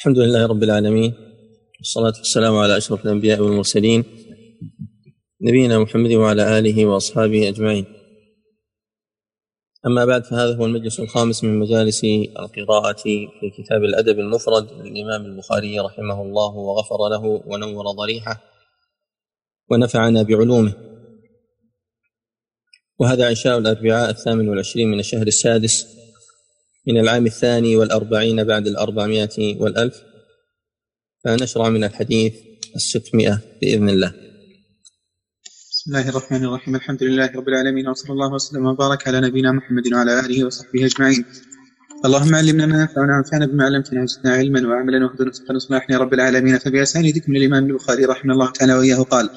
الحمد لله رب العالمين والصلاة والسلام على أشرف الأنبياء والمرسلين نبينا محمد وعلى آله وأصحابه أجمعين. أما بعد فهذا هو المجلس الخامس من مجالس القراءة في كتاب الأدب المفرد للإمام البخاري رحمه الله وغفر له ونور ضريحة ونفعنا بعلومه. وهذا عشاء الأربعاء الثامن والعشرين من الشهر السادس من العام الثاني والأربعين بعد الأربعمائة والألف فنشرع من الحديث الستمائة بإذن الله. بسم الله الرحمن الرحيم. الحمد لله رب العالمين وصلى الله وسلم وبارك على نبينا محمد وعلى آله وصحبه أجمعين. اللهم علمنا ما ينفعنا وانفعنا بما علمتنا وزدنا علما وعملا واهدنا صدقا وصلاحنا رب العالمين فبأسانيدكم للامام البخاري رحمه الله تعالى وإياه قال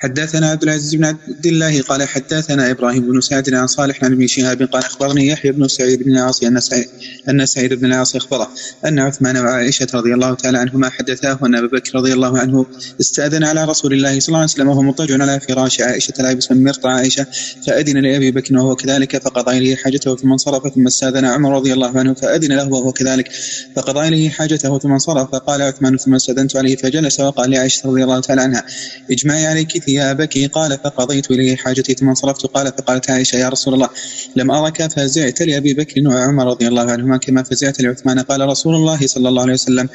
حدثنا عبد العزيز بن عبد الله قال حدثنا إبراهيم بن سعد عن صالح عن ابن شهاب قال أخبرني يحيى بن سعيد بن العاص أن سعيد أن سعيد بن العاص أخبره أن عثمان وعائشة رضي الله تعالى عنهما حدثاه ان ابا بكر رضي الله عنه استأذن على رسول الله صلى الله عليه وسلم وهو مضطجع على فراش عائشة لابسا مرطع عائشة فأذن لأبي بكر وهو كذلك فقضى إليه حاجته ثم انصرف ثم استأذن عمر رضي الله عنه فأذن له وهو كذلك فقضى إليه حاجته ثم انصرف فقال عثمان ثم استأذنت عليه فجلس وقال لعائشة رضي الله تعالى عنها اجمعي عليك ثيابك. قال فقضيت اليه حاجتي ثم انصرفت. قال فقالت عائشة يا رسول الله لم أرك فزعت لأبي بكر وعمر رضي الله عنهما كما فزعت لعثمان. قال رسول الله صلى الله عليه وسلم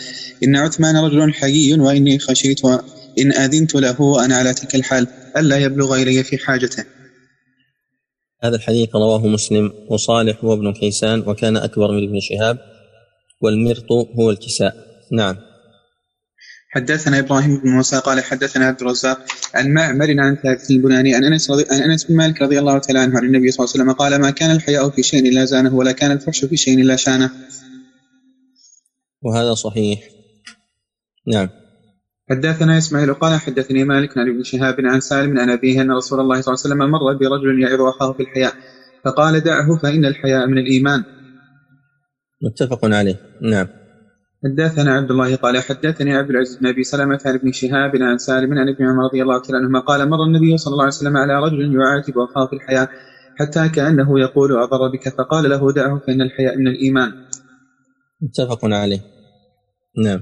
إن عثمان رجل حيي وإني خشيت إن أذنت له وأنا على تلك الحال ألا يبلغ إلي في حاجته. هذا الحديث رواه مسلم وصالح هو ابن كيسان وكان أكبر من ابن شهاب والمرط هو الكساء. نعم. حدثنا إبراهيم بن موسى قال حدثنا عبد الرزاق عن معمر عن ثابت البناني عن أنس رضي... عن أنس بن مالك رضي الله تعالى عنه عن النبي صلى الله عليه وسلم قال ما كان الحياء في شيء إلا زانه ولا كان الفحش في شيء إلا شانه. وهذا صحيح نعم حدثنا إسماعيل قال حدثني مالك عن ابن شهاب عن سالم عن أبيه أن رسول الله صلى الله عليه وسلم مر برجل يعظ أخاه في الحياء فقال دعه فإن الحياء من الإيمان. متفق عليه نعم حدثنا عبد الله قال حدثني عبد العزيز بن أبي سلمة عن ابن شهاب عن سالم عن ابن عمر رضي الله تعالى عنهما قال مر النبي صلى الله عليه وسلم على رجل يعاتب أخاه في الحياء حتى كأنه يقول اضر بك فقال له دعه فإن الحياء من الإيمان. متفق عليه. نعم.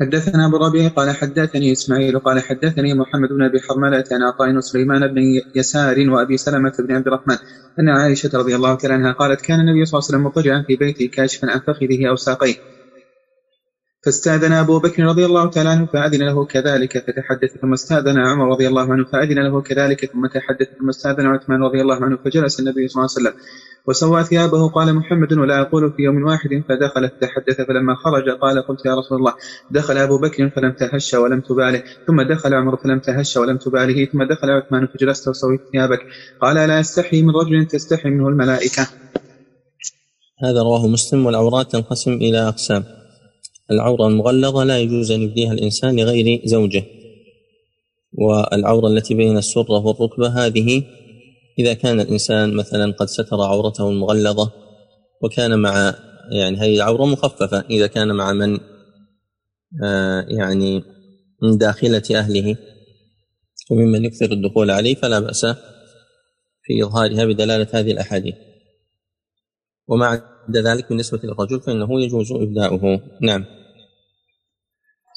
حدثنا أبو ربيع قال حدثني إسماعيل قال حدثني محمد بن أبي حرملة عن عطاء وسليمان بن يسار وأبي سلمة بن عبد الرحمن أن عائشة رضي الله تعالى عنها قالت كان النبي صلى الله عليه وسلم مضطجعا في بيته كاشفا عن فخذه أو ساقيه فاستأذن أبو بكر رضي الله تعالى عنه فأذن له كذلك فتحدث ثم استأذن عمر رضي الله عنه فأذن له كذلك ثم تحدث ثم استأذن عثمان رضي الله عنه فجلس النبي صلى الله عليه وسلم وسوى ثيابه قال محمد ولا أقول في يوم واحد فدخل فتحدث فلما خرج قال قلت يا رسول الله دخل أبو بكر فلم تهش ولم تباله ثم دخل عمر فلم تهش ولم تباله ثم دخل عثمان فجلست وسويت ثيابك. قال لا أستحي من رجل تستحي منه الملائكة. هذا رواه مسلم والعورات تنقسم إلى أقسام. العورة المغلظة لا يجوز أن يبديها الإنسان لغير زوجه. والعورة التي بين السرة والركبة هذه إذا كان الإنسان مثلا قد ستر عورته المغلظة وكان مع يعني هذه العورة مخففة إذا كان مع من آه يعني من داخلة أهله. وممن يكثر الدخول عليه فلا بأس في إظهارها بدلالة هذه الأحاديث. ومع ذلك بالنسبة للرجل فإنه يجوز إبداؤه. نعم.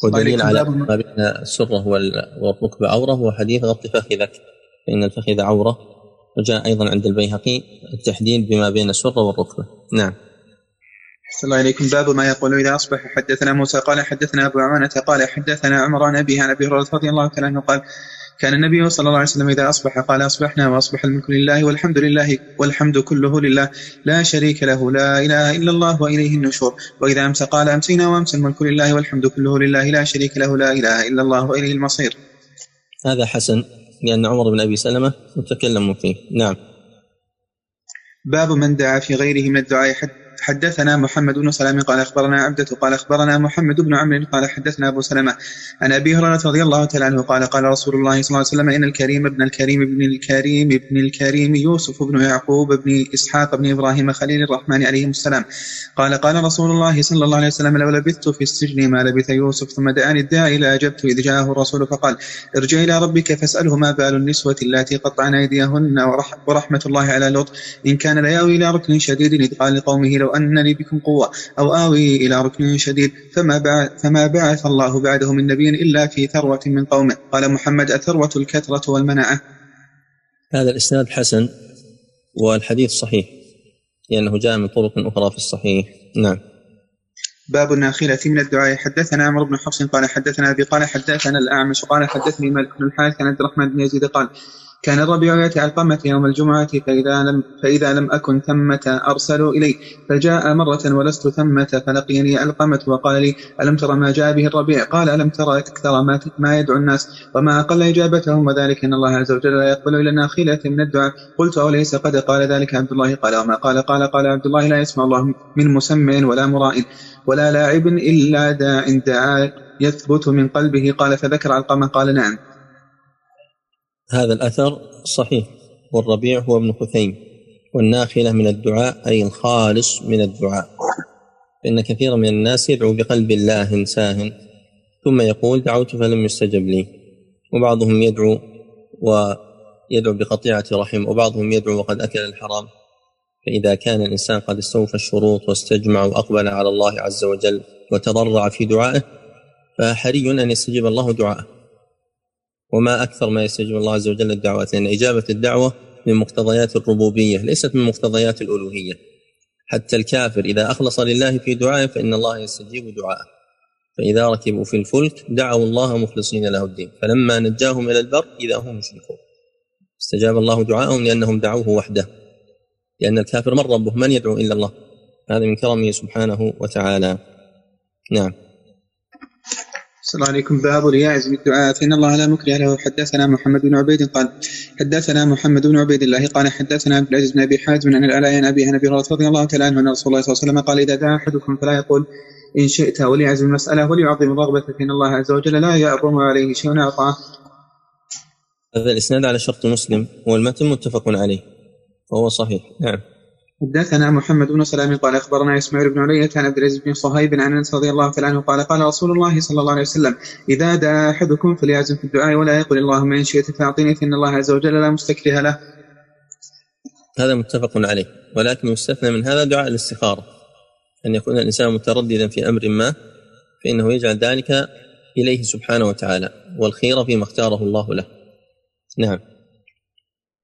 والدليل على ما بين السرة والركبة عورة. هو حديث غط فخذك فإن الفخذ عورة. وجاء أيضا عند البيهقي التحديد بما بين السرة والركبة نعم. صلى الله عليكم. باب ما يقول إذا أصبح حدثنا موسى قال حدثنا أبو عوانة قال حدثنا عمر عن أبيه عن أبي هريرة رضي الله تعالى عنه قال كان النبي صلى الله عليه وسلم إذا أصبح قال أصبحنا وأصبح الملك لله والحمد لله والحمد كله لله. لا شريك له لا إله إلا الله وإليه النشور. وإذا أمسى قال أمسينا وأمسى الملك لله والحمد كله لله. لا شريك له لا إله إلا الله وإليه المصير. هذا حسن لأن عمر بن أبي سلمة متكلم فيه. نعم. باب من دعا في غيره من الدعاء حتى حدثنا محمد بن سلام قال أخبرنا عبدة قال أخبرنا محمد بن عمرو قال حدثنا أبو سلمة عن أبي هريرة رضي الله تعالى عنه قال قال رسول الله صلى الله عليه وسلم إن الكريم ابن الكريم ابن الكريم ابن الكريم يوسف بن يعقوب بن إسحاق بن إبراهيم خليل الرحمن عليهم السلام قال قال رسول الله صلى الله عليه وسلم لو لبثت في السجن ما لبث يوسف ثم دعاني الداعي لاجبت إذ جاءه الرسول فقال ارجع إلى ربك فاسأله ما بال النسوة اللاتي قطعن أيديهن ورحمة الله على لوط إن كان لياوي إلى ركن شديد إذ قال لقومه لو أنني بكم قوة أو آوي إلى ركن شديد فما بعث, فما بعث الله بعده من نبي إلا في ثروة من قومه. قال محمد أثروة الكثرة والمناعة. هذا الإسناد حسن والحديث صحيح لأنه جاء من طرق أخرى في الصحيح. نعم. باب الناخلة من الدعاء. حدثنا عمرو بن حفص قال حدثنا أبي قال حدثنا الأعمش قال حدثني مالك بن الحارث عن عبد الرحمن بن يزيد قال كان الربيع يأتي علقمة يوم الجمعة فإذا لم, فإذا لم أكن ثمة أرسلوا إلي. فجاء مرة ولست ثمة فلقيني علقمة وقال لي ألم ترى ما جاء به الربيع؟ قال ألم ترى أكثر ما, ما يدعو الناس؟ وما أقل إجابتهم وذلك أن الله عز وجل لا يقبل إلا ناخلة من الدعاء. قلت أوليس قد قال ذلك عبد الله؟ قال وما قال؟ قال قال عبد الله لا يسمع الله من مسمع ولا مراء ولا لاعب إلا داع دعا يثبت من قلبه. قال فذكر علقمة قال نعم. هذا الأثر صحيح والربيع هو ابن خثيم والناخلة من الدعاء أي الخالص من الدعاء. فإن كثيرا من الناس يدعو بقلب الله ساه ثم يقول دعوت فلم يستجب لي. وبعضهم يدعو ويدعو بقطيعة رحم وبعضهم يدعو وقد أكل الحرام. فإذا كان الإنسان قد استوفى الشروط واستجمع وأقبل على الله عز وجل وتضرع في دعائه فحري أن يستجيب الله دعاءه. وما أكثر ما يستجيب الله عز وجل الدعوات لأن إجابة الدعوة من مقتضيات الربوبية ليست من مقتضيات الألوهية. حتى الكافر إذا أخلص لله في دعائه فإن الله يستجيب دعاءه. فإذا ركبوا في الفلك دعوا الله مخلصين له الدين. فلما نجاهم إلى البر إذا هم يشركون استجاب الله دعاءهم لأنهم دعوه وحده. لأن الكافر من ربه؟ من يدعو إلا الله؟ هذا من كرمه سبحانه وتعالى. نعم. السلام عليكم باب ليعز بالدعاء فإن الله لا مكره له. حدثنا محمد بن عبيد قال حدثنا محمد بن عبيد الله قال حدثنا عبد العزيز بن أبي حازم عن العلاء عن أبي هريرة رضي الله تعالى عنه أن رسول الله صلى الله عليه وسلم قال إذا دعا أحدكم فلا يقول إن شئت وليعزم المسألة وليعظم الرغبة فإن الله عز وجل لا يعظم عليه شيء أعطاه. هذا الإسناد على شرط مسلم والمتن متفق عليه وهو صحيح. نعم. حدثنا محمد بن سلام قال أخبرنا إسماعيل بن علية عن عبد العزيز بن صهيب عن أنس رضي الله تعالى عنه قال قال رسول الله صلى الله عليه وسلم إذا دعا أحدكم فليعزم في الدعاء ولا يقل اللهم إن شئت فأعطني فإن الله عز وجل لا مستكره له. هذا متفق عليه ولكن يستثنى من هذا دعاء الاستخارة أن يكون الإنسان مترددا في أمر ما فإنه يجعل ذلك إليه سبحانه وتعالى والخير فيما اختاره الله له. نعم.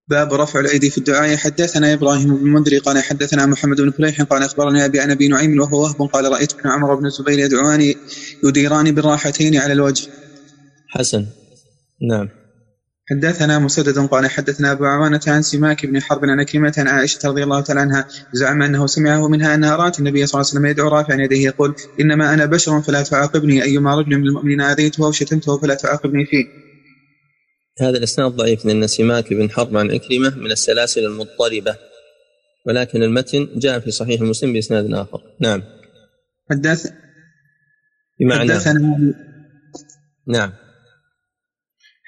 باب رفع الأيدي في الدعاء حدثنا إبراهيم بن المنذر قال حدثنا محمد بن فليح قال أخبرني أبي عن ابي نعيم وهو وهب قال رأيت ابن عمر بن الزبير يدعوان يديران بالراحتين على الوجه. حسن نعم. حدثنا مسدد قال حدثنا أبو عوانة عن سماك بن حرب عن كلمة عن عائشة رضي الله تعالى عنها زعم أنه سمعه منها أنها رأت النبي صلى الله عليه وسلم يدعو رافعا يديه يقول إنما أنا بشر فلا تعاقبني أيما رجل من المؤمنين آذيته أو شتمته فلا تعاقبني فيه. هذا الإسناد ضعيف لأن سماك بن حرب عن عكرمة من السلاسل المضطربة ولكن المتن جاء في صحيح مسلم بإسناد آخر. نعم. حدث بمعنى حدثنا نعم.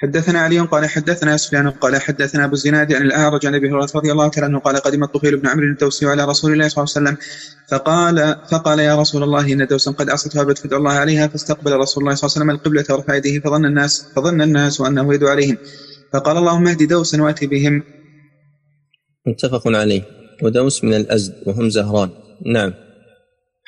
حدثنا علي قال حدثنا سفيان قال حدثنا أبو الزناد عن الأعرج عن أبي هريرة رضي الله تعالى عنه قال قدم الطفيل بن عمرو الدوسي على رسول الله صلى الله عليه وسلم فقال فقال يا رسول الله إن دوسا قد عصتها فادعو الله عليها فاستقبل رسول الله صلى الله عليه وسلم القبلة ورفع يديه فظن الناس فظن الناس أنه يدعو عليهم. فقال اللهم اهد دوسا وأتي بهم. متفق عليه. ودوس من الأزد وهم زهران. نعم.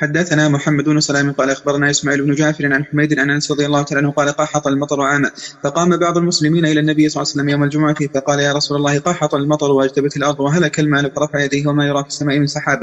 حدثنا محمد بن سلام قال أخبرنا إسماعيل بن جعفر عن حميد عن أنس رضي الله تعالى عنه قال قحط المطر عاما فقام بعض المسلمين إلى النبي صلى الله عليه وسلم يوم الجمعة فقال يا رسول الله قحط المطر وأجتبت الأرض وهلك المال فرفع يديه وما يرى في السماء من سحاب.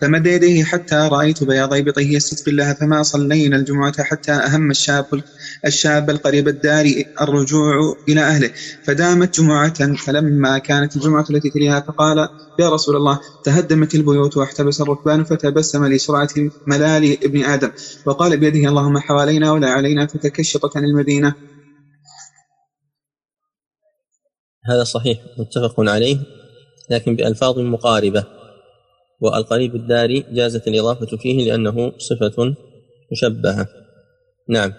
فمد يديه حتى رأيت بياض ابطه يستسقي الله فما صلينا الجمعة حتى أهم الشاب الشاب القريب الدار الرجوع إلى أهله. فدامت جمعة فلما كانت الجمعة التي تليها فقال يا رسول الله تهدمت البيوت واحتبس الركبان فتبسم لسرعة ملال ابن آدم. وقال بيده اللهم حوالينا ولا علينا فتكشطت عن المدينة هذا صحيح متفق عليه لكن بألفاظ مقاربة. والقريب الداري جازت الإضافة فيه لأنه صفة مشبهة. نعم.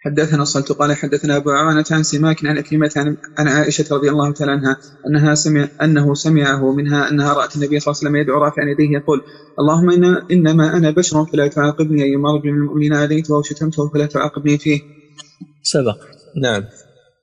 حدثنا الصلت قال حدثنا أبو عوانة عن سماك عن أكلمة عن عائشة رضي الله تعالى عنها أنها سمع أنه سمعه منها أنها رأت النبي صلى الله عليه وسلم يدعو رافعا يديه يقول اللهم إن إنما أنا بشر فلا تعاقبني ايما رجل من المؤمنين آذيته أو شتمته فلا تعاقبني فيه. سبق نعم.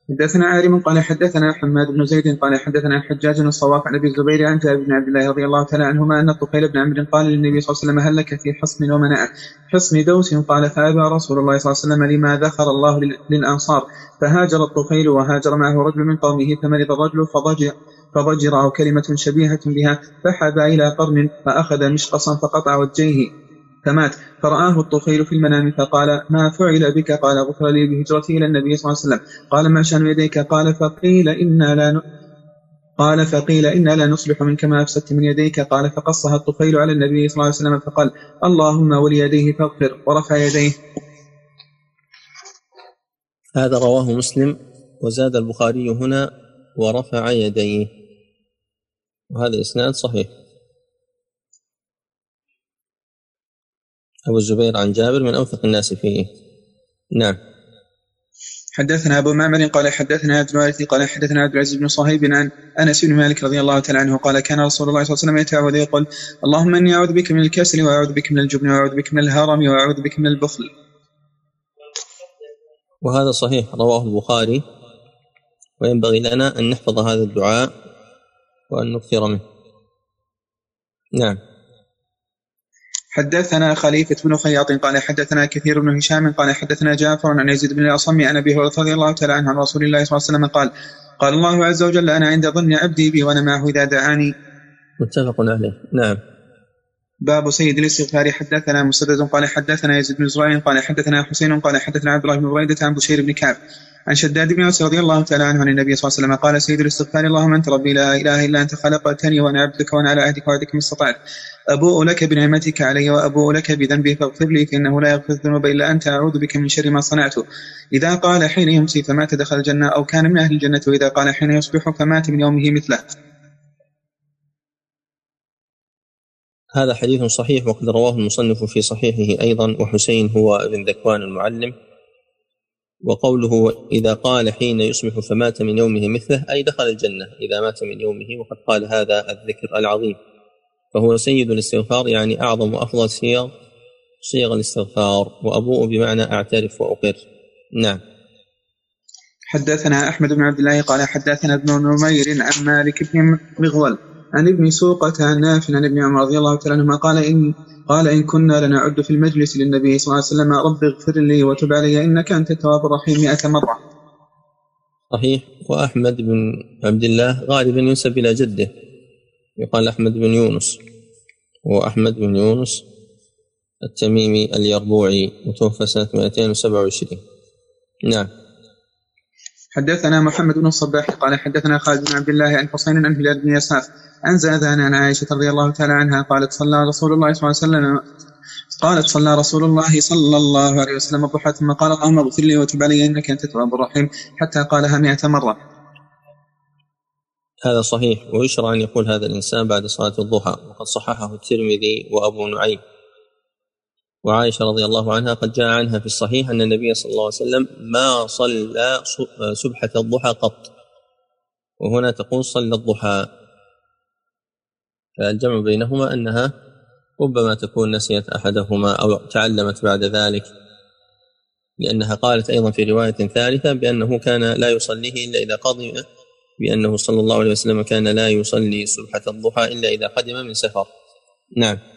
حدثنا عارم قال حدثنا حماد بن زيد قال حدثنا حجاج الصواف عن أبي الزبير عن جابر بن عبد الله رضي الله تعالى عنهما أن الطفيل بن عمرو قال للنبي صلى الله عليه وسلم هل لك في حصن ومناء؟ حصن دوس؟ قال فأبى رسول الله صلى الله عليه وسلم لما ذخر الله للأنصار فهاجر الطفيل وهاجر معه رجل من قومه فمرض الرجل فضجر فضجر أو كلمة شبيهة بها فحبى إلى قرن فأخذ مشقصا فقطع وجهه. فمات. فرآه الطفيل في المنام فقال ما فعل بك؟ قال غفر لي بهجرتي إلى النبي صلى الله عليه وسلم. قال ما شأن يديك؟ قال فقيل إنا لا ن... قال فقيل إنا لا نصلح منك ما أفسدت من يديك. قال فقصها الطفيل على النبي صلى الله عليه وسلم فقال اللهم وليديه فاغفر. ورفع يديه. هذا رواه مسلم وزاد البخاري هنا ورفع يديه. وهذا إسناد صحيح. أبو الزبير عن جابر من أوثق الناس فيه. نعم. حدثنا أبو معمر قال حدثنا عبد الوارث قال حدثنا عبد العزيز بن صهيب عن أنس بن مالك رضي الله تعالى عنه قال كان رسول الله صلى الله عليه وسلم يتعوذ يقول اللهم إني أعوذ بك من الكسل وأعوذ بك من الجبن وأعوذ بك من الهرم وأعوذ بك من البخل. وهذا صحيح رواه البخاري. وينبغي لنا أن نحفظ هذا الدعاء وأن نكثر منه. نعم. حدثنا خليفة بن خياط قال حدثنا كثير بن هشام قال حدثنا جعفر عن يزيد بن الأصم عن أبي هريرة رضي الله تعالى عنه عن رسول الله صلى الله عليه وسلم قال قال الله عز وجل أنا عند ظن عبدي بي وأنا معه إذا دعاني. متفق عليه. نعم. باب سيد الاستغفار حدثنا مسدد قال حدثنا يزيد بن زريع قال حدثنا حسين قال حدثنا عبد الله بن بريدة عن بشير بن كعب. عن شداد بن أوس رضي الله تعالى عنه عن النبي صلى الله عليه وسلم قال سيد الاستغفار اللهم أنت ربي لا إله إلا أنت خلقتني وأنا عبدك وأنا على عهدك وعهدك ما استطعت. أبوء لك بنعمتك علي وأبوء لك بذنبي فاغفر لي فإنه لا يغفر الذنوب إلا أنت أعوذ بك من شر ما صنعت. إذا قال حين يمسي فمات دخل الجنة أو كان من أهل الجنة وإذا قال حين يصبح فمات من يومه مثله. هذا حديث صحيح وقد رواه المصنف في صحيحه أيضا وحسين هو ابن ذكوان المعلم. وقوله إذا قال حين يصبح فمات من يومه مثله أي دخل الجنة إذا مات من يومه وقد قال هذا الذكر العظيم. فهو سيد الاستغفار يعني أعظم وأفضل صيغ صيغ الاستغفار. وأبوء بمعنى أعترف وأقر. نعم. حدثنا أحمد بن عبد الله قال حدثنا ابن نمير عن مالك بن مغول عن ابن سوقة عن نافع عن ابن عمر رضي الله تعالى عنهما قال إن قال إن كنا لنعد في المجلس للنبي صلى الله عليه وسلم رب اغفر لي وتب علي إنك أنت التواب الرحيم مئة مرة. صحيح. وأحمد بن عبد الله غالبا ينسب إلى جده. يقال أحمد بن يونس. وأحمد بن يونس التميمي اليربوعي متوفى سنة 227 نعم. حدثنا محمد بن الصباح قال حدثنا خالد بن عبد الله عن حسين عن هلال بن يساف عن زاذان عن عائشة رضي الله تعالى عنها قالت صلى رسول الله صلى الله عليه وسلم قالت صلى رسول الله صلى الله عليه وسلم الضحى ثم قال اللهم اغفر لي وتب علي إنك أنت التواب الرحيم حتى قالها مئة مرة. هذا صحيح ويشرع أن يقول هذا الإنسان بعد صلاة الضحى وقد صححه الترمذي وأبو نعيم وعائشة رضي الله عنها قد جاء عنها في الصحيح أن النبي صلى الله عليه وسلم ما صلى سبحة الضحى قط. وهنا تقول صلى الضحى. فالجمع بينهما أنها ربما تكون نسيت أحدهما أو تعلمت بعد ذلك. لأنها قالت أيضا في رواية ثالثة بأنه كان لا يصليه إلا إذا قضي بأنه صلى الله عليه وسلم كان لا يصلي سبحة الضحى إلا إذا قدم من سفر. نعم.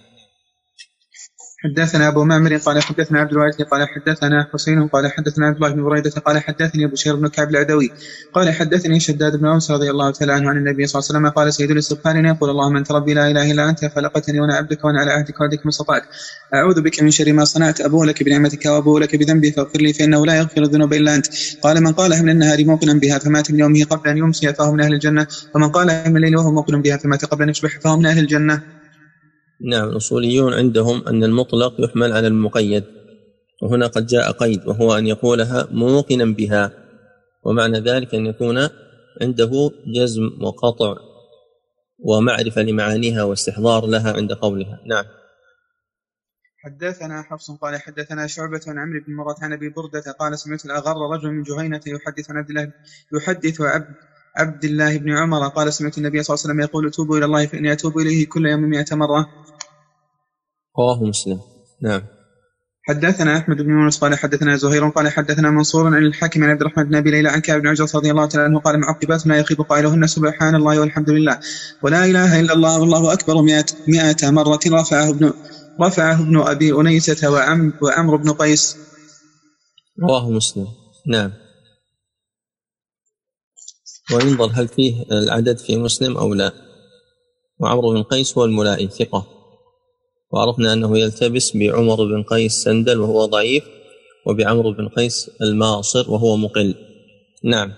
حدثنا أبو معمر قال حدثنا عبد الوارث قال حدثنا حسين قال حدثنا عبد الله بن بريدة قال حدثني أبو شير بن كعب العدوي قال حدثني شداد بن أوس رضي الله تعالى عنه عن النبي صلى الله عليه وسلم قال سيد الاستغفار يقول اللهم أنت ربي لا إله إلا أنت خلقتني وأنا عبدك وأنا على عهدك وعهدك ما استطعت. أعوذ بك من شر ما صنعت ابو لك بنعمتك وابو لك بذنبي فاغفر لي فإنه لا يغفر الذنوب إلا أنت. قال من قالها من النهار موقنا بها فمات من يومه قبل أن يمسي فهو من أهل الجنة. ومن قالها من الليل وهو موقن بها فمات قبل أن يصبح فهو من أهل الجنة. نعم الأصوليون عندهم أن المطلق يحمل على المقيد وهنا قد جاء قيد وهو أن يقولها موقنا بها ومعنى ذلك أن يكون عنده جزم وقطع ومعرفة لمعانيها واستحضار لها عند قولها. نعم. حدثنا حفص قال حدثنا شعبة عن عمرو بن مرة عن أبي بردة قال سمعت الأغر رجل من جهينة يحدث عن عبد الله يحدث عبد عبد الله بن عمر قال سمعت النبي صلى الله عليه وسلم يقول توبوا إلى الله فإني أتوب إليه كل يوم مئة مرة. رواه مسلم. نعم. حدثنا أحمد بن يونس قال حدثنا زهير قال حدثنا منصور عن الحاكم عن عبد الرحمن بن أبي ليلى عن كعب بن عجرة رضي الله تعالى عنه قال معقبات لا يخيب قائلهن سبحان الله والحمد لله. ولا إله إلا الله والله أكبر مئة, مئة مرة رفعه ابن رفعه ابن أبي أنيسة وعم وعمر بن قيس. رواه مسلم. نعم. وينظر هل فيه العدد في مسلم أو لا. وعمرو بن قيس هو الملائي ثقة. وعرفنا أنه يلتبس بعمر بن قيس سندل وهو ضعيف وبعمر بن قيس الماصر وهو مقل. نعم.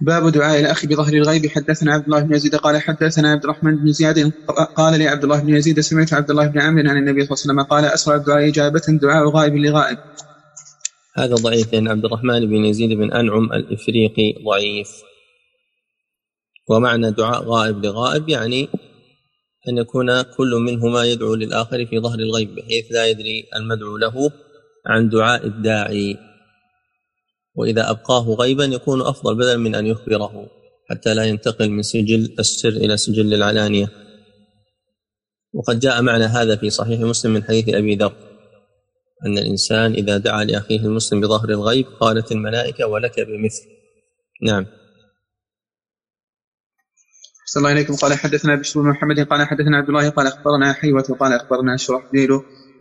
باب دعاء الأخ بظهر الغيب. حدثنا عبد الله بن يزيد قال حدثنا عبد الرحمن بن زياد قال لي عبد الله بن يزيد سمعت عبد الله بن عمرو عن النبي صلى الله عليه وسلم قال أسرع الدعاء إجابة دعاء غائب لغائب. هذا ضعيف لأن عبد الرحمن بن يزيد بن أنعم الإفريقي ضعيف. ومعنى دعاء غائب لغائب يعني أن يكون كل منهما يدعو للآخر في ظهر الغيب بحيث لا يدري المدعو له عن دعاء الداعي. وإذا أبقاه غيبا يكون أفضل بدلا من أن يخبره حتى لا ينتقل من سجل السر إلى سجل العلانية. وقد جاء معنى هذا في صحيح مسلم من حديث أبي ذر أن الإنسان إذا دعا لأخيه المسلم بظهر الغيب قالت الملائكة ولك بمثل. نعم. صلى الله عليكم قال حدثنا بشر بن محمد قال حدثنا عبد الله قال أخبرنا حيوة قال أخبرنا شرحبيل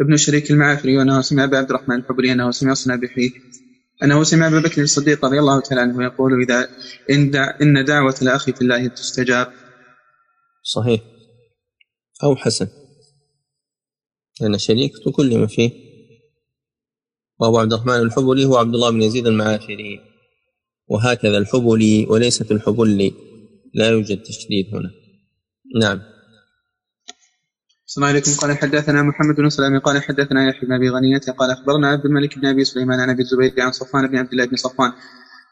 ابن شريك المعافري وانه سمع أبا عبد الرحمن الحبري أنه سمع صنابحي أنه سمع ابا بكر الصديق رضي الله تعالى عنه يقول إذا إن, دع إن دعوة الأخ في الله تستجاب. صحيح. أو حسن. لأن شريك تكلم فيه وابو عبد الرحمن الحبلي هو عبد الله بن يزيد المعافري. وهكذا الحبلي وليست الحبلي لا يوجد تشديد هنا. نعم. السلام عليكم. قال حدثنا محمد بن سلام قال حدثنا يحيى بن أبي غنية قال أخبرنا عبد الملك بن أبي سليمان عن أبي الزبير عن صفوان بن عبد الله بن صفوان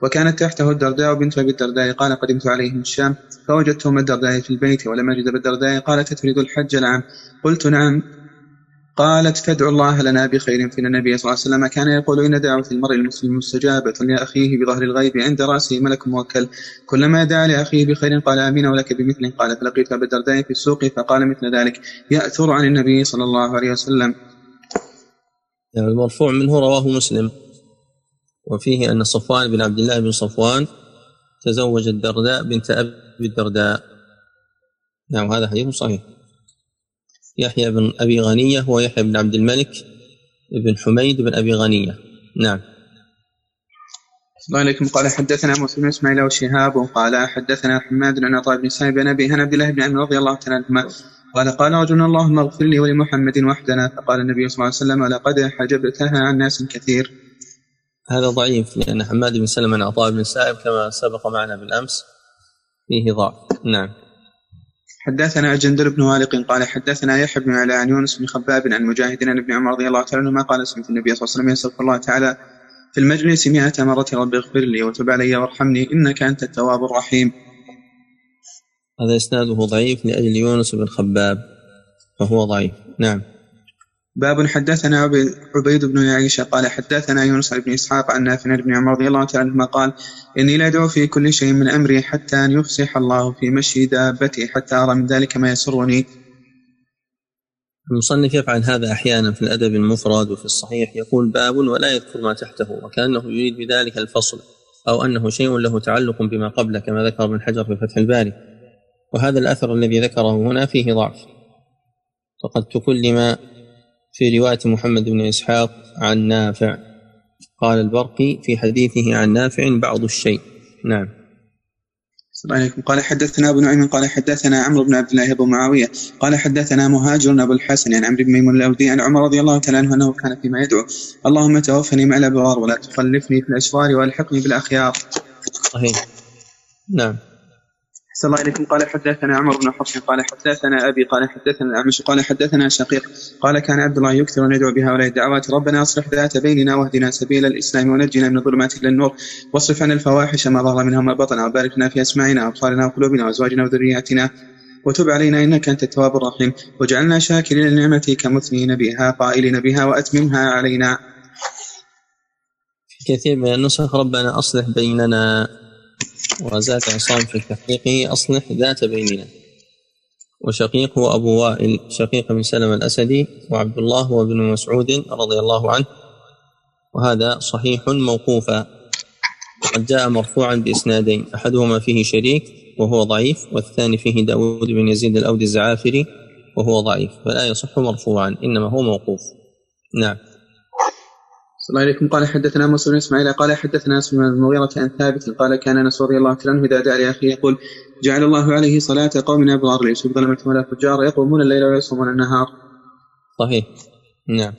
وكانت تحته الدرداء بنت أبي الدرداء قال قدمت عليه من الشام فوجدتهم الدرداء في البيت ولم أجد ابا الدرداء قالت تريد الحج نعم قلت نعم. قالت فادعوا الله لنا بخير فإن النبي صلى الله عليه وسلم كان يقول إن دعوة المرء المسلم مستجابة لأخيه بظهر الغيب عند رأسه ملك موكل. كلما دعا لأخيه بخير قال آمين ولك بمثل. قال فلقيت أبا الدرداء في السوق فقال مثل ذلك. يأثر عن النبي صلى الله عليه وسلم. يعني المرفوع منه رواه مسلم. وفيه أن صفوان بن عبد الله بن صفوان تزوج الدرداء بنت أبي الدرداء. نعم هذا حديث صحيح. يحيى بن أبي غنية هو يحيى بن عبد الملك بن حميد بن أبي غنية. نعم. الله عليكم. قال حدثنا موسى بن إسماعيل وشهاب قال حدثنا حماد بن عطاء بن سعيد بن أبي عبد الله بن عمرو رضي الله تعالى عنهما. قال قال رجل اللهم اغفر لي ولمحمد وحدنا. فقال النبي صلى الله عليه وسلم لقد حجبتها عن ناس كثير. هذا ضعيف لأن حماد بن سلمة عن عطاء بن سائب كما سبق معنا بالأمس فيه ضعف. نعم. حدثنا جندر بن والق قال حدثنا يحيى بن علاء عن يونس بن خباب عن مجاهد عن ابن عمر رضي الله تعالى عنهما قال سمعت النبي صلى الله عليه وسلم يستغفر الله تعالى في المجلس مئة مرة رب اغفر لي وتب علي وارحمني إنك أنت التواب الرحيم. هذا إسناده ضعيف لأجل يونس بن خباب فهو ضعيف. نعم. باب حدثنا عبيد بن عائشة قال حدثنا يونس بن إسحاق عن نافع بن عمر رضي الله تعالى عنهما قال إني لأدعو في كل شيء من أمري حتى أن يفسح الله في مشي دابتي حتى أرى من ذلك ما يسرني. المصنف يفعل هذا أحيانا في الأدب المفرد وفي الصحيح. يقول باب ولا يذكر ما تحته وكأنه يريد بذلك الفصل أو أنه شيء له تعلق بما قبله كما ذكر ابن حجر في فتح الباري. وهذا الأثر الذي ذكره هنا فيه ضعف. فقد تكلم في رواية محمد بن إسحاق عن نافع قال البرقي في حديثه عن نافع بعض الشيء نعم السلام عليكم قال حدثنا أبو نعيم قال حدثنا عمرو بن عبد الله بن معاوية قال حدثنا مهاجر أبو الحسن عن عمرو بن ميمون الأودي عن عمر رضي الله تعالى عنه أنه كان فيما يدعو اللهم توفني مع الأبرار ولا تخلفني في الأشرار والحقني بالأخيار. صحيح. نعم. أحسن الله إليكم. قال حدثنا عمر بن حفص قال حدثنا أبي قال حدثنا الأعمش قال حدثنا شقيق قال كان عبد الله يكثر أن يدعو بهؤلاء الدعوات. ربنا أصلح ذات بيننا واهدنا سبيل الإسلام ونجنا من الظلمات إلى النور. واصرف عنا الفواحش ما ظهر منها وما بطن وبارك لنا في أسماعنا وأبصارنا وقلوبنا وأزواجنا وذرياتنا. وتب علينا إنك أنت التواب الرحيم. واجعلنا شاكرين لنعمتك مثنين بها قائلين بها وأتممها علينا. كثير من النسخ ربنا أصلح بيننا. وزاد عصام في تحقيقه أصلح ذات بيننا. وشقيق هو أبو وائل شقيق بن سلمة الأسدي وعبد الله هو بن مسعود رضي الله عنه. وهذا صحيح موقوفا. وقد جاء مرفوعا بإسنادين أحدهما فيه شريك وهو ضعيف والثاني فيه داود بن يزيد الأودي الزعافري وهو ضعيف فلا يصح مرفوعا إنما هو موقوف. نعم. صلى الله عليكم قال حدثنا موسى بن إسماعيل قال حدثنا سليمان بن المغيرة عن ثابت قال كان أنس رضي الله عنه إذا دعا لأخيه يقول جعل الله عليه صلاة قوم ابرار ليسوا ظلمة ولا فجار يقومون الليل ويصومون النهار. صحيح نعم.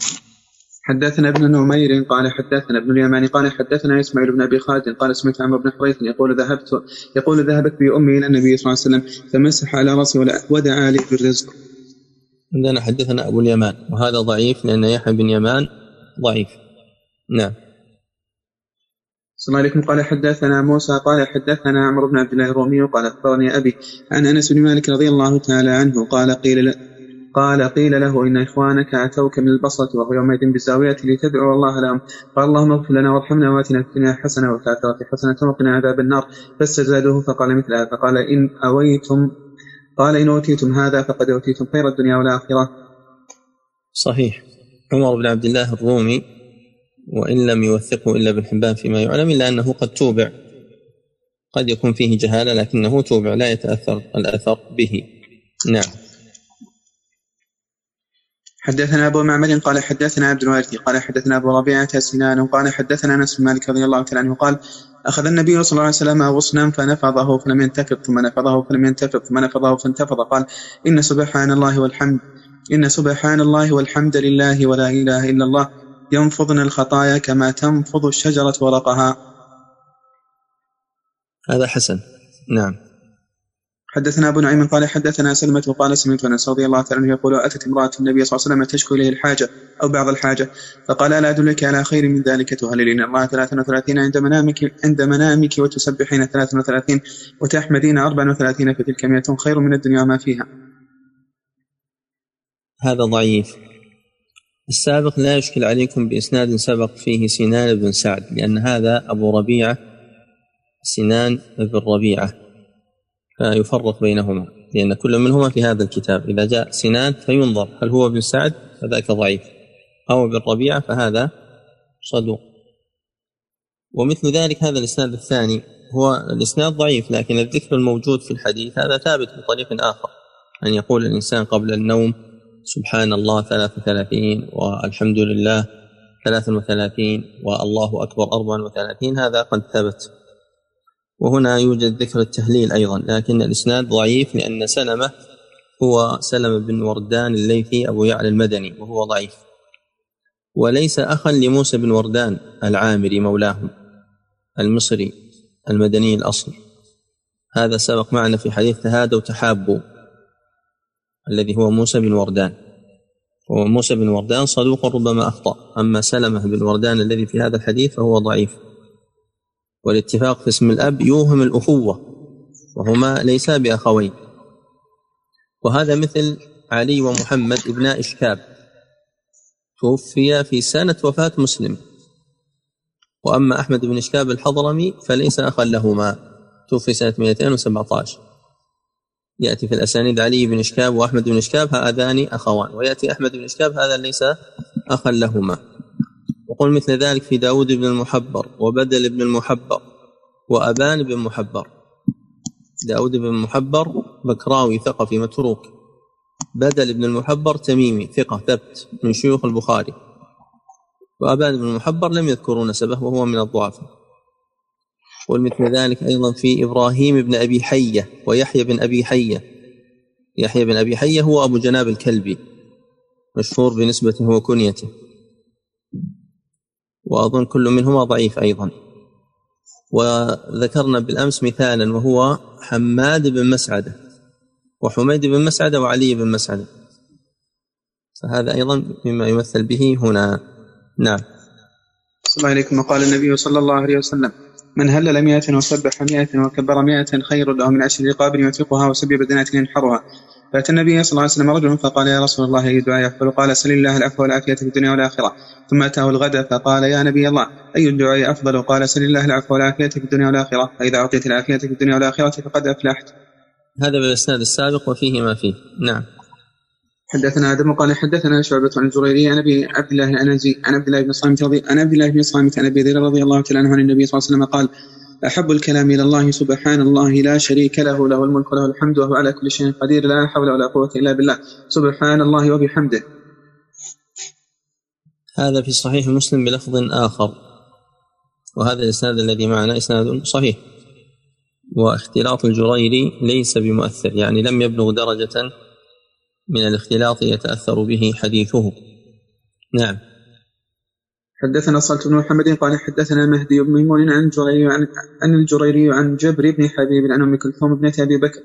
حدثنا ابن نمير قال حدثنا ابن اليماني قال حدثنا إسماعيل بن أبي خالد قال سمعت عمرو بن حريث يقول ذهبت يقول ذهبت بأمي إلى النبي صلى الله عليه وسلم فمسح على رأسي ودعا لي بالرزق. عندنا حدثنا أبو اليمان وهذا ضعيف لأن يحيى بن يمان ضعيف. نعم. صلى الله عليكم. قال حدثنا موسى قال حدثنا عمرو بن عبد الله الرومي قال أخبرني أبي عن أنس بن مالك رضي الله تعالى عنه قال قيل قال قيل له إن إخوانك أتوك من البصرة وهو يومئذ بالزاوية لتدعو الله لهم. قال اللهم اغفر لنا وارحمنا وآتنا في الدنيا حسنة وفي الآخرة حسنة وقنا عذاب النار. فاستزادوه فقال مثلها فقال إن اويتم قال إن أوتيتم هذا فقد أوتيتم خير الدنيا والآخرة. صحيح. عمر بن عبد الله الرومي وإن لم يوثقه إلا ابن حبان فيما يعلم إلا أنه قد توبع. قد يكون فيه جهالة لكنه توبع لا يتأثر الأثر به. نعم. حدثنا أبو معمر قال حدثنا عبد الوارث قال حدثنا أبو ربيعة سنان قال حدثنا أنس بن مالك رضي الله تعالى عنه قال أخذ النبي صلى الله عليه وسلم غصنا فنفضه فلم ينتفض ثم نفضه فلم ينتفض ثم نفضه فانتفض. قال إن سبحان الله والحمد إن سبحان الله والحمد لله ولا إله إلا الله ينفضن الخطايا كما تنفض الشجرة ورقها. هذا حسن. نعم. حدثنا أبو نعيم قال حدثنا سلمة وقال سمعت أنس رضي الله تعالى عنه يقول أتت امرأة النبي صلى الله عليه وسلم تشكو إليه الحاجة أو بعض الحاجة فقال الا أدلك على خير من ذلك تهللين. الله 33 عند منامك عند منامك وتسبحين 33 وتحمدين 34 فتلك 100 خير من الدنيا وما فيها. هذا ضعيف. السابق لا يشكل عليكم بإسناد سبق فيه سنان بن سعد لأن هذا أبو ربيعة سنان بن ربيعة فيفرق بينهما لأن كل منهما في هذا الكتاب إذا جاء سنان فينظر هل هو ابن سعد فذاك ضعيف أو ابن ربيعة فهذا صدوق. ومثل ذلك هذا الإسناد الثاني هو الإسناد ضعيف لكن الذكر الموجود في الحديث هذا ثابت بطريق آخر أن يقول الإنسان قبل النوم سبحان الله ثلاث وثلاثين والحمد لله ثلاث وثلاثين والله أكبر أربع وثلاثين هذا قد ثبت. وهنا يوجد ذكر التهليل أيضا لكن الإسناد ضعيف لأن سلمة هو سلمة بن وردان الليثي أبو يعلى المدني وهو ضعيف. وليس أخا لموسى بن وردان العامري مولاهم المصري المدني الأصل. هذا سبق معنا في حديث تهادوا تحابوا الذي هو موسى بن وردان. وموسى بن وردان صدوق ربما أخطأ. أما سلمة بن وردان الذي في هذا الحديث فهو ضعيف. والاتفاق في اسم الأب يوهم الأخوة وهما ليسا بأخوين. وهذا مثل علي ومحمد ابن إشكاب. توفي في سنة وفاة مسلم. وأما أحمد بن إشكاب الحضرمي فليس أخا لهما. توفي سنة 217 يأتي في الأسانيد علي بن إشكاب وأحمد بن إشكاب هذان أخوان. ويأتي أحمد بن إشكاب هذا ليس أخا لهما. وقل مثل ذلك في داود بن المحبر وبدل بن المحبر وأبان بن محبر داود بن المحبر بكراوي ثقفي متروك. بدل بن المحبر تميمي ثقة ثبت من شيوخ البخاري. وأبان بن المحبر لم يذكروا نسبه وهو من الضعفاء. ومثل ذلك أيضا في إبراهيم بن أبي حية ويحيى بن أبي حية. يحيى بن أبي حية هو أبو جناب الكلبي مشهور بنسبته وكنيته. وأظن كل منهما ضعيف أيضا. وذكرنا بالأمس مثالا وهو حماد بن مسعدة وحميد بن مسعدة وعلي بن مسعدة. فهذا أيضا مما يمثل به هنا. نعم. الله عليكم. وقال النبي صلى الله عليه وسلم من هلل مئة وسبح مئة وكبر مئة خير له من عشر رقاب يعتقها وسبع بدنات ينحرها. فأتى النبي صلى الله عليه وسلم رجل فقال يا رسول الله أي دعاء يقبل؟ قال سل الله العفو والعافية في الدنيا والآخرة. ثم أتاه الغد فقال يا نبي الله أي الدعاء أفضل؟ قال سل الله العفو والعافية في الدنيا والآخرة. فإذا أعطيت العافية في الدنيا والآخرة فقد أفلحت. هذا بالإسناد السابق وفيه ما فيه. نعم. حدثنا آدم قال حدثنا شعبة عن الزريري عن أبي عبد الله الانزي عن عبد الله بن صامت رضي عن عبد الله بن صامت عن أبي هريرة رضي الله تعالى عنه عن النبي صلى الله عليه وسلم قال أحب الكلام إلى الله سبحان الله لا شريك له له الملك وله الحمد وهو على كل شيء قدير لا حول ولا قوة إلا بالله سبحان الله وبحمده. هذا في صحيح مسلم بلفظ آخر وهذا الإسناد الذي معنا إسناد صحيح واختلاط الجريري ليس بمؤثر يعني لم يبلغ درجة من الاختلاط يتأثر به حديثه. نعم. حدثنا صلت بن محمد قال حدثنا مهدي بن ميمون عن الجريري عن, عن الجريري عن جبر بن حبيب عن أم كلثوم ابنة أبي بكر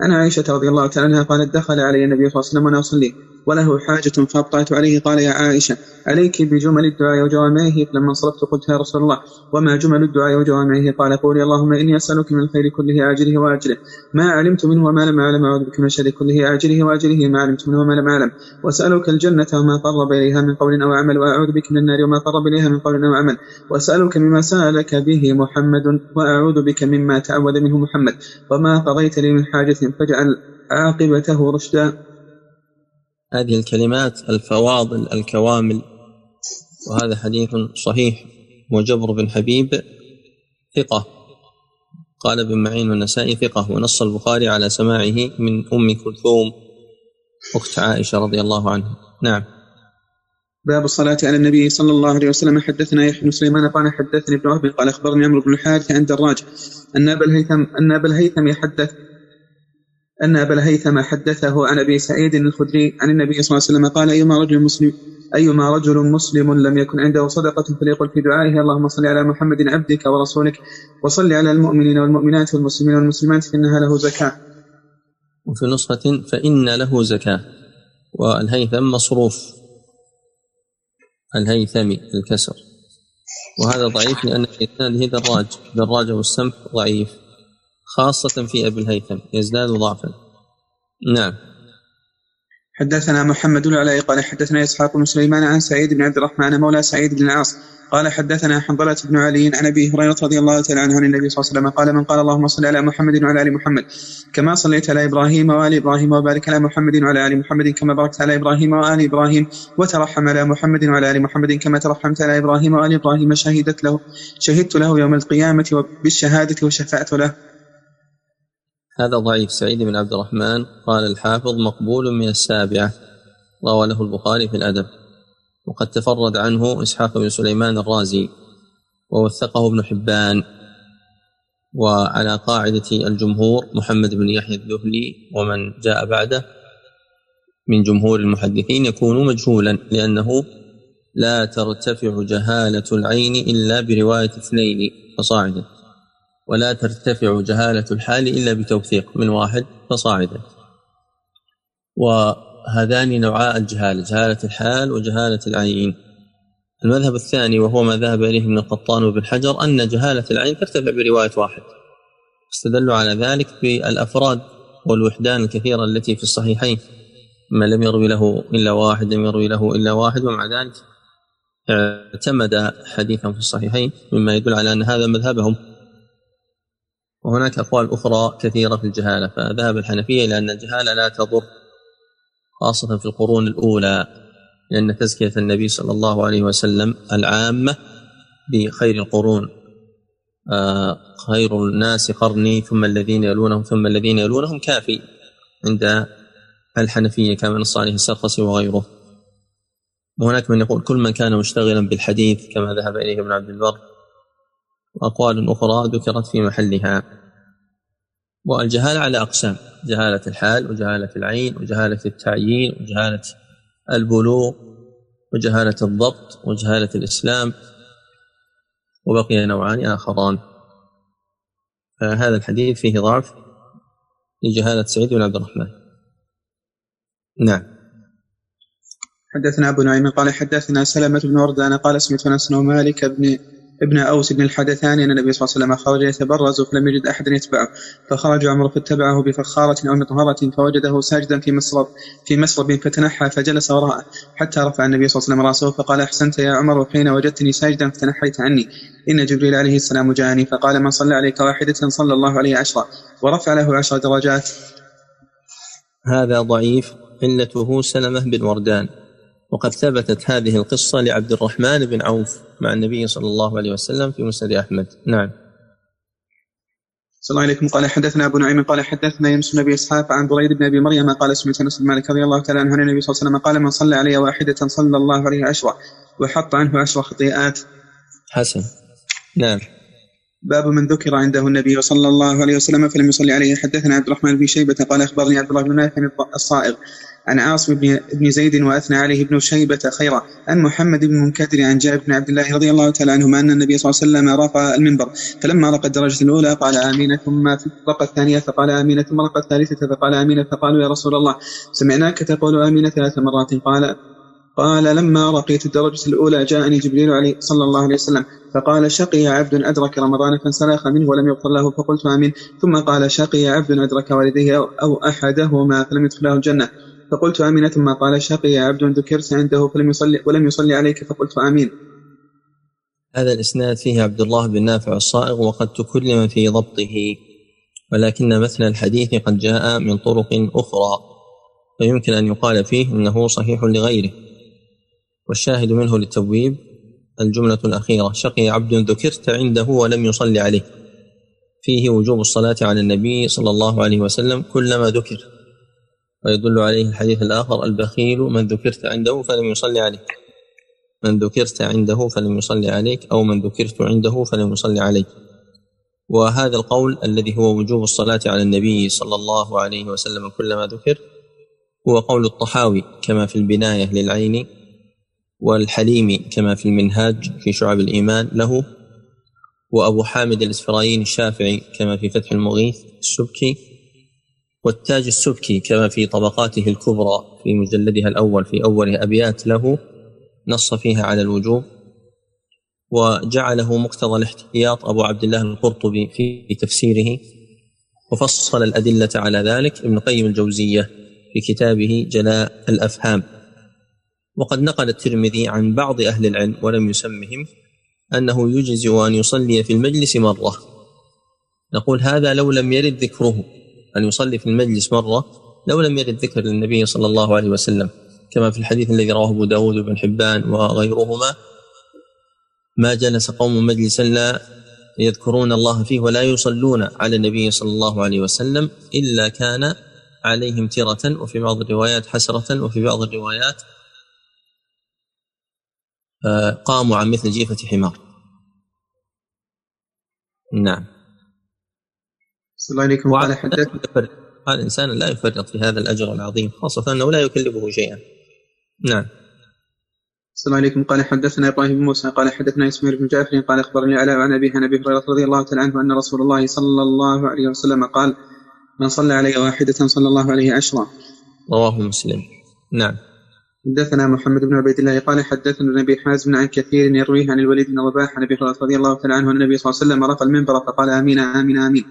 عن عائشة رضي الله تعالى عنها قالت دخل علي النبي صلى الله عليه وسلم وأنا أصلي. وله حاجة فأبطأت عليه. قال يا عائشة عليك بجمل الدعاء وجوامعه؟ فلما انصرفت قلت يا رسول الله. وما جمل الدعاء وجوامعه؟ قال قولي اللهم إني أسألك من الخير كله عاجله وآجله. ما علمت منه وما لم أعلم أعوذ بك من الشر كله عاجله وآجله. ما علمت منه وما لم أعلم. وأسألك الجنة وما قرب إليها من قول أو عمل وأعوذ بك من النار وما قرب إليها من قول أو عمل. وأسألك مما سألك به محمد وأعوذ بك مما تعوذ منه محمد. وما قضيت لي من حاجة فاجعل عاقبته رشدا. هذه الكلمات الفواضل الكوامل وهذا حديث صحيح. وجبر بن حبيب ثقة. قال ابن معين والنسائي ثقة. ونص البخاري على سماعه من أم كلثوم أخت عائشة رضي الله عنها. نعم. باب الصلاة على النبي صلى الله عليه وسلم. حدثنا يحيى بن سليمان قال حدثني ابن وهب قال أخبرني عمرو بن الحارث عن دراج أن أبا الهيثم أن أبا الهيثم يحدث أن أبا الهيثم حدثه عن أبي سعيد الخدري عن النبي صلى الله عليه وسلم قال أيما رجل مسلم أيما رجل مسلم لم يكن عنده صدقة فليقل في دعائه اللهم صل على محمد عبدك ورسولك وصل على المؤمنين والمؤمنات والمسلمين والمسلمات فإنها له زكاة. وفي نسخة فإن له زكاة. والهيثم مصروف. الهيثمي الكسر. وهذا ضعيف لأن في إسناده دراج. دراج أبو السمح ضعيف. خاصة في أبي الهيثم يزداد ضعفا. نعم. حدثنا محمد بن العلاء قال حدثنا إسحاق بن سليمان عن سعيد بن عبد الرحمن مولى سعيد بن العاص قال حدثنا حنظلة بن علي عن أبي هريرة رضي الله تعالى عنه عن النبي صلى الله عليه وسلم قال من قال اللهم صل على محمد وعلى آل محمد كما صليت على إبراهيم وآل إبراهيم وبارك على محمد وعلى آل محمد كما باركت على إبراهيم وآل إبراهيم وترحم على محمد وعلى آل محمد كما ترحمت على إبراهيم وآل إبراهيم شهدت له شهدت له يوم القيامة بالشهاده وشفعت له. هذا ضعيف. سعيد بن عبد الرحمن قال الحافظ مقبول من السابعة. روى له البخاري في الأدب. وقد تفرد عنه إسحاق بن سليمان الرازي. ووثقه ابن حبان. وعلى قاعدة الجمهور محمد بن يحيى الذهلي ومن جاء بعده من جمهور المحدثين يكون مجهولا لأنه لا ترتفع جهالة العين إلا برواية اثنين فصاعدا ولا ترتفع جهالة الحال إلا بتوثيق من واحد فصاعدا. وهذان نوعاء الجهالة جهالة الحال وجهالة العين المذهب الثاني وهو ما ذهب إليه ابن القطان وابن حجر أن جهالة العين ترتفع برواية واحد. استدلوا على ذلك بالأفراد والوحدان الكثيرة التي في الصحيحين. ما لم يروي له إلا واحد لم يروي له إلا واحد ومع ذلك اعتمد حديثا في الصحيحين مما يدل على أن هذا مذهبهم. وهناك أقوال أخرى كثيرة في الجهالة فذهب الحنفية إلى أن الجهالة لا تضر خاصة في القرون الأولى لأن تزكية النبي صلى الله عليه وسلم العامة بخير القرون. آه، خير الناس قرني ثم الذين يلونهم ثم الذين يلونهم كافي عند الحنفية كما نص عليه السرخسي وغيره. وهناك من يقول كل من كان مشتغلا بالحديث كما ذهب إليه ابن عبد البر وأقوال أخرى ذكرت في محلها. والجهالة على أقسام جهالة الحال وجهالة العين وجهالة التعيين وجهالة البلوغ وجهالة الضبط وجهالة الإسلام وبقي نوعان آخران. فهذا الحديث فيه ضعف لجهالة سعيد بن عبد الرحمن. نعم. حدثنا أبو نعيم قال حدثنا سلمة بن وردان قال سمعت أنس ومالك بن ابن أوس بن الحدثان أن النبي صلى الله عليه وسلم خرج يتبرز فلم يجد أحدا يتبعه فخرج عمر فاتبعه بفخارة أو مطهرة فوجده ساجدا في مسرب في مسرب فتنحى فجلس وراءه حتى رفع النبي صلى الله عليه وسلم رأسه فقال أحسنت يا عمر وحين وجدتني ساجدا فتنحيت عني. إن جبريل عليه السلام جاءني فقال من صلى عليك واحدة صلى الله عليه عشرة ورفع له عشر درجات. هذا ضعيف علته سلمة بن وردان. وقد ثبتت هذه القصة لعبد الرحمن بن عوف مع النبي صلى الله عليه وسلم في مسند أحمد. نعم. صلى الله عليكم. قال حدثنا أبو نعيم قال حدثنا يونس بن أبي إسحاق عن بريد بن أبي مريم قال سمعت أنس بن مالك رضي الله تعالى عنه النبي صلى الله عليه وسلم قال من صلى علي واحدة صلى الله عليه عشرة وحط عنه عشر خطيئات. حسن. نعم. باب من ذكر عنده النبي صلى الله عليه وسلم فلم يصلي عليه. حدثنا عبد الرحمن بن شيبة قال أخبرني عبد الله بن نافع الصائغ. عن عاصم بن, زيد وأثنى عليه ابن شيبة خيرا. عن محمد بن منكدر عن جابر بن عبد الله رضي الله تعالى عنهما أن النبي صلى الله عليه وسلم رفع المنبر. فلما رقى الدرجه الأولى قال امين ثم رقى الثانية فقال امين ثم رقى الثالثة فقال امين فقالوا يا رسول الله سمعناك تقول امين ثلاث مرات. قال قال لما رقيت الدرجة الأولى جاءني جبريل عليه صلى الله عليه وسلم فقال شقي عبد أدرك رمضان فانسلخ منه ولم يغفر له فقلت آمين. ثم قال شقي عبد أدرك والديه أو أحدهما فلم يدخله الجنة. فقلت آمين ثم قال شقي عبد ذكرت عنده فلم يصلي ولم يصلي عليك فقلت آمين. هذا الإسناد فيه عبد الله بن نافع الصائغ وقد تكلم في ضبطه ولكن مثل الحديث قد جاء من طرق أخرى فيمكن أن يقال فيه أنه صحيح لغيره. والشاهد منه للتبويب الجملة الأخيرة شقي عبد ذكرت عنده ولم يصلي عليه. فيه وجوب الصلاة على النبي صلى الله عليه وسلم كلما ذكر. ويدل عليه الحديث الآخر البخيل من ذكرت عنده فلم يصلي عليك. من ذكرت عنده فلم يصلي عليك أو من ذكرت عنده فلم يصلي عليك. وهذا القول الذي هو وجوب الصلاة على النبي صلى الله عليه وسلم كلما ذكر هو قول الطحاوي كما في البناية للعين والحليمي كما في المنهاج في شعب الإيمان له وأبو حامد الإسفرايني الشافعي كما في فتح المغيث السبكي والتاج السبكي كما في طبقاته الكبرى في مجلدها الأول في أول أبيات له نص فيها على الوجوب وجعله مقتضى الاحتياط أبو عبد الله القرطبي في تفسيره وفصل الأدلة على ذلك ابن قيم الجوزية في كتابه جلاء الأفهام. وقد نقل الترمذي عن بعض أهل العلم ولم يسمهم أنه يجزئ أن يصلي في المجلس مرة. نقول هذا لو لم يرد ذكره. أن يصلي في المجلس مرة لو لم يرد ذكر للنبي صلى الله عليه وسلم كما في الحديث الذي رواه أبو داود بن حبان وغيرهما ما جلس قوم مجلسا لا يذكرون الله فيه ولا يصلون على النبي صلى الله عليه وسلم إلا كان عليهم ترة وفي بعض الروايات حسرة وفي بعض الروايات آه، قاموا عن مثل جيفة حمار. نعم. صلى الله عليكم قال حدث قال الإنسان لا يفرط في هذا الأجر العظيم خاصة أنه لا يكلفه شيئا. نعم. صلى الله عليكم قال حدثنا إبراهيم بن موسى قال حدثنا إسماعيل بن جعفر قال أخبرني علاء عن أبي عن أبي هريرة رضي الله تعالى عنه أن رسول الله صلى الله عليه وسلم قال من صلى علي واحدة صلى الله عليه عشرا رواه مسلم. نعم. حدثنا محمد بن عبيد الله قال حدثنا النبي حازم عن كثير يرويه عن الوليد بن رباح عن أبي هريرة رضي الله تعالى عنه أن النبي صلى الله عليه وسلم رفع المنبر فقال آمين آمين آمين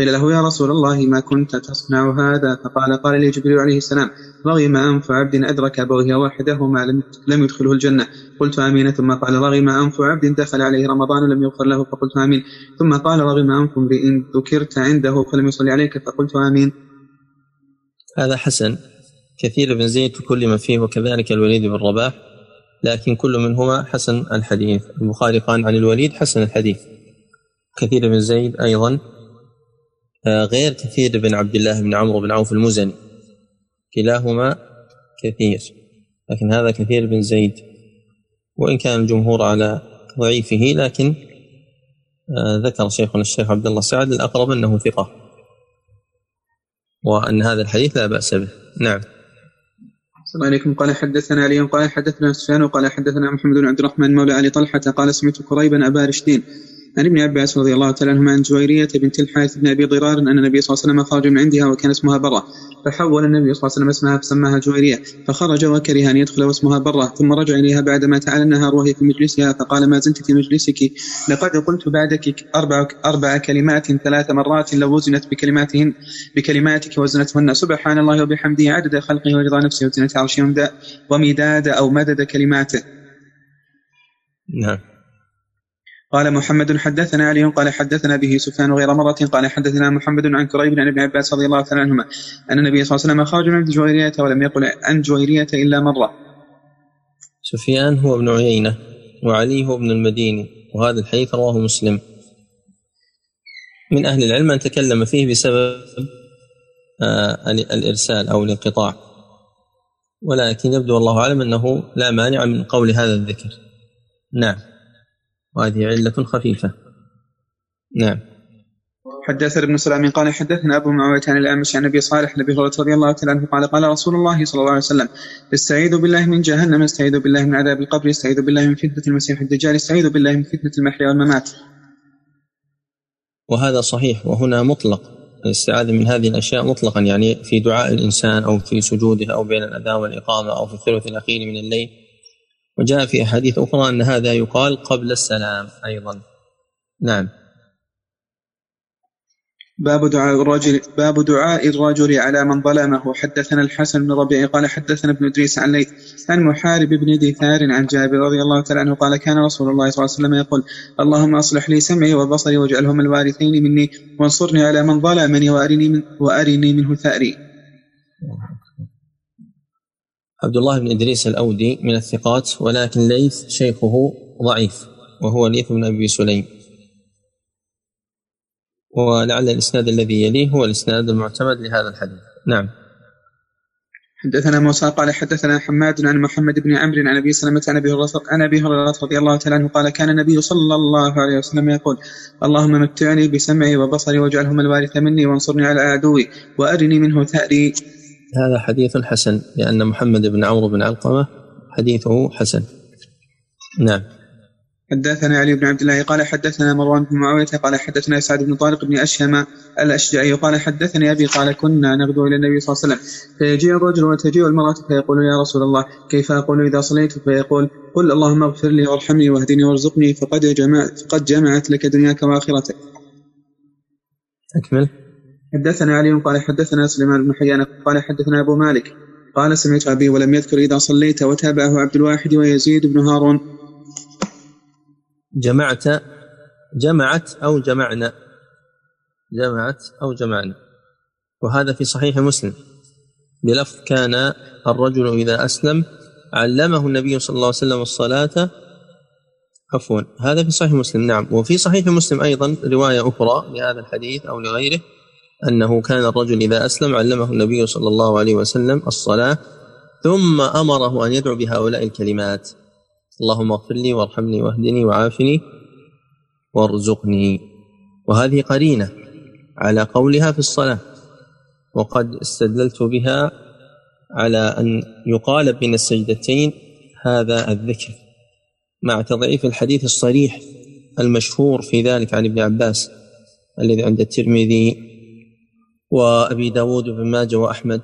قيل له يا رسول الله ما كنت تصنع هذا? فقال قال لي جبريل عليه السلام رغم أنف عبد أدرك أبويه واحدهما لم يدخله الجنة. قلت آمين. ثم قال رغم أنف عبد دخل عليه رمضان لم يغفر له. فقلت آمين. ثم قال رغم أنف امرئ ذكرت عنده فلم يصلي عليك. فقلت آمين. هذا حسن. كثير بن زيد تكلم فيه وكذلك الوليد بن رباح لكن كل منهما حسن الحديث. البخاري قال عن الوليد حسن الحديث. كثير بن زيد أيضا غير كثير بن عبد الله بن عمرو بن عوف المزني. كلاهما كثير لكن هذا كثير بن زيد. وإن كان الجمهور على ضعيفه لكن آه، ذكر شيخنا الشيخ عبد الله سعد الأقرب أنه ثقة. وأن هذا الحديث لا بأس به. نعم. السلام عليكم. قال حدثنا علي قال حدثنا سفيان وقال حدثنا محمد بن عبد الرحمن مولى علي طلحة قال سمعت قريبا أبا رشدين. عن ابن عباس رضي الله تعالى عنهما عن جويرية بنت الحارث بن أبي ضرار أن النبي صلى الله عليه وسلم خرج من عندها وكان اسمها برة. فحول النبي صلى الله عليه وسلم اسمها فسماها جويرية. فخرج وكره أن يدخل واسمها برة. ثم رجع إليها بعدما تعالى النهار وهي في مجلسها فقال ما زلت في مجلسك. لقد قلت بعدك أربع, أربع كلمات ثلاث مرات لو وزنت بكلماتهن بكلماتك وزنتهن. سبحان الله وبحمده عدد خلقه ورضا نفسه وزنة عرشه ومداد أو مدد كلماته. نعم. قال محمد حدثنا علي قال حدثنا به سفيان غير مرة قال حدثنا محمد عن كريب عن ابن عباس رضي الله تعالى عنهما أن النبي صلى الله عليه وسلم خرج من جويرية ولم يقل عن جويرية إلا مرة. سفيان هو ابن عيينة وعلي هو ابن المديني وهذا الحديث رواه مسلم. من أهل العلم من تكلم فيه بسبب آه الإرسال أو الانقطاع. ولكن يبدو الله أعلم أنه لا مانع من قول هذا الذكر. نعم. وهذه علة خفيفة. نعم. حدثنا ابن سلام قال حدثنا أبو معاوية عن الأعمش عن أبي صالح عن أبي هريرة رضي الله تعالى عنه قال قال رسول الله صلى الله عليه وسلم استعيذ بالله من جهنم استعيذ بالله من عذاب القبر استعيذ بالله من فتنة المسيح الدجال استعيذ بالله من فتنة المحيا والممات. وهذا صحيح وهنا مطلق. الاستعاذة من هذه الأشياء مطلقا يعني في دعاء الإنسان أو في سجوده أو بين الأذان والإقامة أو في الثلث الأخير من الليل. وجاء في أحاديث أخرى أن هذا يقال قبل السلام أيضا. نعم. باب دعاء الرجل باب دعاء الرجل على من ظلمه. حدثنا الحسن بن ربيع قال حدثنا ابن إدريس عن ليث عن محارب بن دثار عن جابر رضي الله تعالى عنه قال كان رسول الله صلى الله عليه وسلم يقول اللهم أصلح لي سمعي وبصري واجعلهما الوارثين مني وانصرني على من ظلمني وأرني من وأرني منه ثأري. عبد الله بن إدريس الأودي من الثقات ولكن ليث شيخه ضعيف وهو ليث بن أبي سليم. ولعل الإسناد الذي يليه هو الإسناد المعتمد لهذا الحديث. نعم. حدثنا موسى قال حدثنا حماد عن محمد بن عمرو عن أبي سلمة عن أبي هريرة عن أبي رضي الله تعالى عنه قال كان النبي صلى الله عليه وسلم يقول اللهم متعني بسمعي وبصري واجعلهما الوارث مني وانصرني على عدوي وأرني منه ثأري. هذا حديث حسن لأن محمد بن عمرو بن علقمة حديثه حسن. نعم. حدثنا علي بن عبد الله قال حدثنا مروان بن معاوية قال حدثنا سعد بن طارق بن أشهم الأشجعي قال حدثني أبي قال كنا نغدو إلى النبي صلى الله عليه وسلم. فيجيء الرجل وتجيء المرأة فيقول يا رسول الله كيف أقول إذا صليت؟ فيقول قل اللهم اغفر لي وارحمني واهدني وارزقني فقد جمعت فقد جمعت لك دنياك وآخرتك. أكمل. حدثنا علي قال حدثنا سليمان بن حيان قال حدثنا أبو مالك قال سمعت أبي ولم يذكر إذا صليت وتابعه عبد الواحد ويزيد بن هارون. جمعت جمعت أو جمعنا. جمعت أو جمعنا. وهذا في صحيح مسلم. بلفظ كان الرجل إذا أسلم علمه النبي صلى الله عليه وسلم الصلاة. عفوا. هذا في صحيح مسلم نعم. وفي صحيح مسلم أيضا رواية أخرى لهذا الحديث أو لغيره. أنه كان الرجل إذا أسلم علمه النبي صلى الله عليه وسلم الصلاة ثم أمره أن يدعو بهؤلاء الكلمات. اللهم اغفر لي وارحمني واهدني وعافني وارزقني. وهذه قرينة على قولها في الصلاة وقد استدللت بها على أن يقال بين السجدتين هذا الذكر مع تضعيف الحديث الصريح المشهور في ذلك عن ابن عباس الذي عند الترمذي وأبي داود بن ماجه وأحمد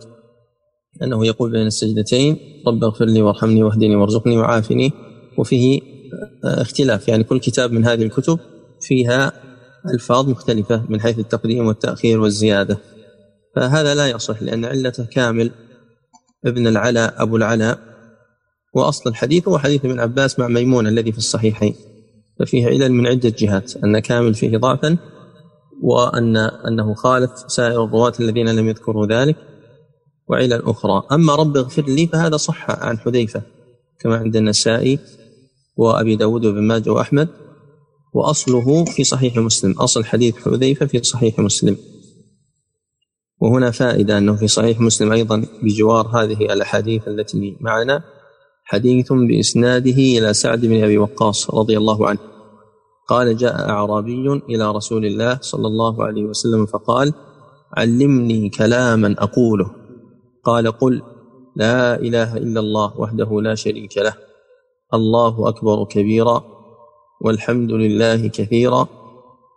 أنه يقول بين السجدتين رب اغفر لي وارحمني واهدني وارزقني وعافني. وفيه اختلاف يعني كل كتاب من هذه الكتب فيها ألفاظ مختلفة من حيث التقديم والتأخير والزيادة. فهذا لا يصح لأن علته كامل ابن العلاء أبو العلاء وأصل الحديث هو حديث ابن عباس مع ميمون الذي في الصحيحين. ففيه علل من عدة جهات أن كامل فيه ضعفا وأن أنه خالف سائر الرواة الذين لم يذكروا ذلك وعلل أخرى أما رب اغفر لي فهذا صح عن حذيفة كما عند النسائي وأبي داود وابن ماجه وأحمد وأصله في صحيح مسلم. أصل حديث حذيفة في صحيح مسلم. وهنا فائدة أنه في صحيح مسلم أيضا بجوار هذه الأحاديث التي معنا حديث بإسناده إلى سعد بن أبي وقاص رضي الله عنه. قال جاء أعرابي إلى رسول الله صلى الله عليه وسلم فقال علمني كلاما أقوله. قال قل لا إله إلا الله وحده لا شريك له الله أكبر كبيرا والحمد لله كثيرا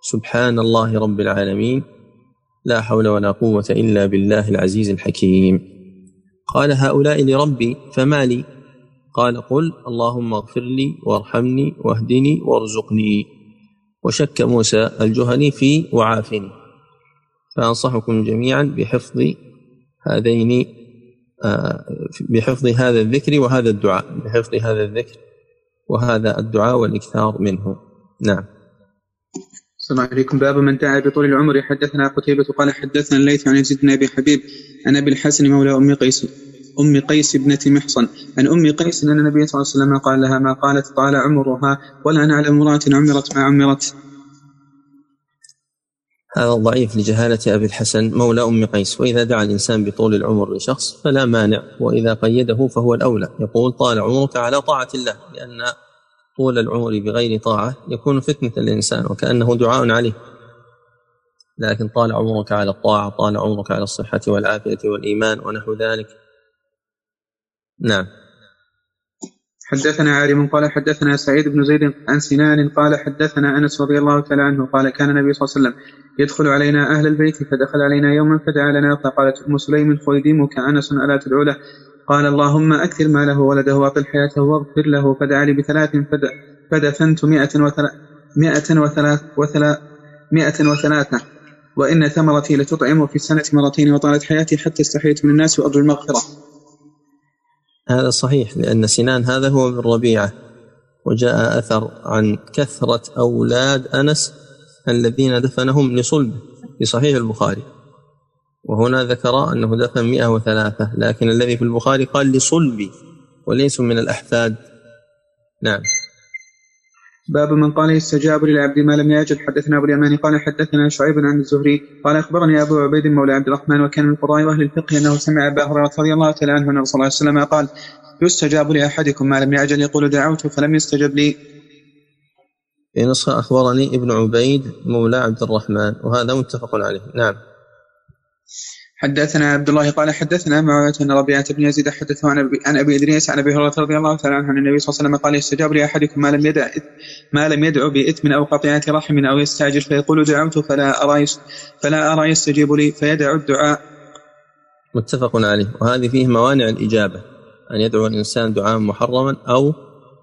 سبحان الله رب العالمين لا حول ولا قوة إلا بالله العزيز الحكيم. قال هؤلاء لربي فما لي؟ قال قل اللهم اغفر لي وارحمني واهدني وارزقني. وشك موسى الجهني في وعافني فأنصحكم جميعا بحفظ هذين آه، بحفظ هذا الذكر وهذا الدعاء بحفظ هذا الذكر وهذا الدعاء والإكثار منه. نعم. السلام عليكم. باب من دعا بطول العمر. حدثنا قتيبة قال حدثنا الليث عن يزيد بن أبي حبيب عن أبي الحسن مولى أم قيس. أم قيس ابنة محصن. عن أم قيس أن النبي صلى الله عليه وسلم قال لها ما قالت؟ طال عمرها. ولا نعلم امرأة عمرت ما عمرت. هذا ضعيف لجهالة أبي الحسن مولى أم قيس. وإذا دعا الإنسان بطول العمر لشخص فلا مانع. وإذا قيده فهو الأولى. يقول طال عمرك على طاعة الله. لأن طول العمر بغير طاعة يكون فتنة للإنسان وكأنه دعاء عليه. لكن طال عمرك على الطاعة طال عمرك على الصحة والعافية والإيمان ونحو ذلك. نعم. حدثنا عارم قال حدثنا سعيد بن زيد عن سنان قال حدثنا أنس رضي الله تعالى عنه قال كان النبي صلى الله عليه وسلم يدخل علينا أهل البيت فدخل علينا يوما فدعا لنا فقالت أم سليم خويدمك أنس الا تدعو له قال اللهم أكثر ماله وولده وأطل حياته واغفر له فدعا لي بثلاث فدفنت مئة وثلاث مئة وثلاث وثلاث مئة وثلاثة. وإن ثمرتي لتطعم في السنة مرتين وطالت حياتي حتى استحييت من الناس وأرجو المغفرة. هذا صحيح لأن سنان هذا هو من ربيعة وجاء أثر عن كثرة أولاد أنس الذين دفنهم لصلبه في صحيح البخاري. وهنا ذكر أنه دفن 103 لكن الذي في البخاري قال لصلبي وليسوا من الأحفاد. نعم. باب من قال يستجاب للعبد ما لم يجد. حدثنا أبو اليماني قال حدثنا شعيب عن الزهري قال أخبرني أبو عبيد مولى عبد الرحمن وكان من قضاء واهل الفقه أنه سمع أبا هريرة رضي الله تعالى عنه ان صلى الله عليه وسلم قال يستجاب لأحدكم ما لم يعجل. يقول دعوت فلم يستجب لي. في نسخة أخبرني ابن عبيد مولى عبد الرحمن وهذا متفق عليه. نعم. حدثنا عبد الله قال حدثنا معاوية أن ربيعة بن يزيد حدثه عن أبي إدريس عن أبي هريرة رضي الله تعالى عنه عن النبي صلى الله عليه وسلم قال يستجاب لأحدكم ما لم يدع ما لم يدعو بإثم أو قطيعة رحم أو يستعجل فيقول دعوت فلا أرى فلا أرى يستجيب لي فيدع الدعاء. متفق عليه. وهذه فيه موانع الإجابة أن يدعو الإنسان دعاء محرما أو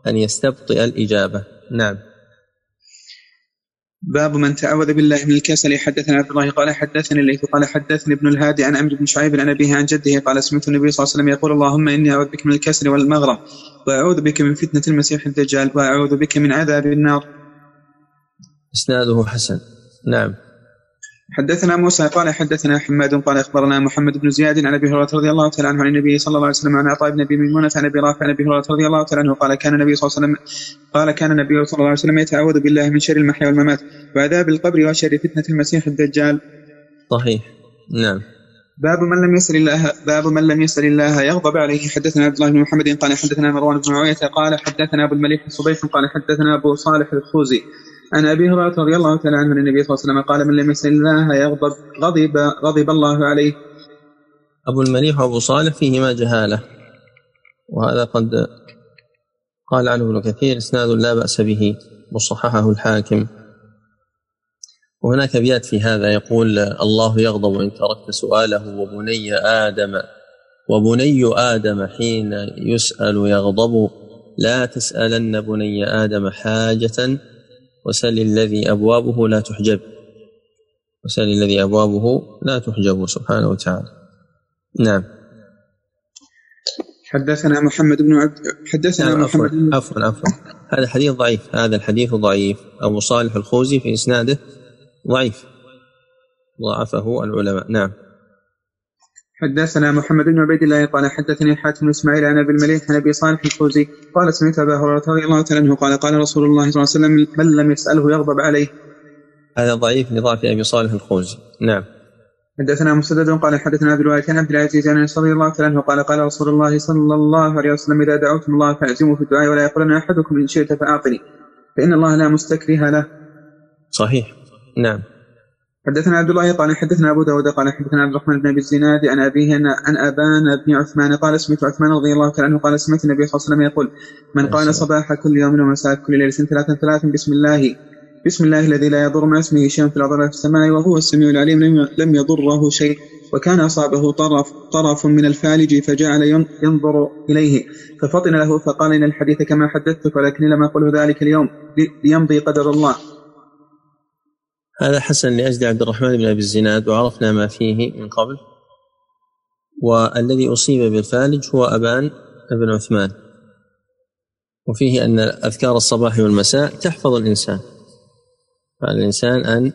أن يستبطئ الإجابة. نعم. باب من تعوذ بالله من الكسل حدثنا عبد الله قال حدثني الليث قال حدثني ابن الهادي عن عمرو بن شعيب عن أبيه عن جده قال سمعت النبي صلى الله عليه وسلم يقول اللهم إني أعوذ بك من الكسل والمغرم وأعوذ بك من فتنة المسيح الدجال وأعوذ بك من عذاب النار. إسناده حسن نعم حدثنا موسى قال حدثنا حماد قال أخبرنا محمد بن زياد عن أبي هريرة رضي الله تعالى عنه عن النبي صلى الله عليه وسلم عن عطاء بن أبي ميمونة عن أبي رافع عن أبي هريرة رضي الله تعالى عنه قال كان النبي صلى الله عليه وسلم قال كان النبي صلى الله عليه وسلم يتعوذ بالله من شر المحيا والممات وعذاب القبر وشر فتنة المسيح الدجال. صحيح نعم. باب من لم يسل الله باب من لم يسل الله يغضب عليه حدثنا عبد الله بن محمد قال حدثنا مروان بن معاوية قال حدثنا أبو المليح الصبيح قال حدثنا أبو صالح الخوزي عن أبي هريرة رضي الله تعالى عنه ان النبي صلى الله عليه وسلم قال من لم يسأل الله يغضب غضب غضب الله عليه. أبو المليح وأبو صالح فيهما جهالة وهذا قد قال عنه ابن كثير إسناد لا بأس به وصححه الحاكم وهناك أبيات في هذا يقول الله يغضب إن تركت سؤاله وبني آدم وبني آدم حين يسأل يغضب لا تسألن بني آدم حاجة وسل الذي أبوابه لا تحجب. وسل الذي أبوابه لا تحجب سبحانه وتعالى. نعم. حدثنا محمد بن عبد حدثنا نعم محمد بن عفوا عفوا. هذا الحديث ضعيف هذا الحديث ضعيف. أبو صالح الخوزي في إسناده ضعيف. ضعفه العلماء. نعم. حدثنا محمد بن عبيد الله قال حدثني حاتم بن إسماعيل عن أبي المليح عن أبي صالح الخوزي قال سمعت أبا هريرة رضي الله تعالى عنه قال قال رسول الله صلى الله عليه وسلم من لم يسأله يغضب عليه. هذا ضعيف لضعف أبي صالح الخوزي، نعم. حدثنا مسدد قال حدثنا عبد الواحد عن عبد العزيز عن رضي الله تعالى عنه قال قال رسول الله صلى الله عليه وسلم إذا دعوتم الله فأعزموا في الدعاء ولا يقولن أحدكم إن شئت فأعطني فإن الله لا مستكره له. صحيح، نعم. حدثنا عبد الله قال حدثنا أبو داود قال حدثنا عبد الرحمن بن أبي الزناد عن أبيه عن أبان بن عثمان قال سمعت عثمان رضي الله تعالى عنه قال سمعت النبي صلى الله عليه وسلم يقول من قال صباح كل يوم ومساء كل ليلة ثلاثا ثلاثا بسم الله بسم الله الذي لا يضر مع اسمه شيء في الأرض ولا في السماء وهو السميع العليم لم يضره شيء وكان أصابه طرف, طرف من الفالج فجعل ينظر إليه ففطن له فقال إن الحديث كما حدثتك ولكن لم أقله ذلك اليوم ليمضي قدر الله. هذا حسن لأجل عبد الرحمن بن أبي الزناد وعرفنا ما فيه من قبل. والذي أصيب بالفالج هو أبان بن عثمان. وفيه أن أذكار الصباح والمساء تحفظ الإنسان. فعلى الإنسان أن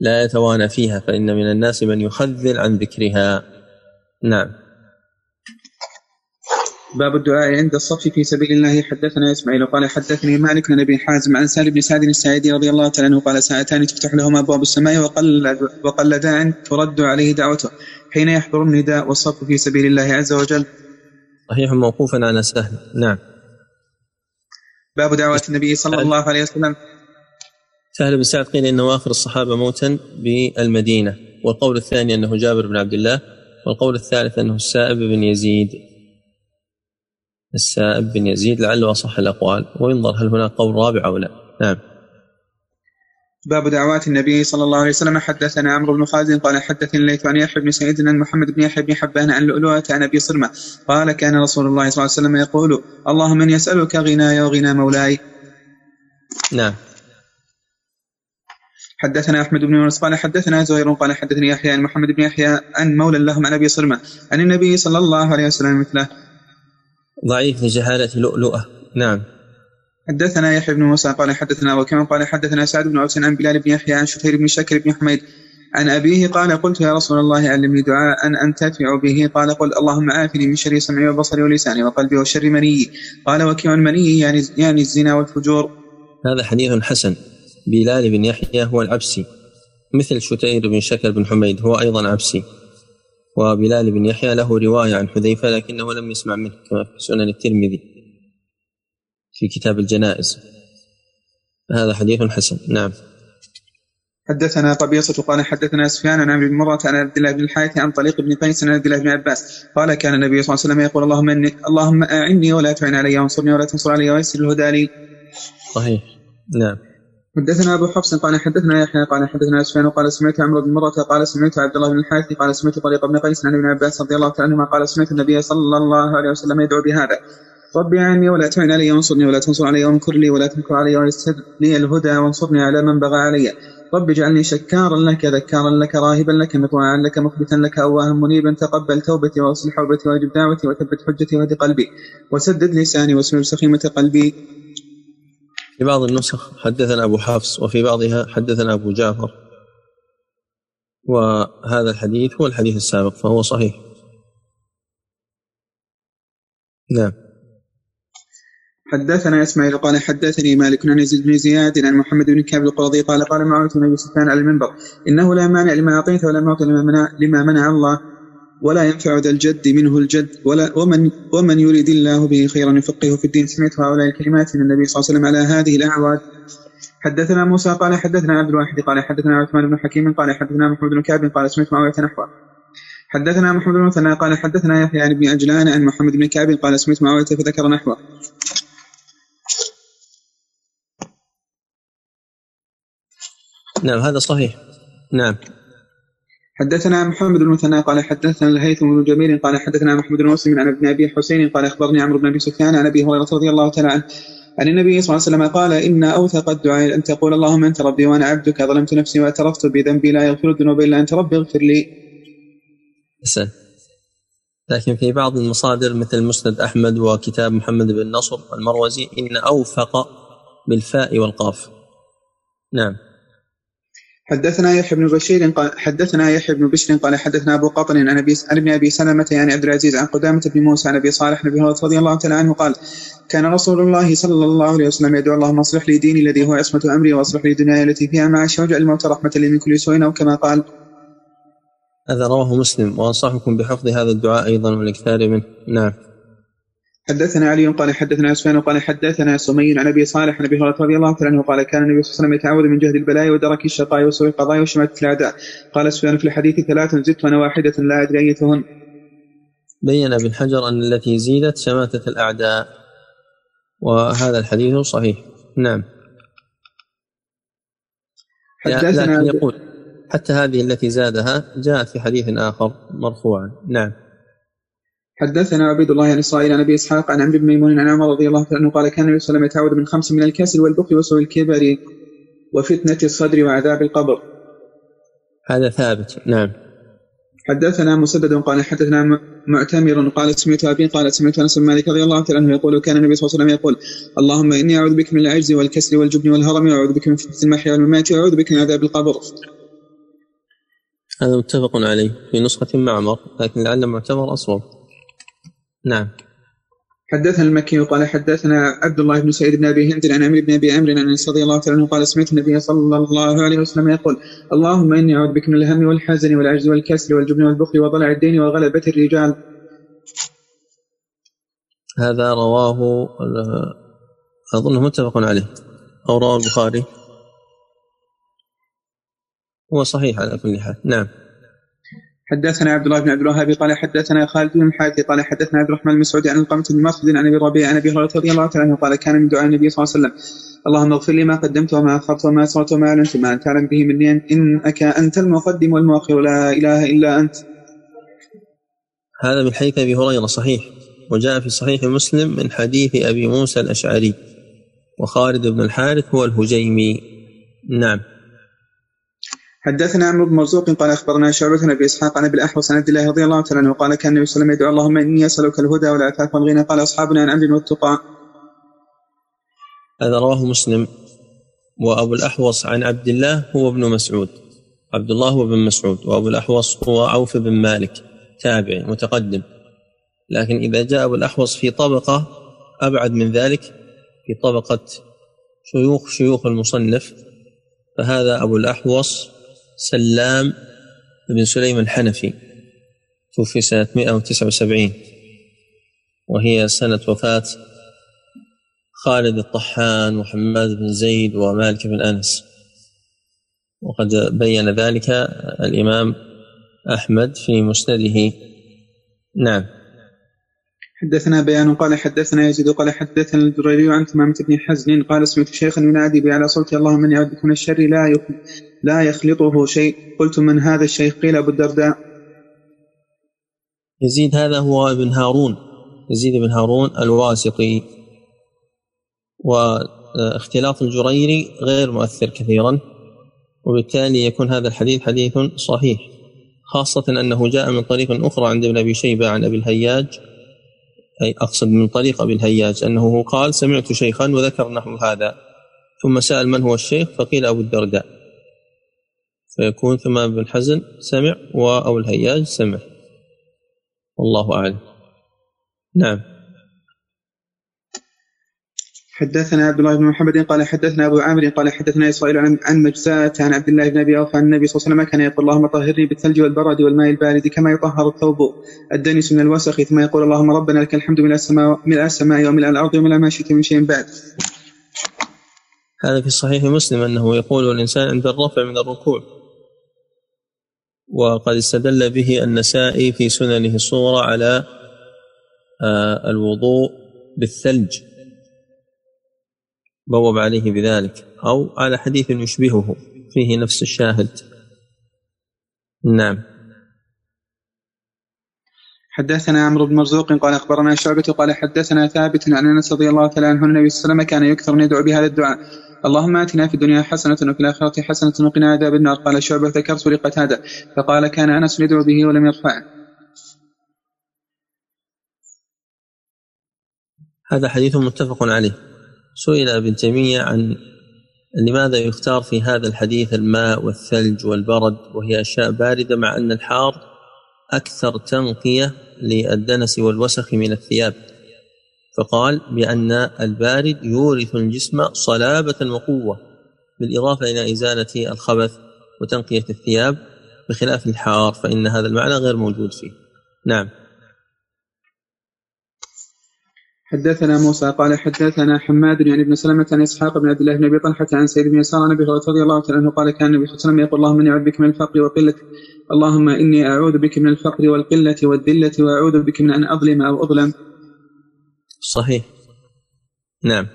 لا يتوانى فيها فإن من الناس من يخذل عن ذكرها. نعم. باب الدعاء عند الصف في سبيل الله. حدثنا إسماعيل قال حدثني مالك بن أبي حازم عن سالم بن سعد الساعدي رضي الله تعالى عنه قال ساعتان تفتح لهما أبواب السماء وقل وقل داع ترد عليه دعوته حين يحضر النداء والصف في سبيل الله عز وجل. صحيح موقوفا على سهل. نعم. باب دعوة النبي صلى الله عليه وسلم. سهل بن سعد قيل انه آخر الصحابة موتا بالمدينة والقول الثاني أنه جابر بن عبد الله والقول الثالث أنه السائب بن يزيد. السائب بن يزيد لعله أصح الأقوال. وينظر هل هناك قول رابع أو لا. نعم. باب دعوات النبي صلى الله عليه وسلم. حدثنا عمرو بن خالد قال حدثني الليث عن يحيى بن سعيد عن محمد بن يحيى بن حبان عن لؤلؤة عن أبي صرمة قال كان رسول الله صلى الله عليه وسلم يقول اللهم من يسألك غناي وغنى مولاي. نعم. حدثنا أحمد بن يونس قال حدثنا زهير قال حدثني يحيى عن محمد بن يحيى عن مولى لهم عن أبي صرمة عن النبي صلى الله عليه وسلم مثله. ضعيف لجهالة لؤلؤة. نعم. حدثنا يحيى بن موسى قال حدثنا وكما قال حدثنا سعد بن عوس عن بلال بن يحيى عن شفير بن شكر بن حميد عن أبيه قال قلت يا رسول الله علمني دعاء أن أنتفع به. قال قل اللهم عافني من شر سمعي وبصري ولساني وقلبي وشر مني. قال وكيع المني يعني, يعني الزنا والفجور. هذا حديث حسن. بلال بن يحيى هو العبسي. مثل شتير بن شكر بن حميد هو أيضا عبسي. وبلال بن يحيى له رواية عن حذيفة لكنه لم يسمع منه كما في سنن الترمذي في كتاب الجنائز. هذا حديث حسن. نعم. حدثنا قبيصة قال حدثنا سفيان عن عمرو بن مرة عن عبد الله بن الحارث عن طريق بن قيس عن عبد الله بن عباس. قال كان النبي صلى الله عليه وسلم يقول اللهم إني اللهم أعني ولا تعن علي وانصرني ولا تنصر علي ويسر الهدى لي. صحيح. نعم. حدثنا أبو حفص قال حدثنا يحيى قال حدثنا سفيان قال سمعت عمرو بن مرة قال سمعت عبد الله بن الحارث قال سمعت طريق بن قيس عن ابن عباس رضي الله تعالى عنهما قال سمعت النبي صلى الله عليه وسلم يدعو بهذا. ربي عني ولا تعن علي وانصرني ولا تنصر علي وانكر لي ولا تنكر علي ويسر لي الهدى وانصرني على من بغى علي. رب اجعلني شكارا لك ذكارا لك راهبا لك مطوعا لك مخبتا لك أواها منيبا تقبل توبتي وأصلح حوبتي وأجب دعوتي وثبت حجتي واهد قلبي. وسدد لساني واسمع سخيمة قلبي. في بعض النسخ حدثنا أبو حفص وفي بعضها حدثنا أبو جعفر. وهذا الحديث هو الحديث السابق فهو صحيح. نعم. حدثنا إسماعيل قال حدثني مالك عن يزيد بن زياد عن محمد بن كعب القرظي قال قال معاوية بن أبي سفيان على المنبر إنه لا مانع لما أعطيت ولا معطي لما منع لما منع الله. ولا ينفع ذا الجد منه الجد. ولا ومن ومن يريد الله به خيرا يفقهه في الدين. سمعت هؤلاء الكلمات من النبي صلى الله عليه وسلم على هذه الأعواد. حدثنا موسى قال حدثنا عبد الواحد قال حدثنا عثمان بن حكيم قال حدثنا محمد بن كعب قال سمعت معاوية نحوه. حدثنا محمد بن مثنى قال حدثنا يحيى عن ابن عن محمد بن كعب قال سمعت معاوية فذكر نحوه. نعم هذا صحيح. نعم. حدثنا محمد بن مثنى قال حدثنا الهيثم بن جميل قال حدثنا محمد بن مسلم عن ابن أبي حسين قال أخبرني عمرو بن أبي سفيان عن أبي هريرة رضي الله تعالى عنه عن النبي صلى الله عليه وسلم قال إن أوثق الدعاء أن تقول اللهم أنت ربي وأنا عبدك ظلمت نفسي واعترفت بذنبي لا يغفر الذنوب إلا أنت ربي اغفر لي. حسن. لكن في بعض المصادر مثل مسند أحمد وكتاب محمد بن نصر المروزي إن أوفق بالفاء والقاف. نعم. حدثنا يحيى بن بشير قال حدثنا يحيى بن بشر قال حدثنا أبو قطن عن ابي عن ابن أبي سلمة يعني عبد العزيز عن قدامة بن موسى عن أبي صالح بن هريرة رضي الله تعالى عنه قال كان رسول الله صلى الله عليه وسلم يدعو اللهم اصلح لي ديني الذي هو عصمة أمري واصلح لي دنياي التي فيها معاشي واجعل الموت رحمة لي من كل سوء أو كما قال. هذا رواه مسلم وأنصحكم بحفظ هذا الدعاء أيضا والإكثار منه نعم. حدثنا علي قال حدثنا سفيان قال حدثنا سمي عن أبي صالح عن أبي هريرة رضي الله عنه قال كان النبي صلى الله عليه وسلم يتعوذ من جهد البلاء ودرك الشقاء وسوء القضاء وشماتة الأعداء. قال سفيان في الحديث ثلاث زدت وأنا واحدة لا أدري أيتهن. بين ابن حجر أن التي زيدت شماتة الأعداء. وهذا الحديث صحيح. نعم. لكن يقول حتى هذه التي زادها جاءت في حديث آخر مرفوعا. نعم. حدثنا عبيد الله عن اسرائيل عن أبي إسحاق عن عمرو بن ميمون عن عمر رضي الله عنه قال كان النبي صلى الله عليه وسلم يتعوذ من خمس من الكسل والبخل وسوء الكبر وفتنة الصدر وعذاب القبر. هذا ثابت نعم. حدثنا مسدد قال حدثنا معتمر قال سمعت أبي قال سمعت أنس بن مالك رضي الله عنه يقول كان النبي صلى الله عليه وسلم يقول اللهم إني أعوذ بك من العجز والكسل والجبن والهرم وأعوذ بك من فتنة المحيا والممات وأعوذ بك من عذاب القبر. هذا متفق عليه في نسخة معمر لكن لعل معتمر أصوب نعم. حدثنا المكي قال حدثنا عبد الله بن سعيد بن أبي هند عن عمرو بن أبي عمرو عن انس رضي الله عنه قال سمعت النبي صلى الله عليه وسلم يقول اللهم إني أعوذ بك من الهم والحزن والعجز والكسل والجبن والبخل وضلع الدين وغلبة الرجال. هذا رواه اظنه متفق عليه أو رواه البخاري. هو صحيح على كل حال. نعم. حدثنا عبد الله بن عبد الوهاب قال حدثنا خالد بن حاتي قال حدثنا عبد الرحمن المسعودي عن القمة بن مسعود عن أبي ربيع عن أبي هريرة رضي الله عنه قال كان من دعاء النبي صلى الله عليه وسلم اللهم اغفر لي ما قدمت وما أخرت وما أسررت وما أعلنت ما انت تعلم به مني إنك أنت المقدم والمؤخر لا إله إلا أنت. هذا من حديث أبي هريرة صحيح وجاء في صحيح مسلم من حديث أبي موسى الأشعري وخالد بن الحارث هو الهجيمي نعم حدثنا عمرو بن مرزوق قال أخبرنا شعبة بن أبي إسحاق عن أبي الأحوص عن عبد الله رضي الله عنه قال كان النبي صلى الله عليه وسلم يدعو اللهم إني أسألك الهدى والعفاف والغنى. قال أصحابنا عن عمرو والتقى. هذا رواه مسلم. وأبو الأحوص عن عبد الله هو ابن مسعود. عبد الله هو ابن مسعود وأبو الأحوص هو عوف بن مالك تابعي متقدم. لكن إذا جاء أبو الأحوص في طبقة أبعد من ذلك في طبقة شيوخ شيوخ المصنف فهذا أبو الأحوص سلام بن سليم الحنفي. توفي سنة 179 وهي سنة وفاة خالد الطحان وحماد بن زيد ومالك بن أنس. وقد بين ذلك الإمام أحمد في مسنده. نعم. حدثنا بيان قال حدثنا يزيد قال حدثنا الجريري عن تمامة بن حزن قال سمعت شيخا ينادي بأعلى صوتي اللهم من يعد من الشر لا لا يخلطه شيء. قلت من هذا الشيخ؟ قيل أبو الدرداء. يزيد هذا هو ابن هارون. يزيد بن هارون الواسطي. واختلاط الجريري غير مؤثر كثيرا وبالتالي يكون هذا الحديث حديث صحيح خاصة أنه جاء من طريق أخرى عند ابن أبي شيبة عن أبي الهياج. أي أقصد من طريق أبي الهياج أنه قال سمعت شيخا وذكر نحو هذا. ثم سأل من هو الشيخ؟ فقيل أبو الدرداء. فيكون ثمان بن حزن سمع. وأبو الهياج سمع. والله أعلم. نعم. حدثنا عبد الله بن محمد قال حدثنا أبو عامر قال حدثنا إسرائيل عن عن مجزاة عن عبد الله بن أبي أوفى عن النبي صلى الله عليه وسلم كان يقول اللهم طهرني بالثلج والبرد والماء البارد كما يطهر الثوب الدنس من الوسخ. ثم يقول اللهم ربنا لك الحمد من السماء من السماء ومن الأرض ومن ما شئت من شيء بعد. هذا في صحيح مسلم أنه يقول الانسان عند الرفع من الركوع. وقد استدل به النسائي في سننه الصورة على آه، الوضوء بالثلج. بوب عليه بذلك أو على حديث يشبهه فيه نفس الشاهد. نعم. حدثنا عمرو بن مرزوق قال أخبرنا شعبة قال حدثنا ثابت عن أنس رضي الله تعالى عنه النبي صلى الله عليه وسلم كان يكثر ان يدعو بهذا الدعاء. اللهم آتنا في الدنيا حسنة وفي الآخرة حسنة وقنا عذاب النار. قال شعبة ذكرت لقتادة فقال كان أنس يدعو به ولم يرفعه. هذا حديث متفق عليه. سئل ابن تيمية عن لماذا يختار في هذا الحديث الماء والثلج والبرد وهي أشياء باردة مع أن الحار أكثر تنقية للدنس والوسخ من الثياب. فقال بأن البارد يورث الجسم صلابة وقوة بالإضافة إلى إزالة الخبث وتنقية الثياب بخلاف الحار فإن هذا المعنى غير موجود فيه. نعم. حدثنا موسى قال حدثنا حماد يعني ابن سلمة عن إسحاق بن عبد الله بن أبي طلحة عن سيد بن يسار عن أبي هريرة رضي الله عنه قال كان النبي صلى الله عليه وسلم يقول اللهم إني أعوذ بك من الفقر وقله اللهم إني أعوذ بك من الفقر والقلة والذلة وأعوذ بك من أن أظلم أو أظلم. صحيح. نعم.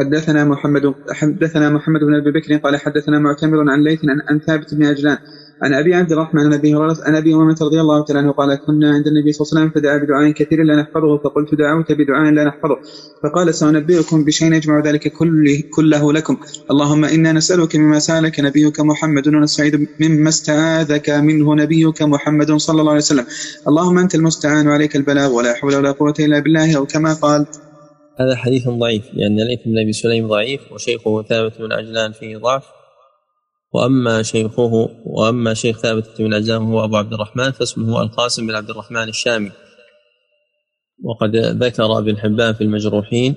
حدثنا محمد حدثنا محمد بن أبي بكر قال حدثنا معتمر عن ليث عن ثابت بن عجلان عن أبي عبد الرحمن عن أبي هريرة عن أبي أمامة رضي الله تعالى عنه قال كنا عند النبي صلى الله عليه وسلم فدعا بدعاء كثير لا نحفظه فقلت دعوت بدعاء لا نحفظه. فقال سأنبئكم بشيء يجمع ذلك كله, كله لكم. اللهم إنا نسألك مما سألك نبيك محمد ونستعيذ مما استعاذك منه نبيك محمد صلى الله عليه وسلم. اللهم أنت المستعان وعليك البلاغ ولا حول ولا قوة إلا بالله. أو كما قال هذا حديث ضعيف لأن ليث بن أبي سليم ضعيف وشيخه ثابت بن عجلان فيه ضعف. وأما شيخه وأما شيخ ثابت بن عجلان هو أبو عبد الرحمن فاسمه القاسم بن عبد الرحمن الشامي. وقد ذكر ابن حبان في المجروحين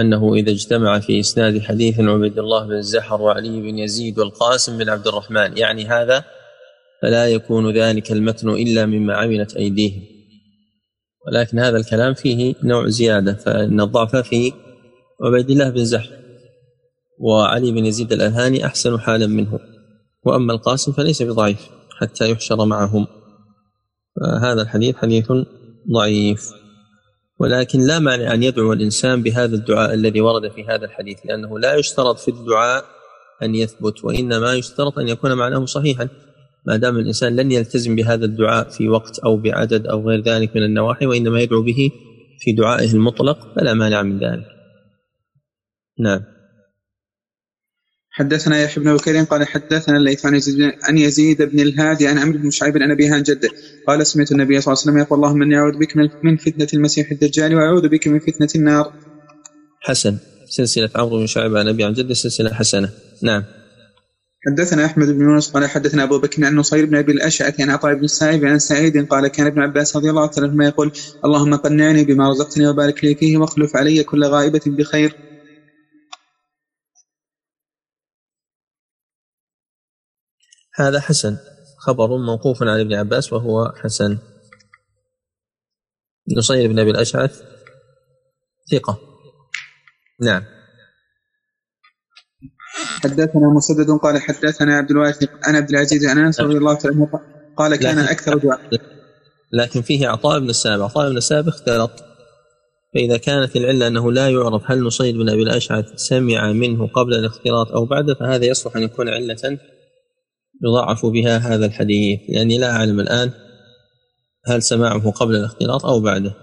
أنه إذا اجتمع في إسناد حديث عبيد الله بن الزحر وعلي بن يزيد والقاسم بن عبد الرحمن يعني هذا فلا يكون ذلك المتن إلا مما عملت أيديهم. ولكن هذا الكلام فيه نوع زيادة فإن الضعف في عبيد الله بن زحر وعلي بن يزيد الألهاني أحسن حالا منه وأما القاسم فليس بضعيف حتى يحشر معهم هذا الحديث حديث ضعيف ولكن لا مانع أن يدعو الإنسان بهذا الدعاء الذي ورد في هذا الحديث لأنه لا يشترط في الدعاء أن يثبت وإنما يشترط أن يكون معناه صحيحا ما دام الإنسان لن يلتزم بهذا الدعاء في وقت أو بعدد أو غير ذلك من النواحي وإنما يدعو به في دعائه المطلق فلا مانع من ذلك. نعم. حدثنا يحيى بن بكير قال حدثنا الليث عن يزيد عن يزيد بن الهادي عن عمرو بن شعيب عن ابي عن جده قال سمعت النبي صلى الله عليه وسلم يقول اللهم إني أعوذ بك من فتنة المسيح الدجال وأعوذ بك من فتنة النار. حسن سلسلة عمرو بن شعيب عن ابي عن جده سلسلة حسنة نعم. حدثنا أحمد بن يونس قال حدثنا أبو بكر عن نصير بن أبي الأشعث عن عطاء بن السائب عن سعيد قال كان ابن عباس رضي الله عنهما يقول اللهم قنعني بما رزقتني وبارك لي فيه واخلف علي كل غائبة بخير. هذا حسن خبر موقوف عن ابن عباس وهو حسن. نصير بن أبي الأشعث ثقة. نعم. حدثنا مسدد قال حدثنا عبد الواثق عن عبد العزيز عن أنس رضي الله عنه قال كان أكثر دعاء لكن فيه عطاء بن السائب عطاء بن السائب اختلط فإذا كانت العلة أنه لا يعرف هل نصيد بن أبي الأشعث سمع منه قبل الاختلاط أو بعده فهذا يصلح أن يكون علة يضعف بها هذا الحديث لأني لا أعلم الآن هل سماعه قبل الاختلاط أو بعده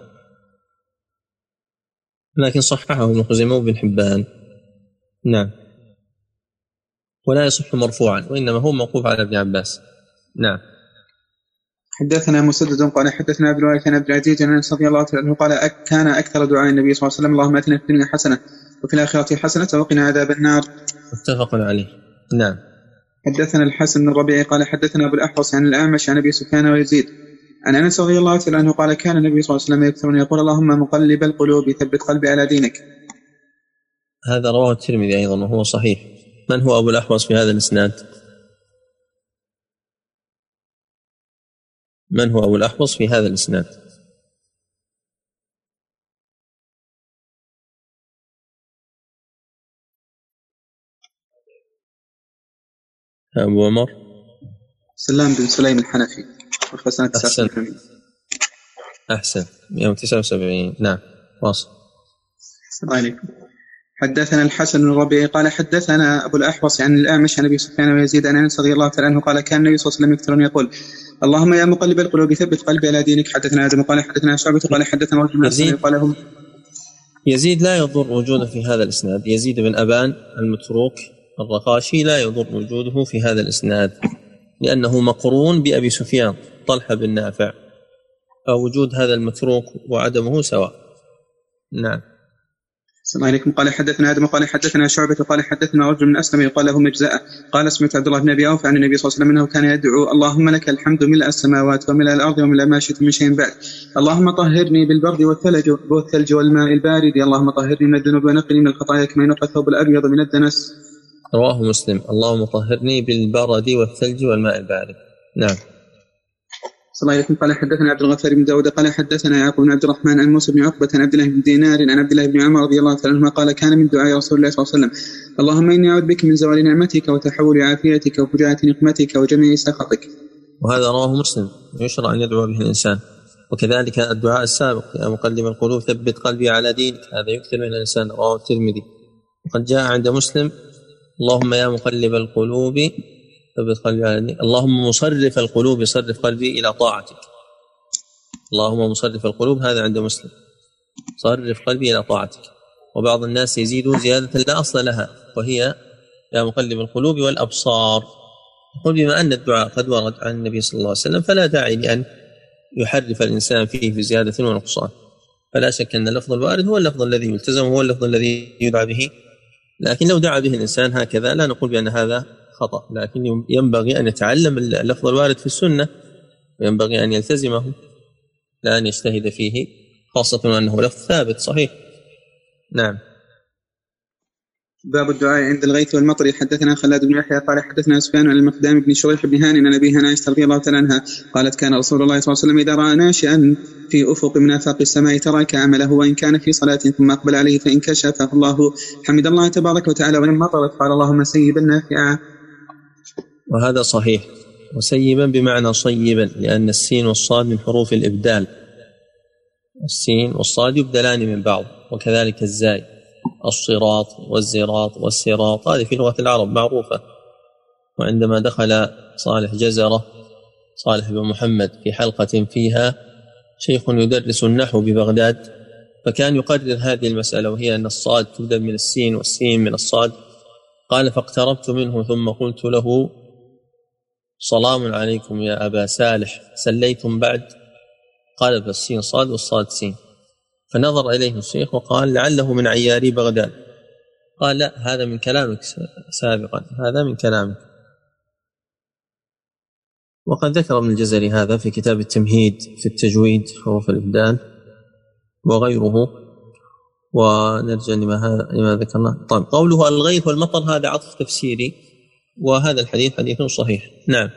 لكن صححه ابن خزيمة وابن حبان نعم ولا يصح مرفوعا وإنما هو موقوف على ابن عباس نعم حدثنا مسدد قال حدثنا عبد الوارث عن عبد العزيز عن أنس رضي الله عنه قال كان أكثر دعاء النبي صلى الله عليه وسلم اللهم آتنا في الدنيا حسنة وفي الآخرة حسنة وقنا عذاب النار. متفق عليه. نعم. حدثنا الحسن بن الربيع قال حدثنا أبو الأحوص عن الأعمش عن أبي سفيان ويزيد عن أنس رضي الله عنه قال كان النبي صلى الله عليه وسلم يكثر يقول اللهم مقلب القلوب ثبت قلبي على دينك. هذا رواه الترمذي أيضا وهو صحيح. من هو أبو الأحوص في هذا الإسناد من هو أبو الأحوص في هذا الإسناد أبو عمر. سلام بن سليم الحنفي سنة أحسن. أحسن. 179 نعم. واصل. السلام عليكم. حدثنا الحسن بن الربيع قال حدثنا أبو الأحوص عن الأعمش عن أبي سفيان ويزيد عن أنس رضي الله تعالى عنه قال كان النبي صلى الله عليه وسلم يكثر يقول اللهم يا مقلب القلوب ثبت قلبي على دينك. حدثنا آدم قال حدثنا شعبة قال حدثنا رجل قال هم يزيد لا يضر وجوده في هذا الإسناد. يزيد بن أبان المتروك الرقاشي لا يضر وجوده في هذا الإسناد لأنه مقرون بأبي سفيان طلحة بن نافع فوجود هذا المتروك وعدمه سواء. نعم. السلام عليكم. قال حدثنا آدم قال حدثنا شعبة قال حدثنا رجل من أسلم يقال له مجزأة قال سمعت عبد الله بن أبي أوفى عن النبي صلى الله عليه وسلم أنه كان يدعو اللهم لك الحمد ملء السماوات وملء الأرض وملء ما شئت من شيء بعد. اللهم طهرني بالبرد والثلج والثلج والماء البارد. اللهم طهرني من الذنوب ونقني من الخطايا كما ينقى الثوب الأبيض من الدنس. رواه مسلم. اللهم طهرني بالبرد والثلج والماء البارد. نعم. صلى الله عليه قال حدثنا عبد الغفار بن داود قال حدثنا يعقوب بن عبد الرحمن عن موسى بن عقبة عن عبد الله بن دينار عن عبد الله بن عمر رضي الله تعالى عنهما قال كان من دعاء رسول الله صلى الله عليه وسلم اللهم إني أعوذ بك من زوال نعمتك وتحول عافيتك وفجاءة نقمتك وجميع سخطك وهذا رواه مسلم. يشرع أن يدعو به الإنسان. وكذلك الدعاء السابق يا مقلب القلوب ثبت قلبي على دينك هذا يكثر من الإنسان رواه الترمذي. وقد جاء عند مسلم اللهم يا مقلب القلوب ثبت قلبي على اللهم مصرف القلوب صرف قلبي إلى طاعتك. اللهم مصرف القلوب هذا عند مسلم. صرف قلبي إلى طاعتك. وبعض الناس يزيد زيادة لا أصل لها وهي يا مقلب القلوب والأبصار. يقول بما أن الدعاء قد ورد عن النبي صلى الله عليه وسلم فلا داعي لأن يحرف الإنسان فيه بزياده ونقصان. فلا شك أن اللفظ الوارد هو اللفظ الذي يلتزم وهو اللفظ الذي يدعى به لكن لو دعا به الإنسان هكذا لا نقول بأن هذا خطأ لكن ينبغي أن يتعلم اللفظ الوارد في السنة وينبغي أن يلتزمه لا أن يجتهد فيه خاصة انه لفظ ثابت صحيح. نعم. باب الدعاء عند الغيث والمطر. حدثنا خلاد بن يحيى قال حدثنا سفيان عن المقدام بن شريح بن هاني عن ابيها عائشه رضي الله تعالى عنها قالت كان رسول الله صلى الله عليه وسلم إذا رأى ناشئا في أفق من آفاق السماء ترك عمله وإن كان في صلاة ثم أقبل عليه فإن كشفه الله. حمد الله تبارك وتعالى وإن مطرت. قال اللهم سيبا نافعا. وهذا صحيح. وسيبا بمعنى صيبا لأن السين والصاد من حروف الإبدال. السين والصاد يبدلان من بعض وكذلك الزاي. الصراط والزراط والسراط. هذه في لغة العرب معروفة. وعندما دخل صالح جزرة صالح بن محمد في حلقة فيها شيخ يدرس النحو ببغداد فكان يقرر هذه المسألة وهي أن الصاد تبدأ من السين والسين من الصاد. قال فاقتربت منه ثم قلت له سلام عليكم يا أبا سالح سليتم بعد؟ قال فالسين صاد والصاد سين. فنظر إليه الشيخ وقال لعله من عياري بغداد. قال لا هذا من كلامك سابقا هذا من كلامك. وقد ذكر ابن الجزري هذا في كتاب التمهيد في التجويد حروف الإبدال وغيره. ونرجع لما لما ذكرنا طيب قوله الغيث والمطر هذا عطف تفسيري وهذا الحديث حديث صحيح. نعم.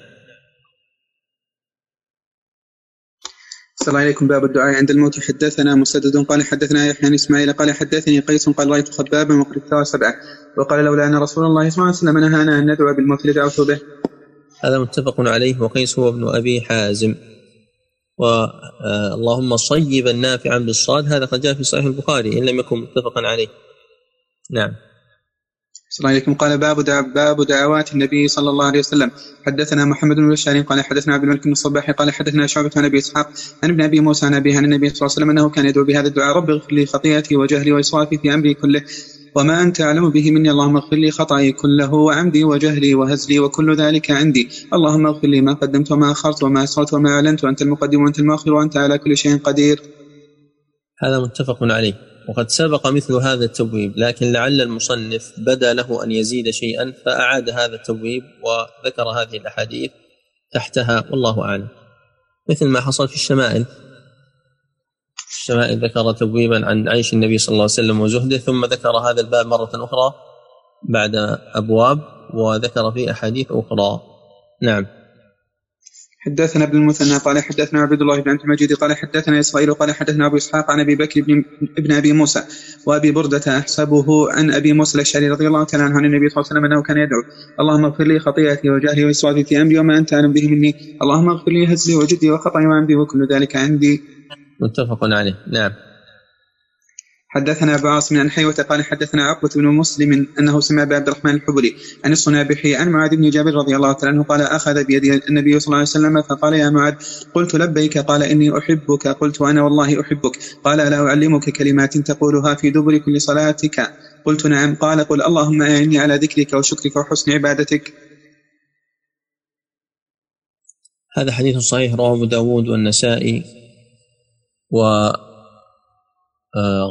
السلام عليكم باب الدعاء عند الموت حدثنا مسدد قال حدثنا يحيى بن إسماعيل قال حدثني قيس قال رأيت خبابا وقد سوى سبعة وقال لولا أن رسول الله صلى الله عليه وسلم نهانا أن ندعو بالموت لدعوت به. هذا متفق عليه وقيس هو ابن أبي حازم واللهم صيبا نافعا بالصاد هذا قد جاء في صحيح البخاري إن لم يكن متفقا عليه. نعم. السلام عليكم. قال باب دع باب دعوات النبي صلى الله عليه وسلم. حدثنا محمد بن بشار قال حدثنا عبد الملك بن الصباح قال حدثنا شعبة عن أبي إسحاق عن ابن أبي موسى عن ابي عن النبي صلى الله عليه وسلم أنه كان يدعو بهذا الدعاء. رب اغفر لي خطيئتي وجهلي وإسرافي في أمري كله وما أنت أعلم به مني. اللهم اغفر لي خطئي كله وعمدي وجهلي وهزلي وكل ذلك عندي. اللهم اغفر لي ما قدمت وما أخرت وما أسررت وما أعلنت. وانت المقدم وأنت المؤخر وأنت على كل شيء قدير. هذا متفق عليه. وقد سبق مثل هذا التبويب لكن لعل المصنف بدا له أن يزيد شيئا فأعاد هذا التبويب وذكر هذه الأحاديث تحتها والله أعلم. مثل ما حصل في الشمائل. الشمائل ذكر تبويبا عن عيش النبي صلى الله عليه وسلم وزهده ثم ذكر هذا الباب مرة أخرى بعد أبواب وذكر في أحاديث أخرى. نعم. حدثنا ابن المثنى قال حدثنا عبد الله بن عبد المجيد قال حدثنا اسرائيل قال حدثنا أبو إسحاق عن أبي بكر بن ابن أبي موسى وأبي بردة أحسبه عن أبي موسى الأشعري رضي الله تعالى عنه عن النبي صلى الله عليه وسلم أنه كان يدعو. اللهم اغفر لي خطيئتي وجهلي واسرافي في أمري وما أنت أعلم به مني. اللهم اغفر لي هزلي وجدي وخطئي وعمدي وكل ذلك عندي. متفق عليه. نعم. حدثنا ابو عاصم عن حيوة قال حدثنا عقبة بن مسلم أنه سمع بعبد الرحمن الحبلي عن الصنابحي عن معاذ بن جابر رضي الله تعالى عنه قال أخذ بيدي النبي صلى الله عليه وسلم فقال يا معاذ قلت لبيك قال إني أحبك قلت وأنا والله أحبك قال لا أعلمك كلمات تقولها في دبر كل صلاتك قلت نعم قال قل اللهم أعني على ذكرك وشكرك وحسن عبادتك هذا حديث صحيح رواه أبو داود والنسائي و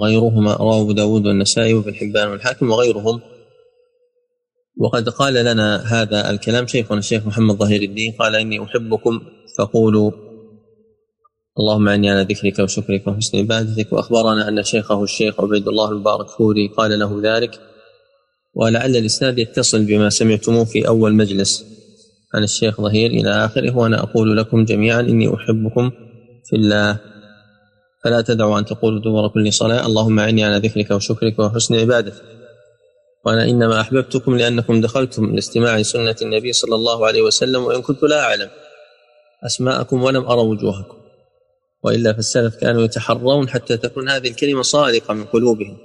غيرهما رواه أبو داود والنسائي وابن حبان والحاكم وغيرهم. وقد قال لنا هذا الكلام شيخنا الشيخ محمد ظهير الدين قال إني أحبكم فقولوا اللهم أعني على ذكرك وشكرك وحسن عبادتك وأخبرنا أن شيخه الشيخ عبيد الله المبارك فوري قال له ذلك ولعل الإسناد يتصل بما سمعتموه في أول مجلس. عن الشيخ ظهير إلى آخره وأنا أقول لكم جميعا إني أحبكم في الله. فلا تدعوا أن تقولوا دبر كل صلاة. اللهم أعني على ذكرك وشكرك وحسن عبادتك. وأنا إنما أحببتكم لأنكم دخلتم لاستماع سنة النبي صلى الله عليه وسلم وإن كنت لا أعلم أسماءكم ولم أرى وجوهكم. وإلا فالسلف كانوا يتحرون حتى تكون هذه الكلمة صادقة من قلوبهم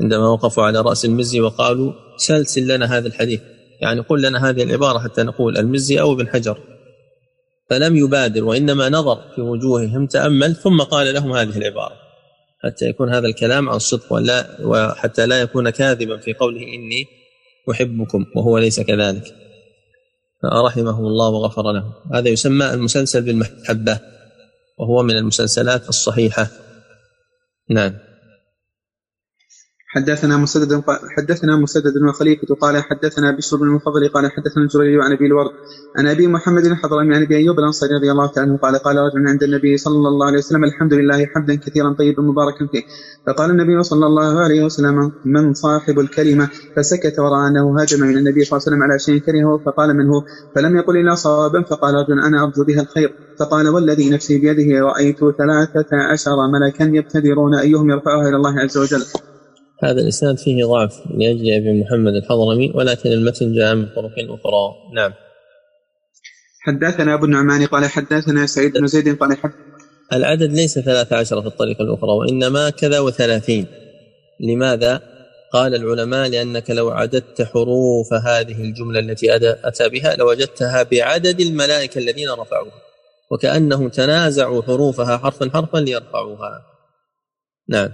عندما وقفوا على رأس المزي وقالوا سلسل لنا هذا الحديث. يعني قل لنا هذه العبارة حتى نقول المزي أو ابن حجر. فلم يبادر وإنما نظر في وجوههم تأمل ثم قال لهم هذه العبارة. حتى يكون هذا الكلام عن الصدق ولا وحتى لا يكون كاذبا في قوله إني أحبكم وهو ليس كذلك. فرحمه الله وغفر له هذا يسمى المسلسل بالمحبة وهو من المسلسلات الصحيحة. نعم. حدثنا مسدد حدثنا مسدد وخليفة قال حدثنا بشر بن المفضل قال حدثنا الجريري عن أبي الورد عن أبي محمد الحضرمي عن ابي أيوب الأنصاري رضي الله تعالى عنه قال قال رجل عند النبي صلى الله عليه وسلم الحمد لله حمدا كثيرا طيبا مباركا فيه. فقال النبي صلى الله عليه وسلم من صاحب الكلمة فسكت وراى انه هاجم من النبي صلى الله عليه وسلم على شيء كرهه فقال من هو؟ فلم يقل إلا صوابا فقال رجل أنا أرجو بها الخير. فقال والذي نفسي بيده رأيت ثلاثة عشر ملكا يبتدرون أيهم يرفعها إلى الله عز وجل. هذا الإسناد فيه ضعف لأجل أبي محمد الحضرمي ولكن المتن جاء من طرق أخرى. نعم. حدثنا أبو النعمان قال حدثنا سعيد بن زيد قال حدثنا العدد ليس ثلاثة عشر في الطريقة الأخرى وإنما كذا وثلاثين. لماذا؟ قال العلماء لأنك لو عددت حروف هذه الجملة التي أتى بها لوجدتها بعدد الملائكة الذين رفعوها وكأنهم تنازعوا حروفها حرفا حرفا ليرفعوها. نعم.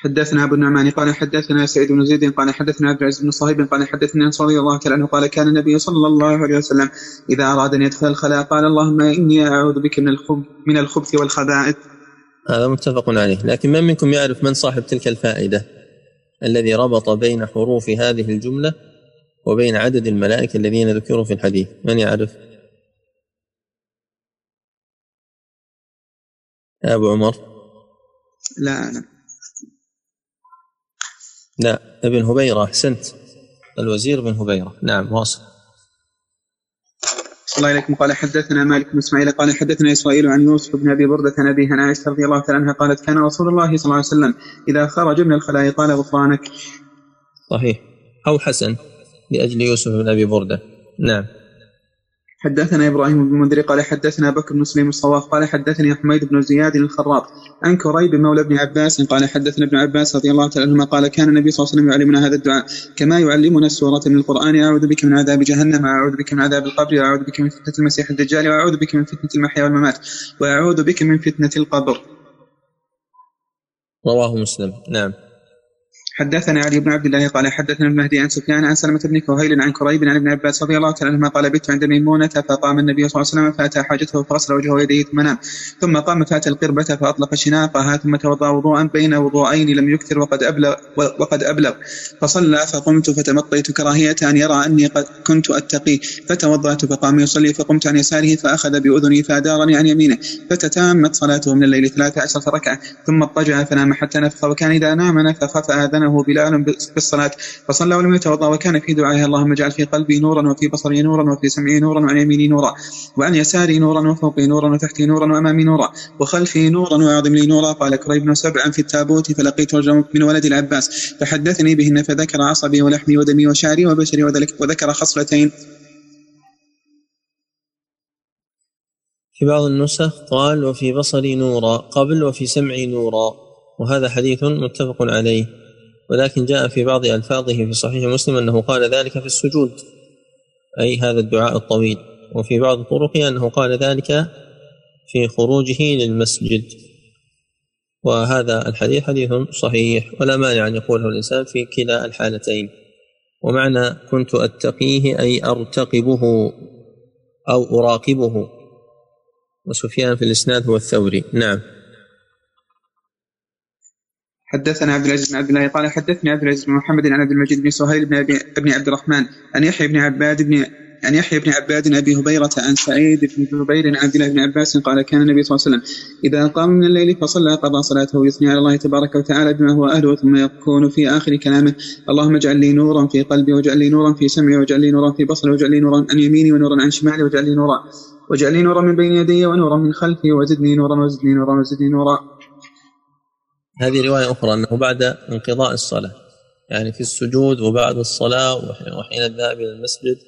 حدثنا أبو النعمان قال حدثنا سعيد بن زيد قال حدثنا عبد العزيز بن صهيب قال حدثني أنس رضي الله تعالى عنه قال كان النبي صلى الله عليه وسلم إذا أراد أن يدخل الخلاء قال اللهم إني أعوذ بك من الخبث من الخبث والخبائث. هذا متفق عليه، لكن من منكم يعرف من صاحب تلك الفائدة الذي ربط بين حروف هذه الجملة وبين عدد الملائكة الذين ذكروا في الحديث، من يعرف؟ يا أبو عمر لا لا لا ابن هبيرة أحسنت. الوزير بن هبيرة. نعم واصل. الله إليكم قال حدثنا مالك بن إسماعيل قال حدثنا اسرائيل عن يوسف بن أبي بردة عن أبي عائشه رضي الله تعالى عنها قالت كان رسول الله صلى الله عليه وسلم إذا خرج من الخلاء قال غفرانك. صحيح. أو حسن لأجل يوسف بن أبي بردة. نعم. حدثنا إبراهيم بن المنذر قال حدثنا بكر بن سليم الصواف قال حدثني حميد بن زياد الخراط عن كريب مولى ابن عباس قال حدثنا ابن عباس رضي الله تعالى عنهما قال كان النبي صلى الله عليه وسلم يعلمنا هذا الدعاء كما يعلمنا السورة من القرآن أعوذ بك من عذاب جهنم وأعوذ بك من عذاب القبر وأعوذ بك من فتنة المسيح الدجال وأعوذ بك من فتنة المحيا والممات وأعوذ بك من فتنة القبر. رواه مسلم. نعم. حدثنا علي بن عبد الله قال حدثنا المهدي عن سفيان عن سلمة بن كهيل عن كريب عن ابن عباس رضي الله تعالى عنهما قال بت عند ميمونة فقام النبي صلى الله عليه وسلم فأتى حاجته فغسل وجهه ويديه ثم نام. ثم قام فأتى القربة فأطلق شناقها ثم توضأ وضوءا بين وضوءين لم يكثر وقد أبلغ وقد أبلغ. فصلى فقمت فتمطيت كراهية أن يرى أني قد كنت أتقي. فتوضأت فقام يصلي فقمت عن يساره فأخذ بأذني فأدارني عن يمينه. فتتامت صلاته من الليل ثلاث عشرة ركعة. ثم اضطجع فنام حتى نفخ. وكان إذا نام نفخ فآذنه بلال بالصلاة. فصلى ولم يتوضأ وكان في دعائه اللهم اجعل في قلبي نورا وفي بصري نورا وفي سمعي نورا وعن يميني نورا وعن يساري نورا وفوقي نورا وتحتي نورا وأمامي نورا وخلفي نورا وأعظم لي نورا. قال كريب سبعا في التابوت فلقيت رجلا من ولد العباس فحدثني بهن فذكر عصبي ولحمي ودمي وشعري وبشري وذكر خصلتين. في بعض النسخ قال وفي بصري نورا قبل وفي سمعي نورا وهذا حديث متفق عليه. ولكن جاء في بعض ألفاظه في صحيح مسلم أنه قال ذلك في السجود أي هذا الدعاء الطويل. وفي بعض طرقه أنه قال ذلك في خروجه للمسجد. وهذا الحديث حديث صحيح ولا مانع أن يقوله الإنسان في كلا الحالتين. ومعنى كنت أتقيه أي أرتقبه أو أراقبه. وسفيان في الإسناد هو الثوري. نعم. حدثنا عبد العزيز بن عبد الله قال حدثني عبد العزيز بن محمد عن عبد المجيد بن سهيل بن ابي عبد الرحمن عن يحيى بن عباد بن عن يحيى بن عباد أبي هبيرة عن سعيد بن جبير عن عبد الله بن عباس قال كان النبي صلى الله عليه وسلم إذا قام من الليل فصلى قضى صلاته يثني على الله تبارك وتعالى بما هو أهله ثم يكون في آخر كلامه اللهم اجعل لي نورا في قلبي واجعل لي نورا في سمعي واجعل لي نورا في بصري واجعل لي نورا عن يميني ونورا عن شمالي واجعل لي نورا واجعل لي نورا من بين يدي ونورا من خلفي وزدني نورا وزدني نورا وزدني نورا. هذه رواية أخرى أنه بعد انقضاء الصلاة يعني في السجود وبعد الصلاة وحين الذهاب إلى المسجد.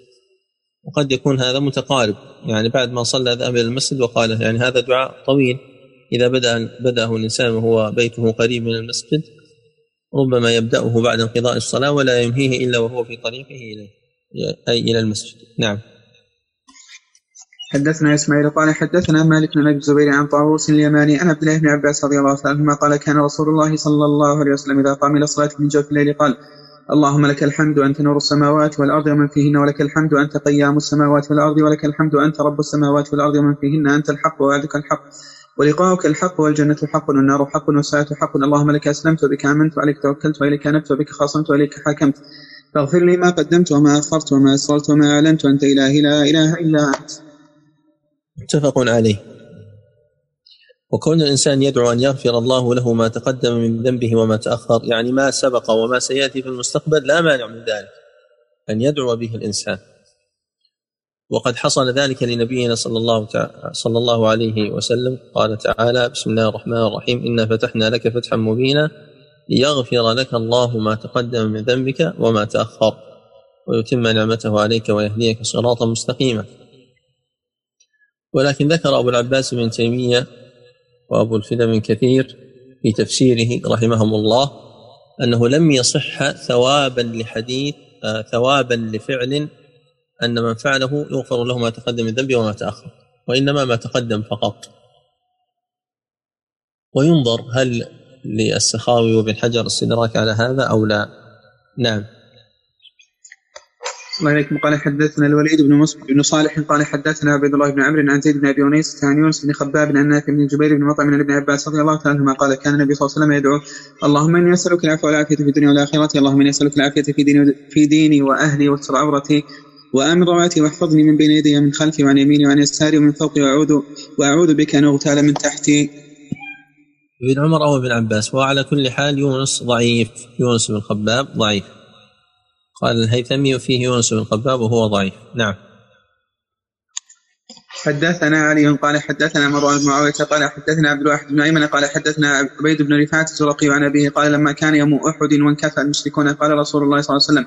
وقد يكون هذا متقارب يعني بعد ما صلى ذهب إلى المسجد وقال يعني هذا دعاء طويل إذا بدأ بدأه الإنسان وهو بيته قريب من المسجد ربما يبدأه بعد انقضاء الصلاة ولا ينهيه إلا وهو في طريقه إليه أي إلى المسجد. نعم. حدثنا إسماعيل قال حدثنا مالك بن أبي الزبير عن طاووس اليماني عن عبد الله بن عباس رضي الله عنهما قال كان رسول الله صلى الله عليه وسلم إذا قام إلى الصلاة من جوف الليل قال اللهم لك الحمد أنت نور السماوات والأرض ومن فيهن ولك الحمد أنت قيام السماوات والأرض ولك الحمد أنت رب السماوات والأرض ومن فيهن أنت الحق ووعدك الحق ولقاؤك الحق والجنة حق والنار حق والساعة حق اللهم لك أسلمت وبك آمنت وعليك توكلت وإليك أنبت وبك خاصمت وإليك حكمت فاغفر لي ما قدمت وما أخرت وما أسررت وما أعلنت وأنت إلهي لا إله إلا أنت. متفق عليه. وكون الإنسان يدعو أن يغفر الله له ما تقدم من ذنبه وما تأخر يعني ما سبق وما سيأتي في المستقبل لا مانع من ذلك أن يدعو به الإنسان. وقد حصل ذلك لنبينا صلى الله صلى الله عليه وسلم قال تعالى بسم الله الرحمن الرحيم إنا فتحنا لك فتحا مبينا ليغفر لك الله ما تقدم من ذنبك وما تأخر ويتم نعمته عليك ويهديك صراطا مستقيما. ولكن ذكر أبو العباس بن تيمية وأبو الفدا من كثير في تفسيره رحمهم الله أنه لم يصح ثوابا لحديث آه ثوابا لفعل أن من فعله يغفر له ما تقدم من ذنبه وما تأخر وإنما ما تقدم فقط. وينظر هل للسخاوي وابن حجر استدراك على هذا أو لا؟ نعم. الله عليكم قال حدثنا الوليد بن مسلم بن صالح قال حدثنا عبد الله بن عمرو عن زيد بن أبي أنيس عن يونس بن خباب عن نافع بن جبير بن مطعم ابن عباس رضي الله تعالى عنهما قال كان النبي صلى الله عليه وسلم يدعو اللهم إني أسألك العفو والعافية في الدنيا والآخرة اللهم إني أسألك العافية في ديني في ديني وأهلي واستر عورتي وامن رواتي واحفظني من بين يدي ومن خلفي وعن يميني وعن يساري ومن فوقي واعوذ وأعوذ بك أن أغتال من تحتي. ابن عمر أو ابن عباس وعلى كل حال يونس ضعيف. يونس بن خباب ضعيف. قال الهيثمي فيه يونس بن خباب وهو ضعيف. نعم. حدثنا علي قال حدثنا مروان بن معاوية قال حدثنا عبد الواحد بن أيمن قال حدثنا عبيد بن رفاعة الزرقي عن أبيه قال لما كان يوم أحد وانكفى المشركون قال رسول الله صلى الله عليه وسلم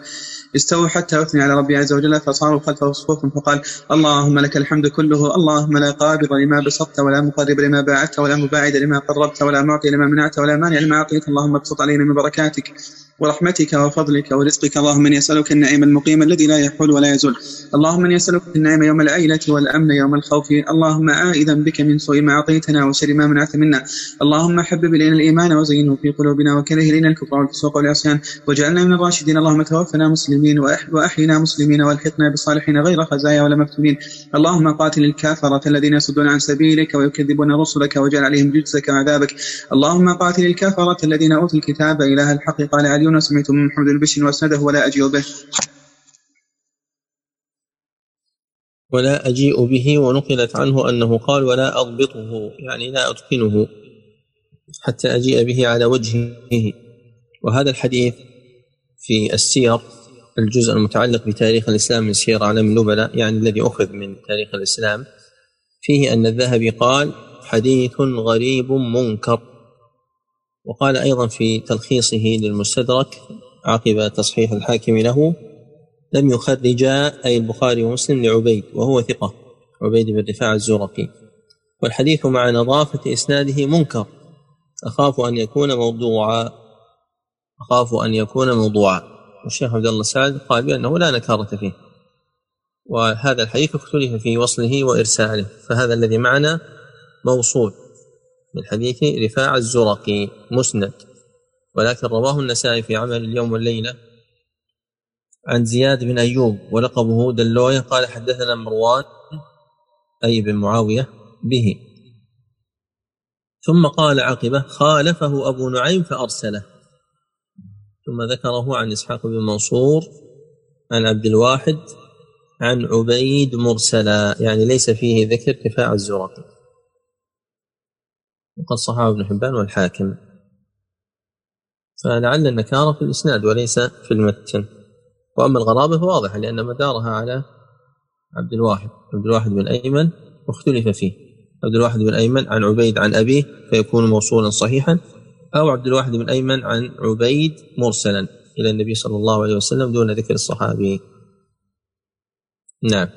استووا حتى اثني على ربي عز وجل فصاروا خلفه صفوف فقال اللهم لك الحمد كله اللهم لا قابض لما بسطت ولا مقرب لما باعدت ولا مباعد لما قربت ولا معطي لما منعت ولا مانع لما أعطيت. اللهم ابسط علينا من بركاتك ورحمتك وفضلك ورزقك. اللهم إني أسألك النعيم المقيم الذي لا يحول ولا يزول. اللهم إني أسألك النعيم يوم العيلة والأمن يوم الخوف. اللهم عائذا بك من سوء ما أعطيتنا وشر ما منعت منا. اللهم حبب إلينا الإيمان وزينه في قلوبنا وكره إلينا الكفر والفسوق والعصيان. واجعلنا من الراشدين. اللهم توفنا مسلمين. وأحينا مسلمين وألحقنا بالصالحين غير خزايا ولا مفتونين. اللهم قاتل الكافرة الذين يصدون عن سبيلك ويكذبون رسلك واجعل عليهم جزك وعذابك. اللهم قاتل الكافرة الذين أوتوا الكتاب إله الحق. قال علي سمعت من محمد البشر وأسنده ولا أجيء به. ولا أجيء به ونقلت عنه أنه قال ولا أضبطه. يعني لا أتقنه حتى أجيء به على وجهه. وهذا الحديث في السير الجزء المتعلق بتاريخ الإسلام من سير أعلام النبلاء يعني الذي أخذ من تاريخ الإسلام فيه أن الذهبي قال حديث غريب منكر وقال أيضا في تلخيصه للمستدرك عقب تصحيح الحاكم له لم يخرجا أي البخاري ومسلم لعبيد وهو ثقة عبيد بن رفاعة الزرقي. والحديث مع نظافة إسناده منكر أخاف أن يكون موضوعا أخاف أن يكون موضوعا والشيخ عبد الله سعد قال بأنه لا نكارة فيه وهذا الحديث اختلف في وصله وإرساله فهذا الذي معنا موصول من حديث رفاع الزرقي مسند ولكن رواه النسائي في عمل اليوم والليلة عن زياد بن أيوب ولقبه دلوية قال حدثنا مروان أي بن معاوية به. ثم قال عقبة خالفه أبو نعيم فأرسله. ثم ذكره عن إسحاق بن منصور عن عبد الواحد عن عبيد مرسلا يعني ليس فيه ذكر رفاع الزرقي. وقد صححه ابن حبان والحاكم. فلعل النكارة في الإسناد وليس في المتن. وأما الغرابة فواضحة لأن مدارها على عبد الواحد عبد الواحد بن أيمن واختلف فيه. عبد الواحد بن أيمن عن عبيد عن أبيه فيكون موصولا صحيحا. أو عبد الواحد بن أيمن عن عبيد مرسلا إلى النبي صلى الله عليه وسلم دون ذكر الصحابي. نعم.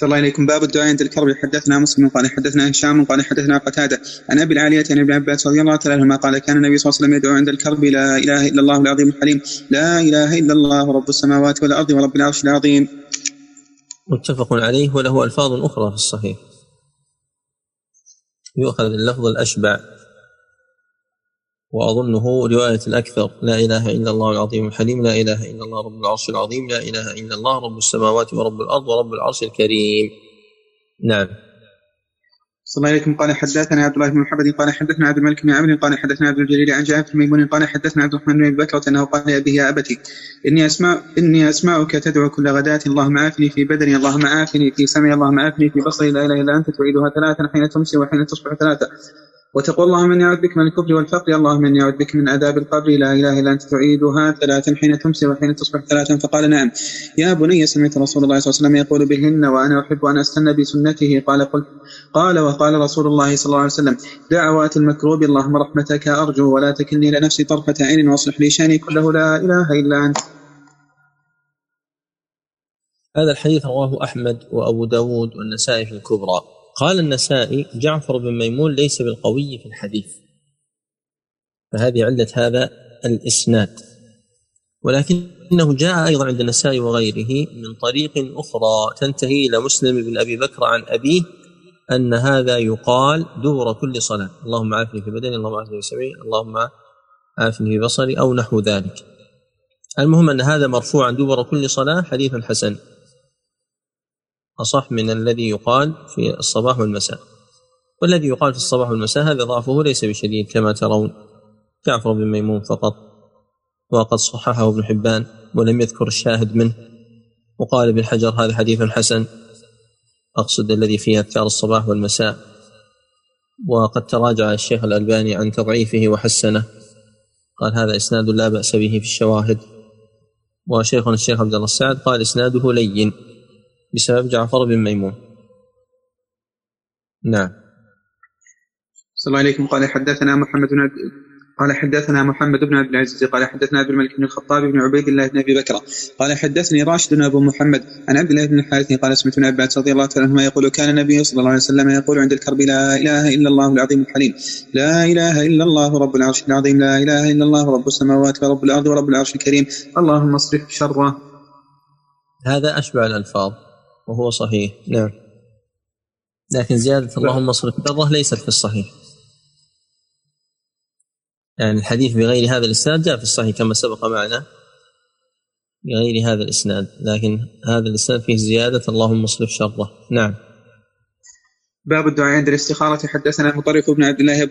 صلى الله عليكم باب الدعاء عند الكرب. حدثنا مسلم قال حدثنا هشام قال حدثنا قتادة. عن أبي العالية عن ابن عباس رضي الله تعالى عنهما قال كان النبي صلى الله عليه وسلم يدعو عند الكرب لا إله إلا الله العظيم الحليم. لا إله إلا الله رب السماوات والأرض ورب العرش العظيم. متفق عليه وله ألفاظ أخرى في الصحيح. يؤخذ اللفظ الأشبع. وأظنه رواية الأكثر. لا إله إلا الله العظيم الحليم لا إله إلا الله رب العرش العظيم لا إله إلا الله رب السماوات ورب الأرض ورب العرش الكريم. نعم. صلى الله عليكم. قال حدثنا عبد الله بن محمد قال حدثنا عبد الملك بن عمرو قال حدثنا عبد الجليل عن جابر بن ميمون قال حدثنا عبد الرحمن بن بكر انه قال لابيه يا أبتي إني أسمع إني أسمعك تدعو كل غداة اللهم عافني في بدني اللهم عافني في سمعي اللهم عافني في بصري لا إله إلا أنت تعيدها ثلاثا حين تمسي وحين تصبح ثلاثا. وتقول اللهم اني اعوذ بك من الكفر والفقر اللهم اني اعوذ بك من عذاب القبر لا إله إلا أنت تعيدها ثلاثا حين تمسي وحين تصبح ثلاثا فقال نعم. يا بني سمعت رسول الله صلى الله عليه وسلم يقول بهن وأنا أحب أن أستنى بسنته قال قل قال وقال رسول الله صلى الله عليه وسلم دعوات المكروب اللهم رحمتك أرجو ولا تكلني لنفسي طرفة عين وأصلح لي شأني كله لا إله إلا أنت. هذا الحديث رواه أحمد وأبو داود والنسائي في الكبرى. قال النسائي جعفر بن ميمون ليس بالقوي في الحديث فهذه علة هذا الإسناد. ولكنه جاء أيضا عند النسائي وغيره من طريق أخرى تنتهي إلى مسلم بن أبي بكر عن أبيه أن هذا يقال دور كل صلاة. اللهم عافني في بدني اللهم عافني في سمعي اللهم عافني في بصري أو نحو ذلك. المهم أن هذا مرفوعا دبر كل صلاة حديث حسن. أصح من الذي يقال في الصباح والمساء. والذي يقال في الصباح والمساء هذا ضعفه ليس بشديد كما ترون. جعفر بن ميمون فقط. وقد صححه ابن حبان ولم يذكر الشاهد منه. وقال ابن حجر هذا حديث حسن. أقصد الذي فيه أذكار الصباح والمساء. وقد تراجع الشيخ الألباني عن تضعيفه وحسنه. قال هذا إسناد لا بأس به في الشواهد. وشيخنا الشيخ عبد الله السعد قال إسناده لين. بسبب جعفر بن ميمون. نعم. صلى الله عليكم. قال حدثنا محمد بن قال حدثنا محمد بن عبد العزيز. قال حدثنا عبد الملك بن الخطاب بن عبيد الله بن أبي بكر. قال حدثني راشد بن أبو محمد عن عبد الله بن الحارث قال سمعت ابن عباس رضي الله تعالى عنهما يقول كان النبي صلى الله عليه وسلم يقول عند الكرب لا إله إلا الله العظيم الحليم. لا إله إلا الله رب العرش العظيم. لا إله إلا الله رب السماوات ورب الأرض ورب العرش الكريم. اللهم اصرف شره. هذا اشبع الألفاظ. وهو صحيح. نعم. لكن زيادة اللهم اصرف شره ليست في الصحيح. يعني الحديث بغير هذا الإسناد جاء في الصحيح كما سبق معنا. بغير هذا الإسناد. لكن هذا الإسناد فيه زيادة اللهم اصرف شره. نعم. باب الدعاء عند الاستخارة. حدثنا مطرف بن عبد الله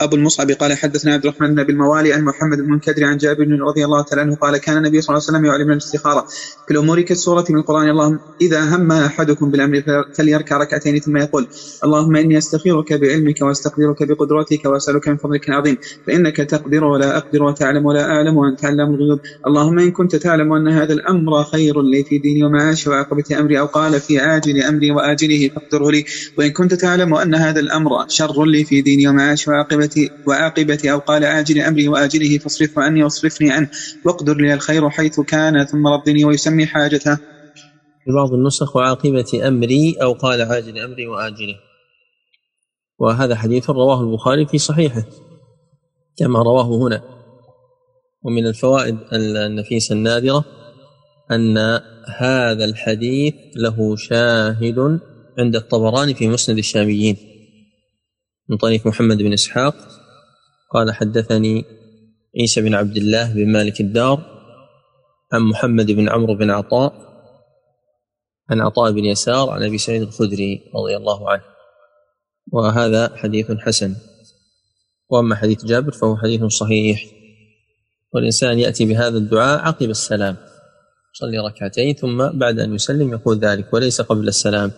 أبو المصعب قال حدثنا عبد الرحمن بن الموالي عن محمد بن المنكدر عن جابر رضي الله تعالى عنه قال كان النبي صلى الله عليه وسلم يعلمنا الاستخارة. في الأمور كالسورة من القرآن اللهم إذا هم أحدكم بالأمر فليركع ركعتين ثم يقول اللهم إني أستخيرك بعلمك وأستقدرك بقدرتك وأسألك من فضلك العظيم فإنك تقدر ولا أقدر وتعلم ولا أعلم وأنت علام الغيوب. اللهم إن كنت تعلم أن هذا الأمر خير لي في ديني ومعاشي وعاقبة أمري أو قال في عاجل أمري وآجله فاقدره لي. وإن كنت تعلم أن هذا الأمر شر لي في ديني ومعاشي وعاقبتي وعاقبتي أو قال عاجل أمري وآجله فاصرفه عني واصرفني عنه. واقدر لي الخير حيث كان ثم ردني ويسمي حاجته. في بعض النسخ وعاقبة أمري أو قال عاجل أمري وآجله. وهذا حديث رواه البخاري في صحيحه كما رواه هنا. ومن الفوائد النفيسة النادرة أن هذا الحديث له شاهد عند الطبراني في مسند الشاميين. من طريق محمد بن إسحاق قال حدثني عيسى بن عبد الله بن مالك الدار عن محمد بن عمرو بن عطاء عن عطاء بن يسار عن أبي سعيد الخدري رضي الله عنه. وهذا حديث حسن. وأما حديث جابر فهو حديث صحيح. والإنسان يأتي بهذا الدعاء عقب السلام يصلي ركعتين ثم بعد أن يسلم يقول ذلك وليس قبل السلام.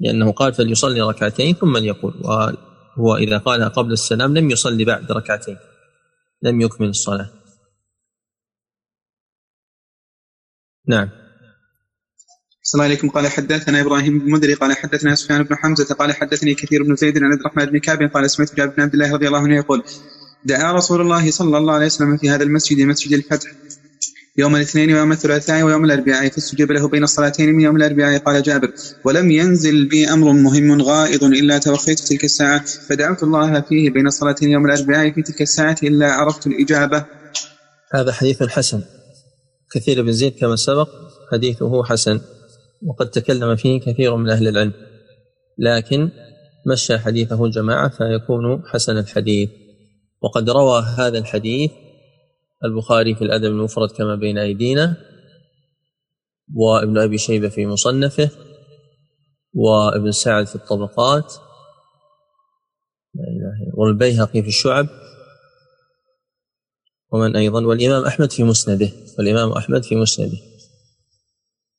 لأنه قال فليصلي ركعتين ثم ليقول وهو إذا قالها قبل السلام لم يصلي بعد ركعتين لم يكمل الصلاة. نعم. السلام عليكم. قال حدثنا إبراهيم بن مدري قال حدثنا سفيان بن حمزة قال حدثني كثير بن زيد عن عبد الرحمن بن كعب قال سمعت جابر بن عبد الله رضي الله عنه يقول دعا رسول الله صلى الله عليه وسلم في هذا المسجد مسجد الفتح. يوم الاثنين ويوم الثلاثاء ويوم الأربعاء فاستجيب له بين الصلاتين من يوم الأربعاء. قال جابر ولم ينزل بي أمر مهم غائض إلا توخيت تلك الساعة. فدعوت الله فيه بين الصلاتين يوم الأربعاء في تلك الساعة إلا عرفت الإجابة. هذا حديث حسن. كثير بن زيد كما سبق حديثه حسن وقد تكلم فيه كثير من أهل العلم. لكن مشى حديثه الجماعه فيكون حسن الحديث. وقد روى هذا الحديث البخاري في الأدب المفرد كما بين أيدينا وابن أبي شيبة في مصنفه وابن سعد في الطبقات والبيهقي في الشعب ومن أيضا والإمام أحمد في مسنده والإمام أحمد في مسنده.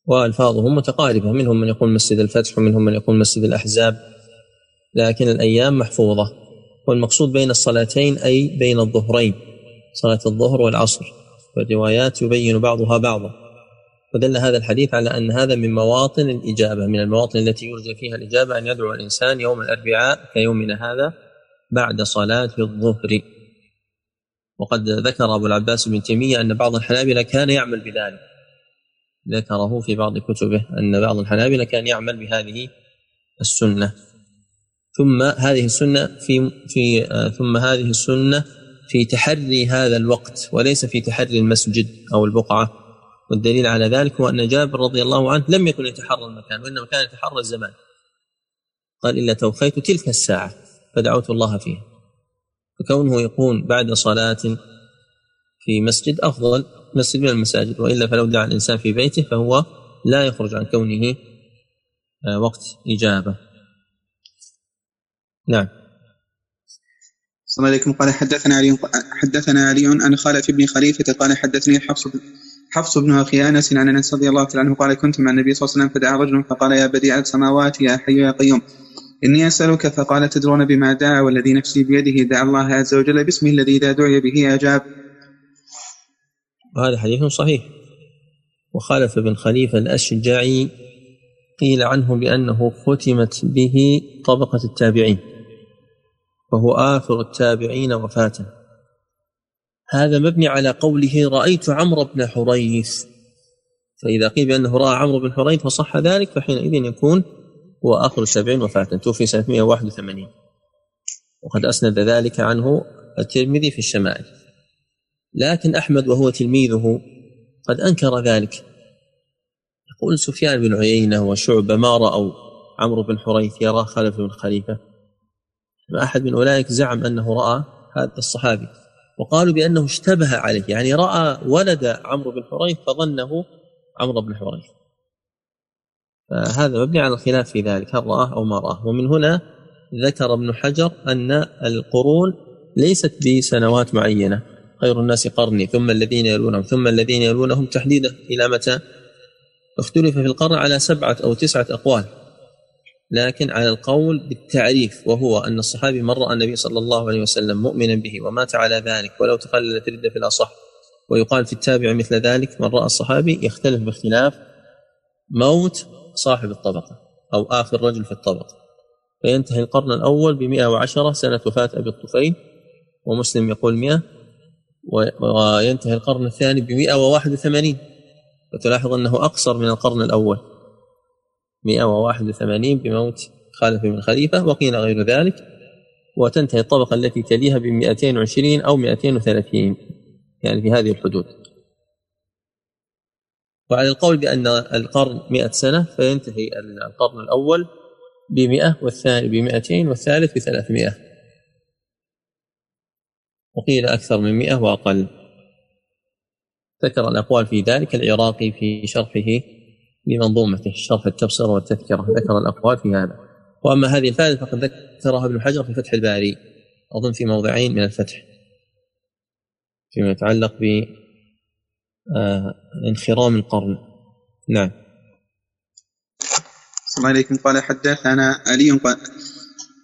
وألفاظهم متقاربة منهم من يقول مسجد الفتح ومنهم من يقول مسجد الأحزاب لكن الأيام محفوظة والمقصود بين الصلاتين أي بين الظهرين. صلاة الظهر والعصر. والروايات يبين بعضها بعضا. ودل هذا الحديث على أن هذا من مواطن الإجابة من المواطن التي يرجى فيها الإجابة أن يدعو الإنسان يوم الأربعاء كيومنا هذا بعد صلاة الظهر. وقد ذكر أبو العباس بن تيمية أن بعض الحنابلة كان يعمل بذلك. ذكره في بعض كتبه أن بعض الحنابلة كان يعمل بهذه السنة. ثم هذه السنة في في ثم هذه السنة في تحري هذا الوقت وليس في تحري المسجد أو البقعة. والدليل على ذلك هو أن جابر رضي الله عنه لم يكن يتحرى المكان وإنما كان يتحرى الزمان. قال إلا توفيت تلك الساعة فدعوت الله فيها. فكونه يكون بعد صلاة في مسجد أفضل مسجد من المساجد وإلا فلو دعا الإنسان في بيته فهو لا يخرج عن كونه آه، وقت إجابة. نعم. السلام عليكم. قال حدثنا علي حدثنا علي عن خالد بن خليفة قال حدثني حفص حفص بن أخي أنس عن أنس رضي الله تعالى عنه قال كنت مع النبي صلى الله عليه وسلم فدعا رجل فقال يا بديع السماوات يا حي يا قيوم إني أسألك فقال تدرون بما دعا والذي نفسي بيده دعا الله عز وجل باسمه الذي إذا دعي به أجاب. وهذا حديث صحيح. وخالف بن خليفة الأشجعي قيل عنه بأنه ختمت به طبقة التابعين. وهو آخر التابعين وفاة هذا مبني على قوله رأيت عمرو بن حريث فإذا قيل بأنه رأى عمرو بن حريث فصح ذلك فحينئذ يكون هو آخر التابعين وفاة توفي سنة 181 وقد أسند ذلك عنه الترمذي في الشمائل. لكن أحمد وهو تلميذه قد أنكر ذلك. يقول سفيان بن عيينة وشعبة ما رأوا عمرو بن حريث؟ يرى خلف بن خليفة. أحد من أولئك زعم أنه رأى هذا الصحابي وقالوا بأنه اشتبه عليه يعني رأى ولد عمرو بن حريث فظنه عمرو بن حريث. فهذا مبني على الخلاف في ذلك هل رآه أو ما رآه. ومن هنا ذكر ابن حجر أن القرون ليست بسنوات معينة خير الناس قرني ثم الذين يلونهم ثم الذين يلونهم تحديدا إلى متى؟ اختلف في القرن على سبعة أو تسعة أقوال. لكن على القول بالتعريف وهو أن الصحابي من رأى النبي صلى الله عليه وسلم مؤمنا به ومات على ذلك ولو تخللت ردة في الأصح ويقال في التابع مثل ذلك من رأى الصحابي يختلف باختلاف موت صاحب الطبقة أو آخر رجل في الطبقة. فينتهي القرن الأول ب 110 سنة وفاة أبي الطفيل ومسلم يقول 100 وينتهي القرن الثاني ب 181 وتلاحظ أنه أقصر من القرن الأول. 181 بموت خالف بن خليفة وقيل غير ذلك وتنتهي الطبقة التي تليها ب 220 أو 230 يعني في هذه الحدود. وعلى القول بأن القرن 100 سنة فينتهي القرن الأول ب 100 والثاني ب 200 والثالث ب 300 وقيل أكثر من 100 وأقل. ذكر الأقوال في ذلك العراقي في شرحه بمنظومته شرح التبصرة والتذكرة ذكر الأقوال في هذا. وأما هذه الفائدة فقد ذكرها ابن حجر في فتح الباري أظن في موضعين من الفتح فيما يتعلق ب آه، انخرام القرن. نعم. السلام عليكم. قال حدثنا علي قال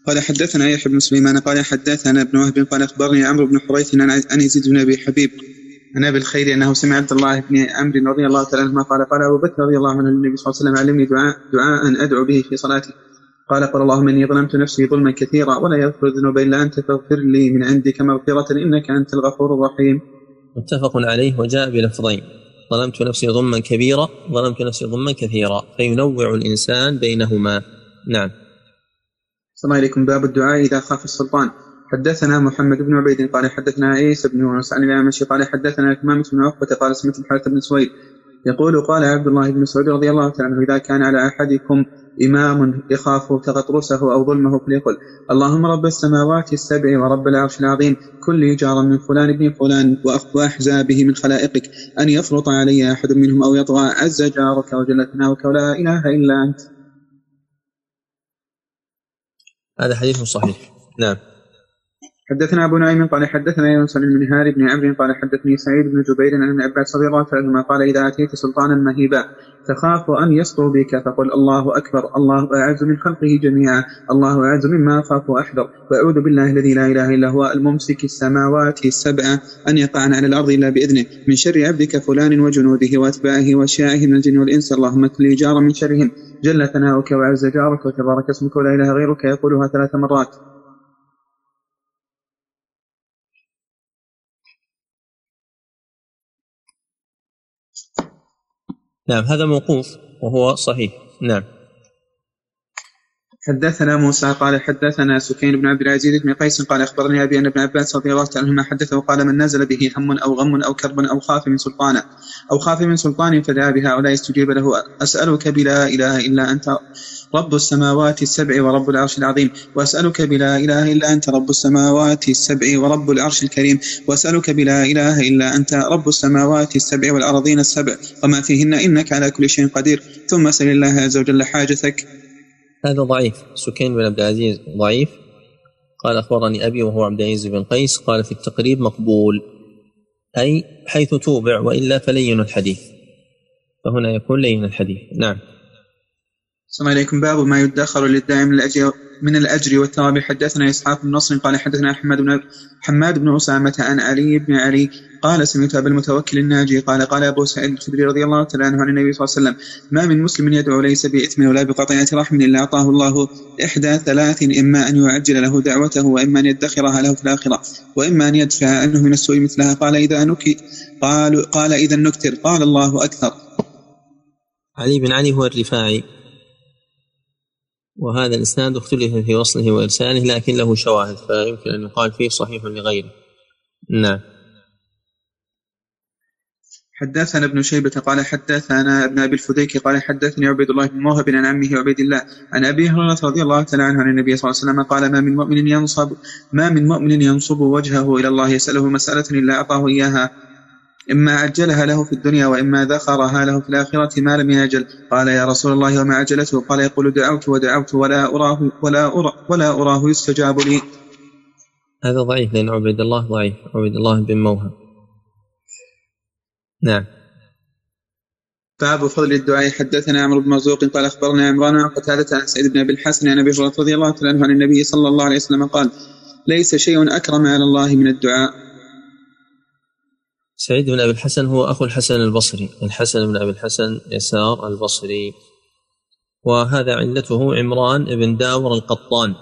قال حدثنا يحيى بن سليمان قال حدثنا ابن وهب قال أخبرني عمرو بن حريث عن يزيد بن أبي حبيب عن ابي الخير أنه سمع عبد الله بن عمرو رضي الله تعالى عنهما قال قال أبو بكر رضي الله عنه النبي صلى الله عليه وسلم علمني دعاء دعاء أدعو به في صلاتي. قال قال اللهم إني ظلمت نفسي ظلما كثيرا ولا يغفر الذنوب إلا أنت فاغفر لي من عندك مغفرة إنك أنت الغفور الرحيم. متفق عليه وجاء بلفظين. ظلمت نفسي ظلما كبيرا ظلمت نفسي ظلما كثيرا فينوع الإنسان بينهما. نعم. السلام عليكم. باب الدعاء إذا خاف السلطان. حدثنا محمد بن عبيد قال حدثنا عيسى بن يونس عن الأعمش قال حدثنا كمامة بن عقبة قال سمعت الحارث بن سويد يقول قال عبد الله بن مسعود رضي الله تعالى عنه إذا كان على أحدكم إمام يخاف تغطرسه أو ظلمه فليقل اللهم رب السماوات السبع ورب العرش العظيم كل جار من فلان بن فلان وأحزى به من خلائقك أن يفرط علي أحد منهم أو يطغى عز جارك وجل ثناؤك ولا إله إلا أنت. هذا حديث صحيح. نعم. حدثنا أبو نعيم قال حدثنا يونس بن منهار بن عمرو قال حدثني سعيد بن جبير عن ابن عباس رضي الله عنهما قال إذا أتيت سلطانا مهيبا تخاف أن يسطو بك فقل الله أكبر الله أعز من خلقه جميعا الله أعز مما اخاف وأحذر. وأعوذ بالله الذي لا إله إلا هو الممسك السماوات السبع أن يقعن على الأرض إلا بإذنه من شر عبدك فلان وجنوده وأتباعه واشياعه من الجن والإنس اللهم كن لي جارا من شرهم جل ثناؤك وعز جارك وتبارك اسمك ولا إله غيرك يقولها ثلاث مرات. نعم هذا موقوف وهو صحيح. نعم. حدثنا موسى قال حدثنا سفيان بن عبد العزيز بن قيس قال أخبرني أبي أن ابن عباس رضي الله عنهما حدثه قال من نزل به هم أو غم أو كرب أو خاف من سلطانه أو خاف من سلطان فدعا بهؤلاء استجيب له. أسألك بلا إله إلا أنت رب السماوات السبع ورب العرش العظيم وأسألك بلا إله إلا أنت رب السماوات السبع ورب العرش الكريم وأسألك بلا إله إلا أنت رب السماوات السبع والارضين السبع وما فيهن إنك على كل شيء قدير. ثم سل الله عز وجل حاجتك. هذا ضعيف. سكين بن عبد العزيز ضعيف. قال أخبرني أبي وهو عبد العزيز بن قيس. قال في التقريب مقبول. أي حيث توبع وإلا فلين الحديث. فهنا يكون لين الحديث. نعم. السلام عليكم. باب ما يدخر للدائم من الأجر من الأجر والثواب. حدثنا إسحاق بن نصر قال حدثنا أحمد بن حماد بن أسامة عن علي بن علي قال سمعت أبا المتوكل الناجي قال قال أبو سعيد الخدري رضي الله تعالى عنه عن النبي صلى الله عليه وسلم ما من مسلم يدعو ليس بإثم ولا بقطيعة رحم إلا أعطاه الله إحدى ثلاث إما أن يعجل له دعوته وإما أن يدخرها له في الآخرة وإما أن يدفع عنه من السوء مثلها. قال إذا نكي قال قال إذا نكتر قال الله أكثر. علي بن علي هو الرفاعي. وهذا الإسناد اختلف في وصله وإرساله لكن له شواهد فيمكن أن يقال فيه صحيح لغيره. نعم. حدثنا ابن شيبة قال حدثنا ابن أبي الفديك قال حدثني عبيد الله بن موهب عن عمه عبيد الله عن أبي هريرة رضي الله تعالى عنه عن النبي صلى الله عليه وسلم قال ما من مؤمن ينصب ما من مؤمن ينصب وجهه إلى الله يسأله مسألة إلا أعطاه إياها. إما عجلها له في الدنيا وإما ذخرها له في الآخرة ما لم يعجل قال يا رسول الله وما عجلته قال يقول دعوت ودعوت ولا أراه ولا أرى ولا أراه يستجاب لي. هذا ضعيف لأن عبيد الله ضعيف. عبيد الله بن موهب. نعم. باب فضل الدعاء. حدثنا عمرو بن مرزوق قال أخبرنا عمران عن قتادة عن سعيد بن أبي الحسن عن أبي هريرة رضي الله عنه عن النبي صلى الله عليه وسلم قال: ليس شيء أكرم على الله من الدعاء. سعيد بن أبي الحسن هو أخو الحسن البصري الحسن بن أبي الحسن يسار البصري. وهذا علته عمران بن داور القطان.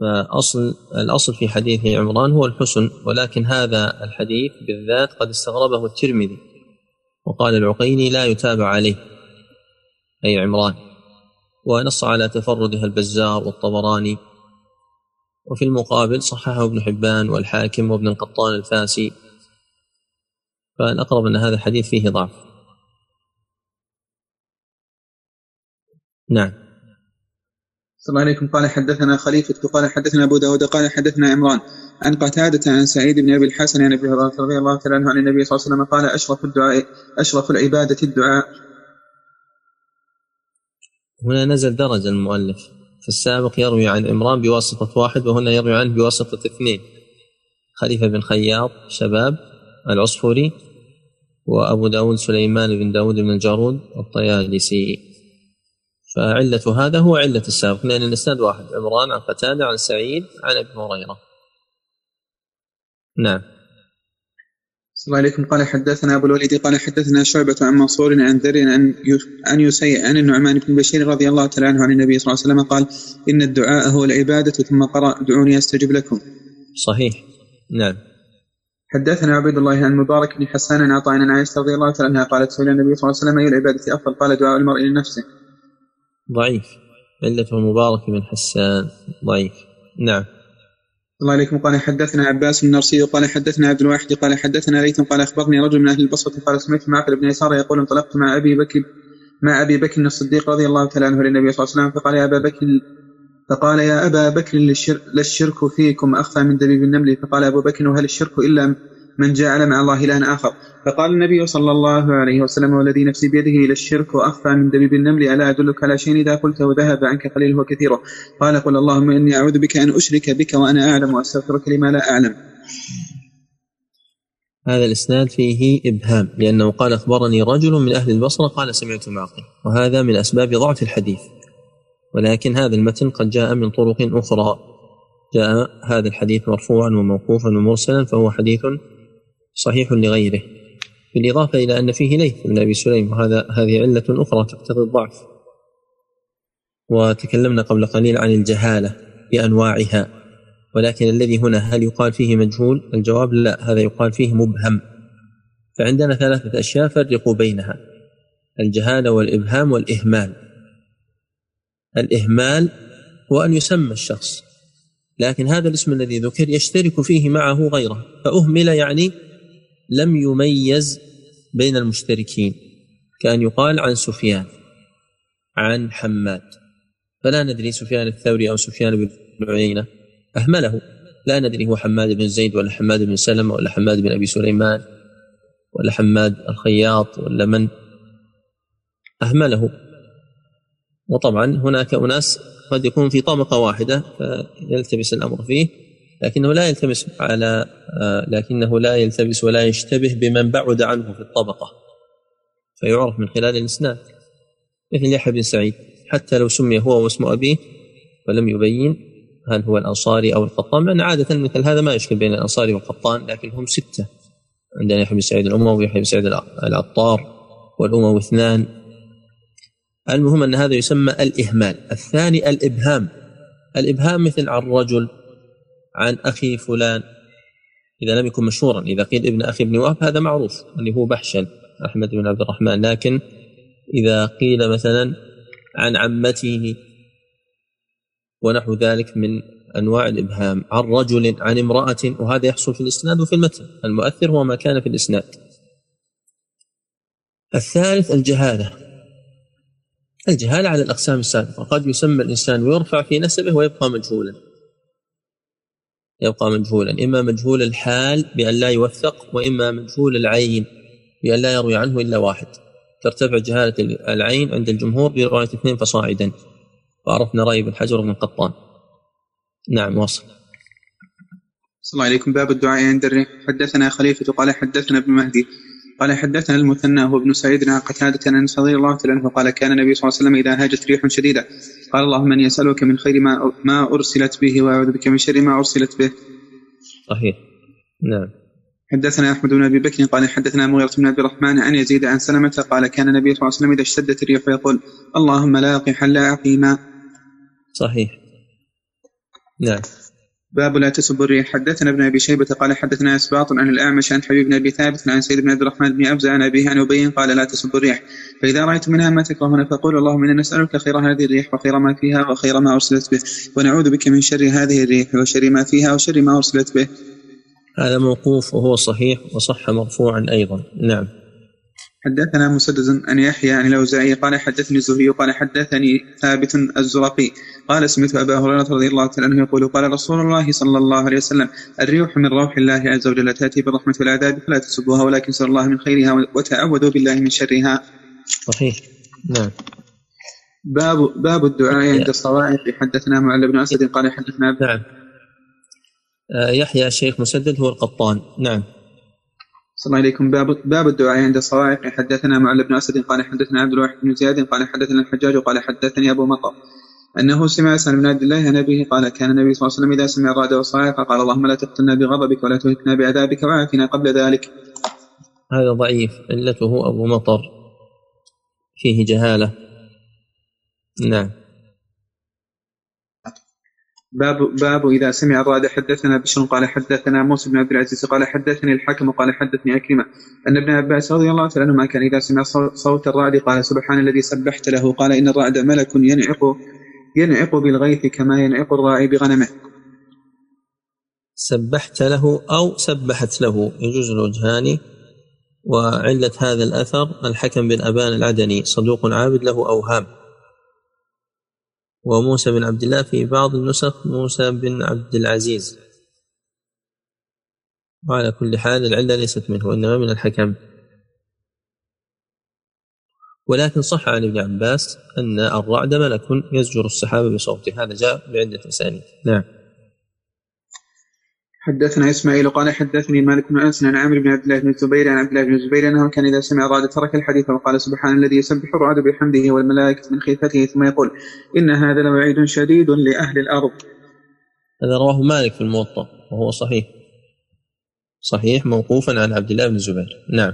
فأصل الأصل في حديث عمران هو الحسن ولكن هذا الحديث بالذات قد استغربه الترمذي. وقال العقيلي لا يتابع عليه أي عمران. ونص على تفردها البزار والطبراني. وفي المقابل صححه ابن حبان والحاكم وابن القطان الفاسي فالأقرب أن هذا الحديث فيه ضعف. نعم. السلام عليكم. قال حدثنا خليفة قال حدثنا أبو داود قال حدثنا عمران. عن قتادة عن سعيد بن أبي الحسن عن أبي هريرة رضي الله تعالى عنه عن النبي صلى الله عليه وسلم قال أشرف الدعاء أشرف العبادة الدعاء. هنا نزل درجة المؤلف. في السابق يروي عن عمران بواسطة واحد وهنا يروي عنه بواسطة اثنين. خليفة بن خياط شباب. العصفوري وأبو داود سليمان بن داود بن الجارود الطيالسي. فعلة هذا هو علة السابق لأن الإسناد واحد عمران عن قتادة عن سعيد عن أبي هريرة. نعم. السلام عليكم. قال حدثنا أبو الوليد قال حدثنا شعبة عن منصور عن ذر عن عن يسيع عن النعمان بن بشير رضي الله تعالى عنه عن النبي صلى الله عليه وسلم قال إن الدعاء هو العبادة ثم قرأ ادعوني أستجب لكم. صحيح. نعم. حدثنا عبيد الله عن مبارك بن حسان عن عطاء عن عائشة رضي الله تعالى عنها قالت سئل النبي صلى الله عليه وسلم أي العبادة أفضل؟ قال دعاء المرء لنفسه. ضعيف. علته مبارك بن حسان. ضعيف. نعم. الله عليكم. قال حدثنا عباس بن نرسي قال حدثنا عبد الواحد. قال حدثنا ليث. قال أخبرني رجل من أهل البصرة قال سمعت معقل بن يسار يقول انطلقت مع أبي بكر مع أبي بكر الصديق رضي الله تعالى عنه للنبي صلى الله عليه وسلم فقال يا أبا بكر فقال يا أبا بكر للشرك فيكم أخفى من دبيب النمل. فقال أبو بكر وهل الشرك إلا من جعل مع الله إلها آخر فقال النبي صلى الله عليه وسلم والذي نفسي بيده للشرك وأخفى من دبيب النمل. ألا أدلك على شيء إذا قلته ذهب عنك قليله وكثيره. قال قل اللهم إني أعوذ بك أن أشرك بك وأنا أعلم وأستغفرك لما لا أعلم. هذا الإسناد فيه إبهام لأنه قال أخبرني رجل من أهل البصرة قال سمعت معقل وهذا من أسباب ضعف الحديث. ولكن هذا المتن قد جاء من طرق أخرى. جاء هذا الحديث مرفوعا وموقوفا ومرسلا فهو حديث صحيح لغيره. بالإضافة إلى أن فيه ليث بن أبي سليم وهذا هذه علة أخرى تقتضي الضعف. وتكلمنا قبل قليل عن الجهالة بأنواعها. ولكن الذي هنا هل يقال فيه مجهول؟ الجواب لا هذا يقال فيه مبهم. فعندنا ثلاثة أشياء فرقوا بينها الجهالة والإبهام والإهمال. الإهمال هو أن يسمى الشخص. لكن هذا الاسم الذي ذكر يشترك فيه معه غيره فأهمل يعني لم يميز بين المشتركين كأن يقال عن سفيان عن حماد. فلا ندري سفيان الثوري أو سفيان بن عيينة. أهمله. لا ندري هو حماد بن زيد ولا حماد بن سلمة ولا حماد بن أبي سليمان ولا حماد الخياط ولا من. أهمله. وطبعا هناك أناس قد يكون في طبقة واحدة فيلتبس الأمر فيه لكنه لا يلتمس على لكنه لا يلتبس ولا يشتبه بمن بعد عنه في الطبقة فيعرف من خلال الإسناد مثل يحيى بن سعيد حتى لو سمي هو واسم أبيه ولم يبين هل هو الأنصاري أو القطان لأن عادة مثل هذا ما يشكل بين الأنصاري والقطان لكن هم ستة عندنا يحيى بن سعيد الأموي ويحيى بن سعيد العطار والأموي اثنان المهم أن هذا يسمى الإهمال. الثاني الإبهام. الإبهام مثل عن رجل عن أخي فلان إذا لم يكن مشهورا. إذا قيل ابن أخي ابن وهب هذا معروف اللي هو بحشل أحمد بن عبد الرحمن. لكن إذا قيل مثلا عن عمته ونحو ذلك من أنواع الإبهام. عن رجل عن امرأة وهذا يحصل في الإسناد وفي المتن. المؤثر هو ما كان في الإسناد. الثالث الجهالة. الجهالة على الأقسام السابقة. قد يسمى الإنسان ويرفع في نسبه ويبقى مجهولا. يبقى مجهولا. إما مجهول الحال بأن لا يوثق وإما مجهول العين بأن لا يروي عنه إلا واحد. ترتفع جهالة العين عند الجمهور برواية اثنين فصاعدا. وعرفنا رأي ابن حجر بن قطان. نعم وصل صلى الله عليكم. باب الدعاء عند الريح حدثنا خليفة قال حدثنا ابن مهدي. قال حدثنا المثنى هو ابن سعيد عن قتادة عن رضي الله تعالى عنه قال كان النبي صلى الله عليه وسلم إذا هاجت ريح شديدة قال اللهم إني أسألك من خير ما ما أرسلت به وأعوذ بك من شر ما أرسلت به. صحيح. نعم. حدثنا أحمد بن أبي بكر قال حدثنا مغيرة بن عبد الرحمن عن يزيد عن سلمة قال كان النبي صلى الله عليه وسلم إذا اشتدت الريح يقول اللهم لا قحا لا عقيما. صحيح. نعم. باب لا تسب الريح حدثنا ابن أبي شيبة قال حدثنا إسباط عن الأعمش عن حبيب بن أبي ثابت عن سيد بن عبد الرحمن بن ابزه عن أبيه عن أبي قال لا تسب الريح فإذا رأيت منها ما تكرهون فقول اللهم أنا نسألك خير هذه الريح وخير ما فيها وخير ما أرسلت به ونعوذ بك من شر هذه الريح وشر ما فيها وشر ما أرسلت به. هذا موقوف وهو صحيح وصح مرفوعا أيضا نعم. حدثنا مسدد أن يحيى عن الأوزاعي قال حدثني الزهري قال حدثني ثابت الزرقي قال سمعت أبا هريرة رضي الله تعالى عنه يقول قال رسول الله صلى الله عليه وسلم الريح من روح الله عز وجل تأتي بالرحمة والعذاب فلا تسبوها ولكن سر الله من خيرها وتعوذوا بالله من شرها. صحيح. نعم. باب باب الدعاء عند الصواعق حدثنا معل بن أسد قال حدثنا نعم. آه، يحيى الشيخ مسدد هو القطان. نعم. صلى الله عليكم. باب باب الدعاء عند الصواعق حدثنا معل بن أسد قال حدثنا عبد الواحد بن زياد قال حدثنا الحجاج قال حدثني أبو مطر أنه سمع سالم بن عبد الله عن أبيه قال كان النبي صلى الله عليه وسلم إذا سمع الرعد والصواعق قال اللهم لا تقتلنا بغضبك ولا تهلكنا بعذابك وعافنا قبل ذلك. هذا ضعيف. علته أبو مطر. فيه جهالة. نعم. باب باب إذا سمع الرعد حدثنا بشر قال حدثنا موسى بن عبد العزيز قال حدثني الحكم قال حدثني اكرمه أن ابن عباس رضي الله تعالى عنهما كان إذا سمع صوت الرعد قال سبحان الذي سبحت له قال إن الرعد ملك ينعق ينعق بالغيث كما ينعق الراعي بغنمه. سبحت له أو سبحت له يجوز الوجهان وعلة هذا الأثر الحكم بن أبان العدني صدوق عابد له أوهام وموسى بن عبد الله في بعض النسخ موسى بن عبد العزيز. وعلى كل حال العلة ليست منه إنما من الحكم. ولكن صح عن ابن عباس أن الرعد ملك يزجر السحاب بصوته. هذا جاء بعدة أسانيد. نعم. حدثنا إسماعيل قال حدثني مالك بن أنس عن عامر بن عبد الله بن الزبير عن عبد الله بن الزبير أنه كان إذا سمع الرعد ترك الحديث وقال سبحان الذي يسبح الرعد بحمده والملائكة من خيفته ثم يقول إن هذا لوعيد شديد لأهل الأرض. هذا رواه مالك في الموطأ وهو صحيح. صحيح موقوفا عن عبد الله بن الزبير، نعم.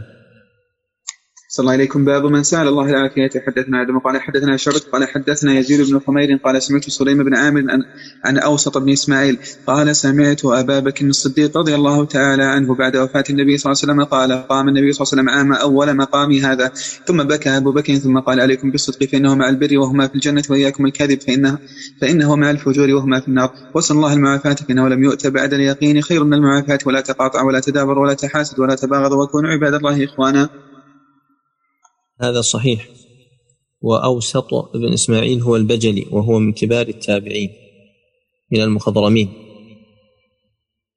صلى الله عليكم. باب من سأل الله العافية حدثنا آدم قال حدثنا شعبة قال حدثنا يزيد بن خمير قال سمعت سليم بن عامر عن, عن أوسط بن إسماعيل قال سمعت أبا بكر الصديق رضي الله تعالى عنه بعد وفاة النبي صلى الله عليه وسلم قال قام النبي صلى الله عليه وسلم عام أول مقامي هذا ثم بكى أبو بكر ثم قال عليكم بالصدق فإنه مع البر وهما في الجنة وإياكم الكذب فإنه, فإنه مع الفجور وهما في النار. وصل الله المعافاة فإنه لم يؤت بعد اليقين خير من المعافاة ولا تقاطع ولا تدابر ولا تحاسد ولا تباغض وكونوا عباد الله إخوانا. هذا صحيح. وأوسط بن إسماعيل هو البجلي وهو من كبار التابعين من المخضرمين.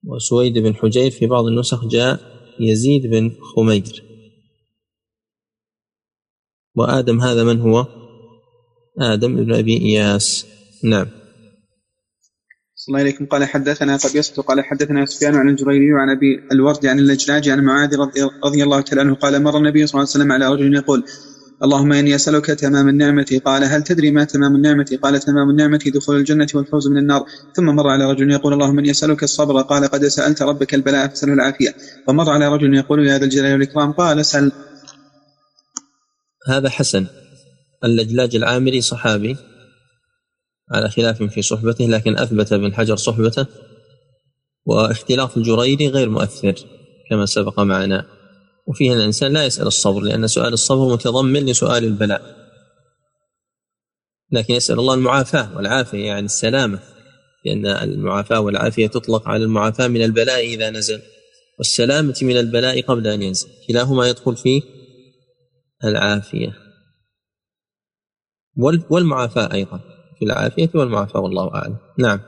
وسويد بن حجير في بعض النسخ جاء يزيد بن خمير. وآدم هذا من هو؟ آدم بن أبي إياس. نعم. صلى الله عليكم قال حدثنا قبيصة قال حدثنا سفيان عن الجريري وعن أبي الورد عن اللجلاج عن معاذ رضي, الله تعالى عنه قال مر النبي صلى الله عليه وسلم على رجل يقول اللهم إني أسألك تمام النعمة قال هل تدري ما تمام النعمة؟ قال تمام النعمة دخول الجنة والفوز من النار ثم مر على رجل يقول اللهم إني أسألك الصبر قال قد سألت ربك البلاء فاساله العافية ومر على رجل يقول يا ذا الجلال والإكرام قال سل هذا حسن اللجلاج العامري صحابي. على خلاف في صحبته لكن أثبت ابن حجر صحبته. واختلاف الجريري غير مؤثر كما سبق معنا. وفيه الإنسان لا يسأل الصبر لأن سؤال الصبر متضمن لسؤال البلاء. لكن يسأل الله المعافاة والعافية يعني السلامة لأن المعافاة والعافية تطلق على المعافاة من البلاء إذا نزل والسلامة من البلاء قبل أن ينزل. كلاهما يدخل فيه العافية. والمعافاة أيضا. في العافية والمعافاة والله أعلم. نعم.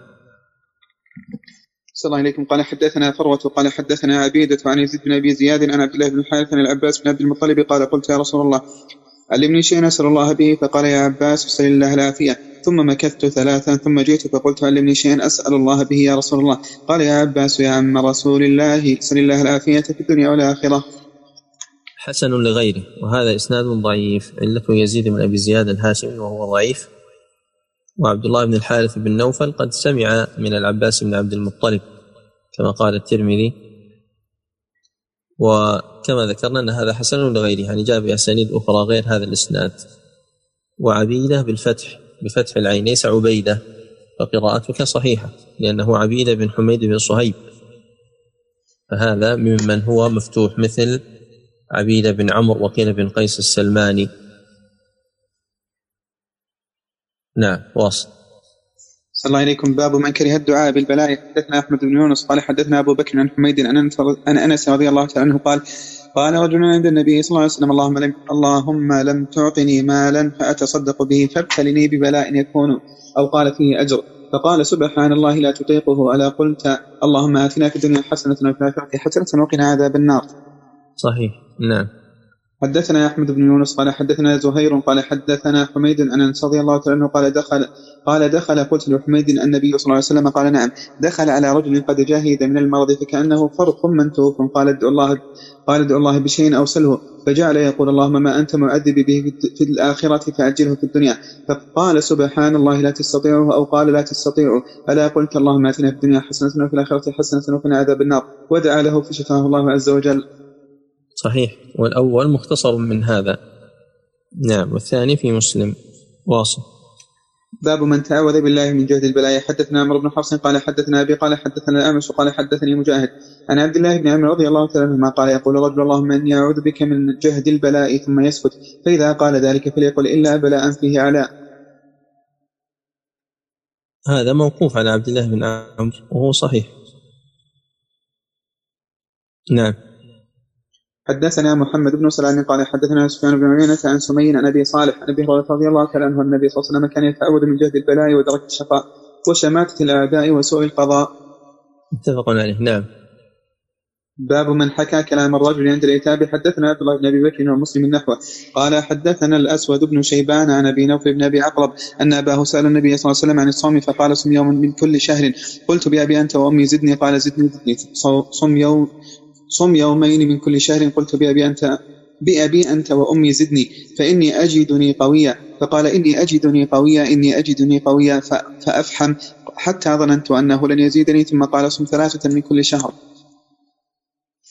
صلى الله عليكم. قال حدثنا فروة قال حدثنا عبيدة عن يزيد بن أبي زياد عن عبد الله بن الحارث عن العباس بن عبد المطلب قال قلت يا رسول الله علمني شيئا أسأل الله به؟ فقال يا عباس أسأل الله العافية. ثم مكثت ثلاثا ثم جئت فقلت علمني شيئا أسأل الله به يا رسول الله. قال يا عباس يا عم رسول الله أسأل الله العافية في الدنيا والآخرة. حسن لغيره وهذا إسناد ضعيف. علته يزيد بن أبي زياد الهاشمي وهو ضعيف. وعبد الله بن الحارث بن نوفل قد سمع من العباس بن عبد المطلب كما قال الترمذي. وكما ذكرنا أن هذا حسن لغيره يعني جاء بأسانيد أخرى غير هذا الإسناد. وعبيدة بالفتح بفتح العين ليس عبيدة فقراءتك صحيحة لأنه عبيدة بن حميد بن صهيب. فهذا ممن هو مفتوح مثل عبيدة بن عمرو وقيل بن قيس السلماني. نعم واصل. صلى الله عليكم. باب من كره الدعاء بالبلاء. حدثنا أحمد بن يونس قال حدثنا أبو بكر عن حميد عن أنس رضي الله تعالى عنه قال قال رجل عند النبي صلى الله عليه وسلم اللهم لم اللهم لم تعطني مالا فأتصدق به فابتلني ببلاء يكون أو قال فيه أجر. فقال سبحان الله لا تطيقه. ألا قلت اللهم آتنا في الدنيا حسنة وفي الآخرة حسنة وقنا عذاب النار. صحيح نعم. حدثنا أحمد بن يونس قال حدثنا زهير قال حدثنا حميد ان أنس رضي الله تعالى عنه قال دخل قال دخل قلت لحميد النبي صلى الله عليه وسلم قال نعم. دخل على رجل قد جاهد من المرض فكأنه فرق منتوف قال ادعو الله قال ادعو الله بشيء أو سله فجعل يقول اللهم ما أنت معذب به في الآخرة فاجله في الدنيا. فقال سبحان الله لا تستطيعه أو قال لا تستطيعه. ألا قلت اللهم آتنا في الدنيا حسنة وفي الآخرة حسنة وقنا عذاب النار. ودعا له فشفاه الله عز وجل. صحيح. والأول مختصر من هذا. نعم. والثاني في مسلم. واصل. باب من تعوذ بالله من جهد البلايا. حدثنا عمرو بن حفص قال حدثنا أبي قال حدثنا الامش قال حدثني مجاهد. عن عبد الله بن عمرو رضي الله تعالى عنهما قال يقول رجل اللهم إني أعوذ بك من جهد البلاء ثم يسكت. فإذا قال ذلك فليقل إلا بلاء فيه علاء هذا موقوف على عبد الله بن عمرو. وهو صحيح. نعم. حدثنا محمد بن سلام قال حدثنا سفيان بن عيينة عن سمي عن أبي صالح عن أبي هريرة رضي الله تعالى عنه النبي صلى الله عليه وسلم كان يتعوذ من جهد البلاء ودرك الشقاء وشماتة الأعداء وسوء القضاء. متفق عليه. نعم. باب من حكى كلام الرجل عند العتاب حدثنا عبد الله بن أبي بكر ومسلم نحوه. قال حدثنا الأسود بن شيبان عن أبي نوفل بن أبي عقرب أن أباه سأل النبي صلى الله عليه وسلم عن الصوم فقال صم يوم من كل شهر. قلت بأبي أنت وأمي زدني. قال زدني زدني. صم يوم صم يومين من كل شهر. قلت بأبي أنت بأبي أنت وأمي زدني فإني أجدني قويا. فقال إني أجدني قويا إني أجدني قويا فأفحم حتى ظننت أنه لن يزيدني ثم قال صم ثلاثة من كل شهر.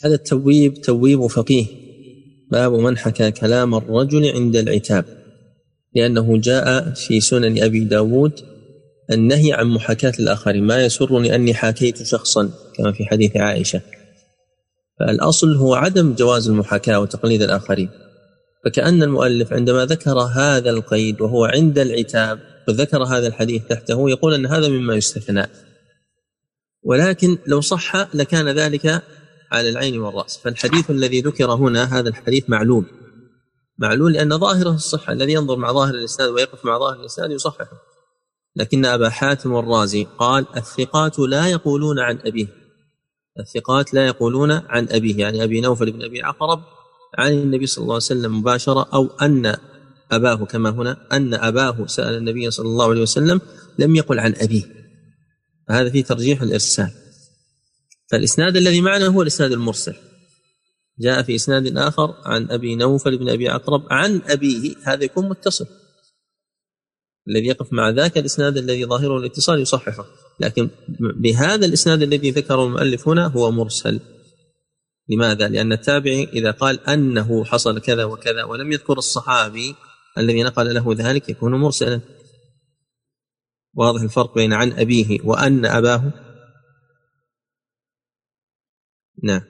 هذا التبويب تبويب فقيه. باب من حكى كلام الرجل عند العتاب. لأنه جاء في سنن أبي داود النهي عن محاكاة الآخرين. ما يسرني أني حاكيت شخصا كما في حديث عائشة. فالأصل هو عدم جواز المحاكاة وتقليد الآخرين. فكأن المؤلف عندما ذكر هذا القيد وهو عند العتاب وذكر هذا الحديث تحته يقول أن هذا مما يستثنى. ولكن لو صح لكان ذلك على العين والرأس. فالحديث الذي ذكر هنا هذا الحديث معلول معلول لأن ظاهره الصحة الذي ينظر مع ظاهر الإسناد ويقف مع ظاهر الإسناد يصححه. لكن أبا حاتم الرازي قال الثقات لا يقولون عن أبيه. الثقات لا يقولون عن أبيه يعني أبي نوفل بن أبي عقرب عن النبي صلى الله عليه وسلم مباشرة أو أن أباه كما هنا أن أباه سأل النبي صلى الله عليه وسلم لم يقل عن أبيه. هذا فيه ترجيح الإرسال. فالإسناد الذي معنا هو الإسناد المرسل. جاء في إسناد آخر عن أبي نوفل بن أبي عقرب عن أبيه. هذا يكون متصل. الذي يقف مع ذاك الإسناد الذي ظاهره الاتصال يصححه. لكن بهذا الإسناد الذي ذكره المؤلف هنا هو مرسل. لماذا؟ لأن التابعي إذا قال أنه حصل كذا وكذا ولم يذكر الصحابي الذي نقل له ذلك يكون مرسلا. واضح الفرق بين عن أبيه وأن أباه؟ نعم.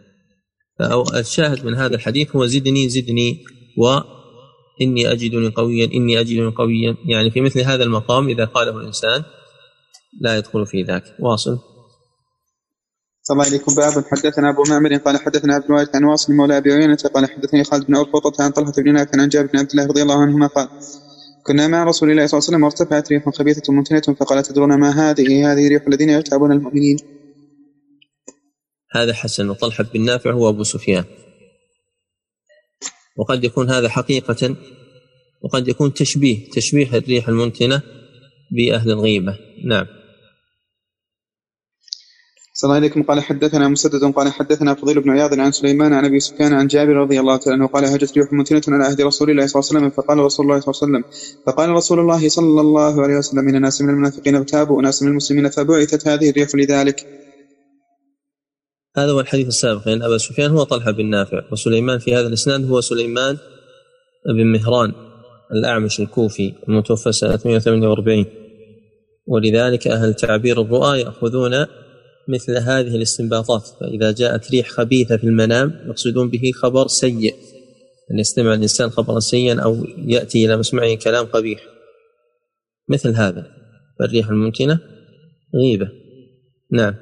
الشاهد من هذا الحديث هو زدني زدني وإني أجدني قويا إني أجدني قويا يعني في مثل هذا المقام إذا قاله الإنسان لا يدخل في ذاك واصل صلى الله عليكم باب حدثنا أبو معمر قال حدثنا عبد الوارث عن واصل مولى أبي عيينة قال حدثني خالد بن عرفطة عن طلحة بن نافع عن جابر بن عبد الله رضي الله عنهما قال كنا مع رسول الله صلى الله عليه وسلم وارتفعت ريح خبيثة منتنة فقال تدرون ما هذه؟ هذه ريح الذين يغتابون المؤمنين. هذا حسن وطلحة بن نافع هو أبو سفيان. وقد يكون هذا حقيقة وقد يكون تشبيه تشبيه الريح المنتنة بأهل الغيبة نعم صلى الله عليكم. قال حدثنا مسدد قال حدثنا فضيل بن عياض عن سليمان عن أبي سفيان عن جابر رضي الله تعالى عنه قال هجت ريح متنة على عهد رسول الله صلى الله عليه وسلم فقال رسول الله صلى الله عليه وسلم فقال رسول الله صلى الله عليه وسلم إن ناس من المنافقين اغتابوا وناس من المسلمين فبعثت هذه الريح لذلك. هذا هو الحديث السابق. لأن أبا سفيان هو طلحة بن نافع وسليمان في هذا الإسناد هو سليمان بن مهران الأعمش الكوفي المتوفى سنة 148 ولذلك أهل تعبير الرؤى يأخذون مثل هذه الاستنباطات. فإذا جاءت ريح خبيثة في المنام يقصدون به خبر سيء. أن يستمع الإنسان خبرا سيئا أو يأتي إلى مسمعه كلام قبيح. مثل هذا. فالريح الممكنة غيبة. نعم.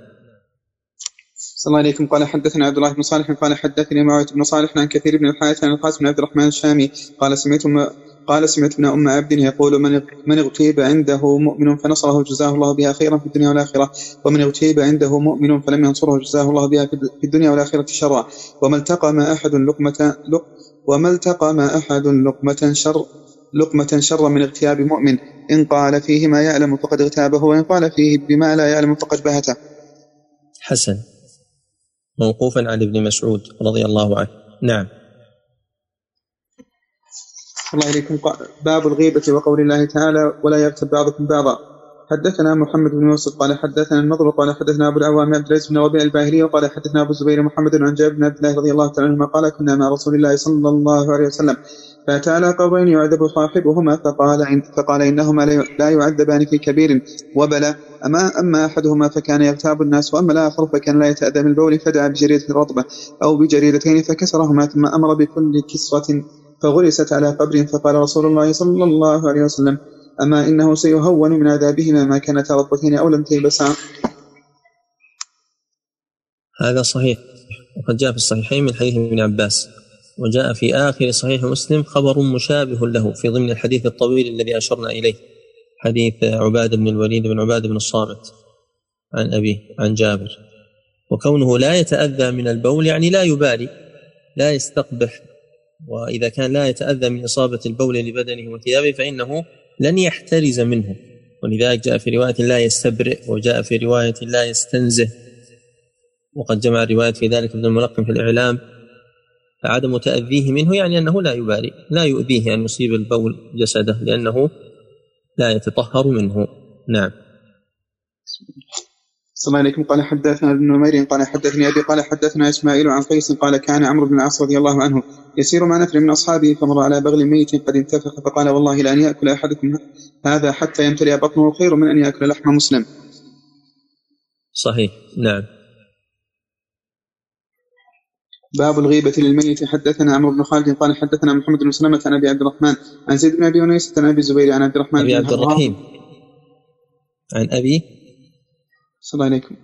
صلى الله عليكم. قال حدثنا عبد الله بن صالح. قال حدثني معاوية بن صالح عن كثير بن الحارث عن القاسم بن عبد الرحمن الشامي. قال سمعت قال سمعت ابن أم عبد يقول من من اغتيب عنده مؤمن فنصره جزاه الله بها خيرا في الدنيا والآخرة ومن اغتيب عنده مؤمن فلم ينصره جزاه الله بها في الدنيا والآخرة شرا. وما التقم أحد لقمة لق وما التقم أحد لقمة شر لقمة شر من اغتياب مؤمن إن قال فيه ما يعلم فقد اغتابه وإن قال فيه بما لا يعلم فقد بهته. حسن. موقوفا عن ابن مسعود رضي الله عنه. نعم. الله إليكم. باب الغيبة وقول الله تعالى ولا يغتب بعضكم بعضا. حدثنا محمد بن يوسف قال حدثنا النضر قال حدثنا أبو العوام عبد العزيز بن ربيع الباهلي وقال حدثنا أبو الزبير محمد عن جابر بن عبد الله رضي الله تعالى عنهما قال كنا مع رسول الله صلى الله عليه وسلم. فاتى على قبرين يعذب صاحبهما فقال فقال إنهما لا يعذبان في كبير. وبلى. اما أما أحدهما فكان يغتاب الناس وأما الآخر فكان لا يتأذى من البول فدعا بجريدة رطبه أو بجريدتين فكسرهما ثم أمر بكل كسرة فغرست على قبر فقال رسول الله صلى الله عليه وسلم أما إنه سيهون من عذابهما ما كانتا رطبتين أو لم تيبسا؟ هذا صحيح وقد جاء في الصحيحين من حديث ابن عباس وجاء في آخر صحيح مسلم خبر مشابه له في ضمن الحديث الطويل الذي أشرنا إليه حديث عبادة بن الوليد بن عبادة بن الصامت عن أبيه عن جابر وكونه لا يتأذى من البول يعني لا يبالي لا يستقبح وإذا كان لا يتأذى من إصابة البول لبدنه وثيابه فإنه لن يحترز منه. ولذلك جاء في رواية لا يستبرئ وجاء في رواية لا يستنزه. وقد جمع الروايات في ذلك ابن الملقن في الإعلام. فعدم تأذيه منه يعني أنه لا يبالي لا يؤذيه أن يصيب البول جسده لأنه لا يتطهر منه. نعم. صلى الله عليكم. قال حدثنا ابن نمير قال حدثني أبي قال حدثنا إسماعيل عن قيس قال كان عمرو بن العاص رضي الله عنه يسير مع نفر من أصحابه فمر على بغل ميت قد انتفخ فقال والله لأن يأكل أحدكم هذا حتى يمتلئ بطنه خير من أن يأكل لحم مسلم. صحيح. نعم. باب الغيبة للميت. حدثنا عمرو بن خالد قال حدثنا محمد بن سلمة عن أبي عبد الرحمن عن زيد بن أبي أنيس عن أبي الزبير عن عبد الرحمن أبي عبد الرحيم. عن أبي صلى الله عليكم.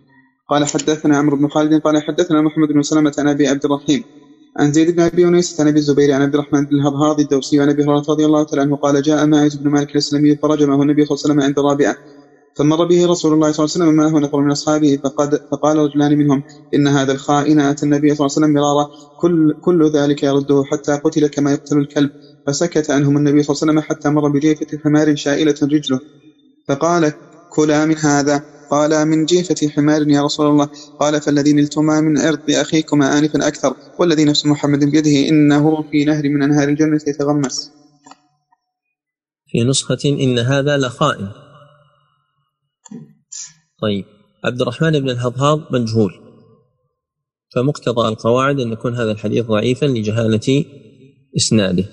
قال حدثنا عمرو بن خالد قال حدثنا محمد بن سلمة عن أبي عبد الرحيم عن زيد بن أبي أنيس عن أبي الزبير عن عبد الرحمن بن الهضهاض الدوسي عن أبي هريرة رضي الله تعالى عنه قال جاء ماعز بن مالك الأسلمي فرجمه النبي صلى الله عليه وسلم عند الرابعه فمر به رسول الله صلى الله عليه وسلم معه نفر من أصحابه فقد فقال رجلان منهم إن هذا الخائن اتى النبي صلى الله عليه وسلم مرارا كل كل ذلك يرده حتى قتل كما يقتل الكلب فسكت عنهم النبي صلى الله عليه وسلم حتى مر بجيفة حمار شائلة رجله فقال كلا من هذا. قال من جيفة حمار يا رسول الله. قال فالذي نلتما من عرض أخيكما آنفا أكثر والذي نفس محمد بيده إنه في نهر من أنهار الجنة يتغمس في نسخة إن هذا لخائن. طيب عبد الرحمن بن الهضهاض مجهول. فمقتضى القواعد أن يكون هذا الحديث ضعيفا لجهالة إسناده.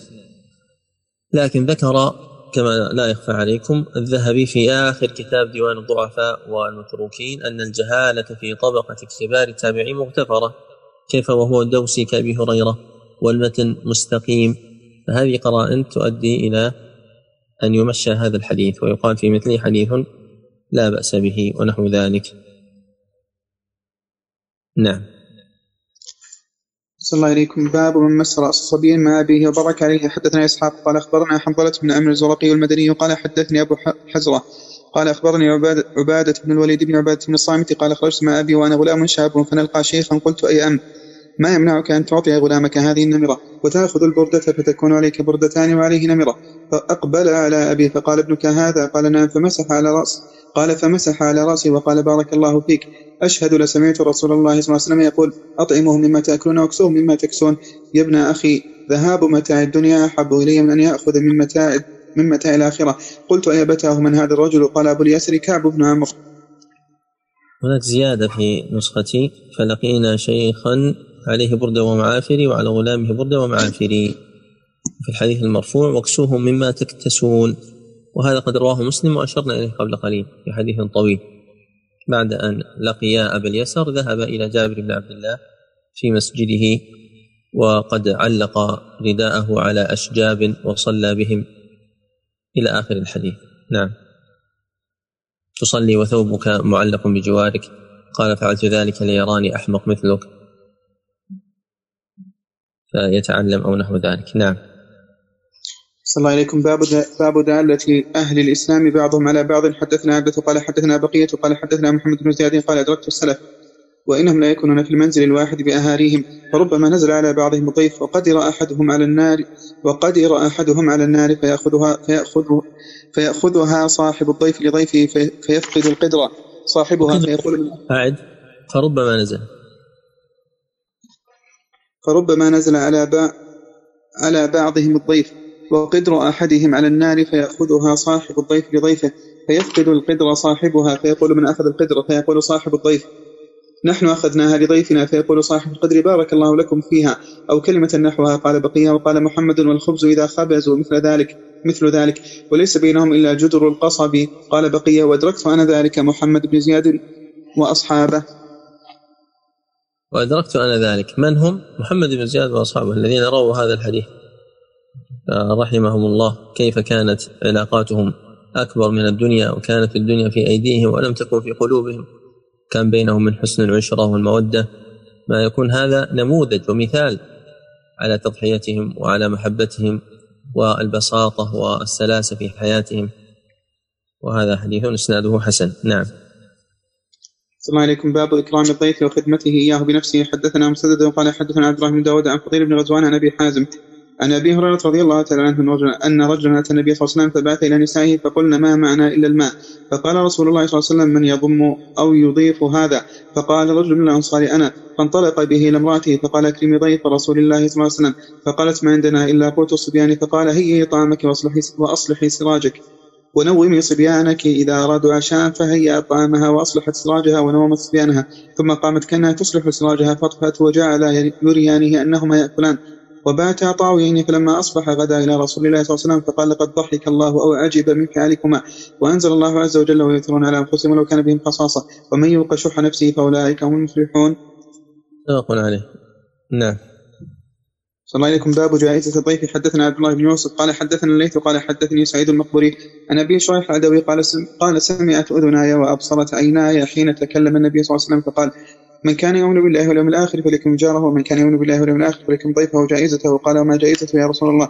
لكن ذكر كما لا يخفى عليكم الذهبي في آخر كتاب ديوان الضعفاء والمتروكين أن الجهالة في طبقة كبار التابعين مغتفرة كيف وهو الدوسي كأبي هريرة والمتن مستقيم. فهذه قرائن تؤدي إلى أن يمشى هذا الحديث ويقال في مثله حديث لا بأس به ونحو ذلك. نعم. صلى الله عليكم. باب من مس رأس صبي مع ابيه وبرك عليه. حدثنا إسحاق قال أخبرنا حنظلة بن أمر الزرقي المدني قال حدثني أبو حزرة قال أخبرني عباده, عبادة بن الوليد بن عبادة بن الصامت قال خرجت مع أبي وأنا غلام شاب فنلقى شيخا قلت أي أم؟ ما يمنعك أن تعطي غلامك هذه النمرة؟ وتأخذ البردة فتكون عليك بردتان وعليه نمرة. فأقبل على أبي فقال ابنك هذا؟ قال نعم. فمسح على راس قال فمسح على رأسي وقال بارك الله فيك. أشهد لسمعت رسول الله صلى الله عليه وسلم يقول أطعمه مما تأكلون وأكسوه مما تكسون. يا ابن أخي ذهاب متاع الدنيا أحب إلي من أن يأخذ من متاع من متاع الآخرة. قلت أي بتاه من هذا الرجل؟ قال أبو اليسر كعب بن عمرو. هناك زيادة في نسختي. فلقينا شيخا عليه بردة ومعافري وعلى غلامه بردة ومعافري. في الحديث المرفوع واكسوهم مما تكتسون. وهذا قد رواه مسلم وأشرنا إليه قبل قليل في حديث طويل. بعد أن لقيا أبا اليسر ذهب إلى جابر بن عبد الله في مسجده وقد علق رداءه على أشجاب وصلى بهم إلى آخر الحديث. نعم. تصلي وثوبك معلق بجوارك. قال فعلت ذلك ليراني أحمق مثلك. فيتعلم أو نحو ذلك. نعم. صلى الله عليكم. باب باب دالة أهل الإسلام بعضهم على بعض. حدثنا عبدة قال حدثنا بقية قال حدثنا محمد بن زياد قال أدركت السلف وإنهم لا يكونون في المنزل الواحد بأهاليهم. فربما نزل على بعضهم ضيف وقدر أحدهم على النار وقدر أحدهم على النار فيأخذها فيأخذ فيأخذها صاحب الضيف لضيفه في فيفقد القدرة. صاحبها فيقول أعد. فربما نزل. فربما نزل على على بعضهم الضيف. وقدر أحدهم على النار فيأخذها صاحب الضيف لضيفه فيفقد القدر صاحبها فيقول من أخذ القدر؟ فيقول صاحب الضيف. نحن أخذناها لضيفنا فيقول صاحب القدر بارك الله لكم فيها. أو كلمة نحوها قال بقية وقال محمد والخبز إذا خبزوا مثل ذلك مثل ذلك. وليس بينهم إلا جدر القصب. قال بقية وأدركت أنا ذلك محمد بن زياد وأصحابه. وأدركت أنا ذلك. من هم؟ محمد بن زياد وأصحابه الذين رووا هذا الحديث. رحمهم الله كيف كانت علاقاتهم؟ أكبر من الدنيا وكانت الدنيا في أيديهم ولم تكن في قلوبهم. كان بينهم من حسن العشرة والمودة. ما يكون هذا نموذج ومثال على تضحيتهم وعلى محبتهم والبساطة والسلاسة في حياتهم. وهذا حديث إسناده حسن. نعم. السلام عليكم. باب إكرام الضيف وخدمته إياه بنفسه. حدثنا مسدد وقال حدثنا عبد الله بن داود عن فضيل بن غزوان عن أبي حازم عن أبي هريرة رضي الله تعالى عنه أن رجلا أتى النبي صلى الله عليه وسلم فبعث إلى نسائه فقلنا ما معنا إلا الماء؟ فقال رسول الله صلى الله عليه وسلم من يضم أو يضيف هذا؟ فقال رجل من الأنصار أنا. فانطلق به إلى امرأته فقال اكرمي ضيف رسول الله صلى الله عليه وسلم. فقالت ما عندنا إلا قوت الصبيان. فقال هيئي طعامك واصلحي وأصلحي سراجك. ونومي صبيانك إذا أرادوا عشاء فهيأ طعامها وأصلحت سراجها ونومت صبيانها. ثم قامت كأنها تصلح سراجها فاطفأت وجعل يريانه أنهما يأكلان. وباتا طاويين فلما أصبح غدا إلى رسول الله صلى الله عليه وسلم فقال لقد ضحك الله أو عجب من فعلكما وأنزل الله عز وجل ويؤثرون على أنفسهم ولو كان بهم خصاصة ومن يوق شح نفسه فأولئك هم المفلحون. متفق عليه. نعم. صلى الله عليكم. باب جائزة الضيف. حدثنا عبد الله بن يوسف قال حدثنا الليث قال حدثني سعيد المقبري عن أبي شريح العدوي قال سم قال سمعت أذناي وأبصرت عيناي حين تكلم النبي صلى الله عليه وسلم فقال من كان يؤمن بالله واليوم الآخر فليكن جاره ومن كان يؤمن بالله واليوم الآخر فليكن ضيفه جائزته قال وما جائزته يا رسول الله؟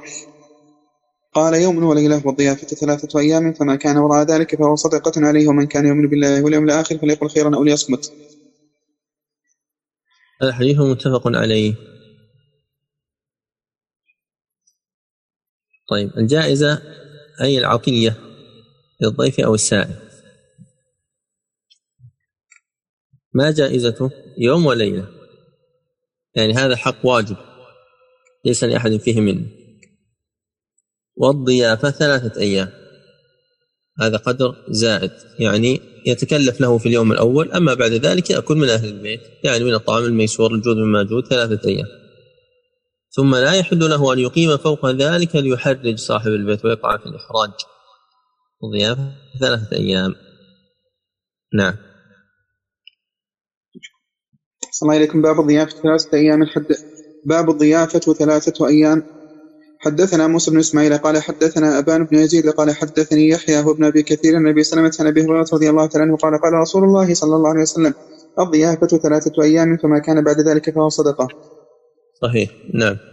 قال يوم وليلة والضيافة ثلاثة أيام فما كان وراء ذلك فهو صدقة عليه ومن كان يؤمن بالله واليوم الآخر فليقل خيرا أو ليصمت. الحديث متفق عليه. طيب الجائزة أي العطية للضيف أو السائل. ما جائزته؟ يوم وليلة. يعني هذا حق واجب. ليس لأحد فيه منه. والضيافة ثلاثة أيام. هذا قدر زائد. يعني يتكلف له في اليوم الأول أما بعد ذلك يأكل من أهل البيت. يعني من الطعام الميسور الجود مما جود ثلاثة أيام. ثم لا يحل له أن يقيم فوق ذلك ليحرج صاحب البيت ويقع في الإحراج. الضيافة ثلاثة أيام. نعم. صلى الله عليكم باب الضيافة ثلاثة أيام حد باب الضيافة ثلاثة أيام حدثنا موسى بن إسماعيل قال حدثنا أبان بن يزيد قال حدثني يحيى هو ابن أبي كثير النبي سلمة عن أبي هريرة رضي الله تعالى عنه قال قال رسول الله صلى الله عليه وسلم الضيافة ثلاثة أيام فما كان بعد ذلك فهو صدقة. صحيح نعم.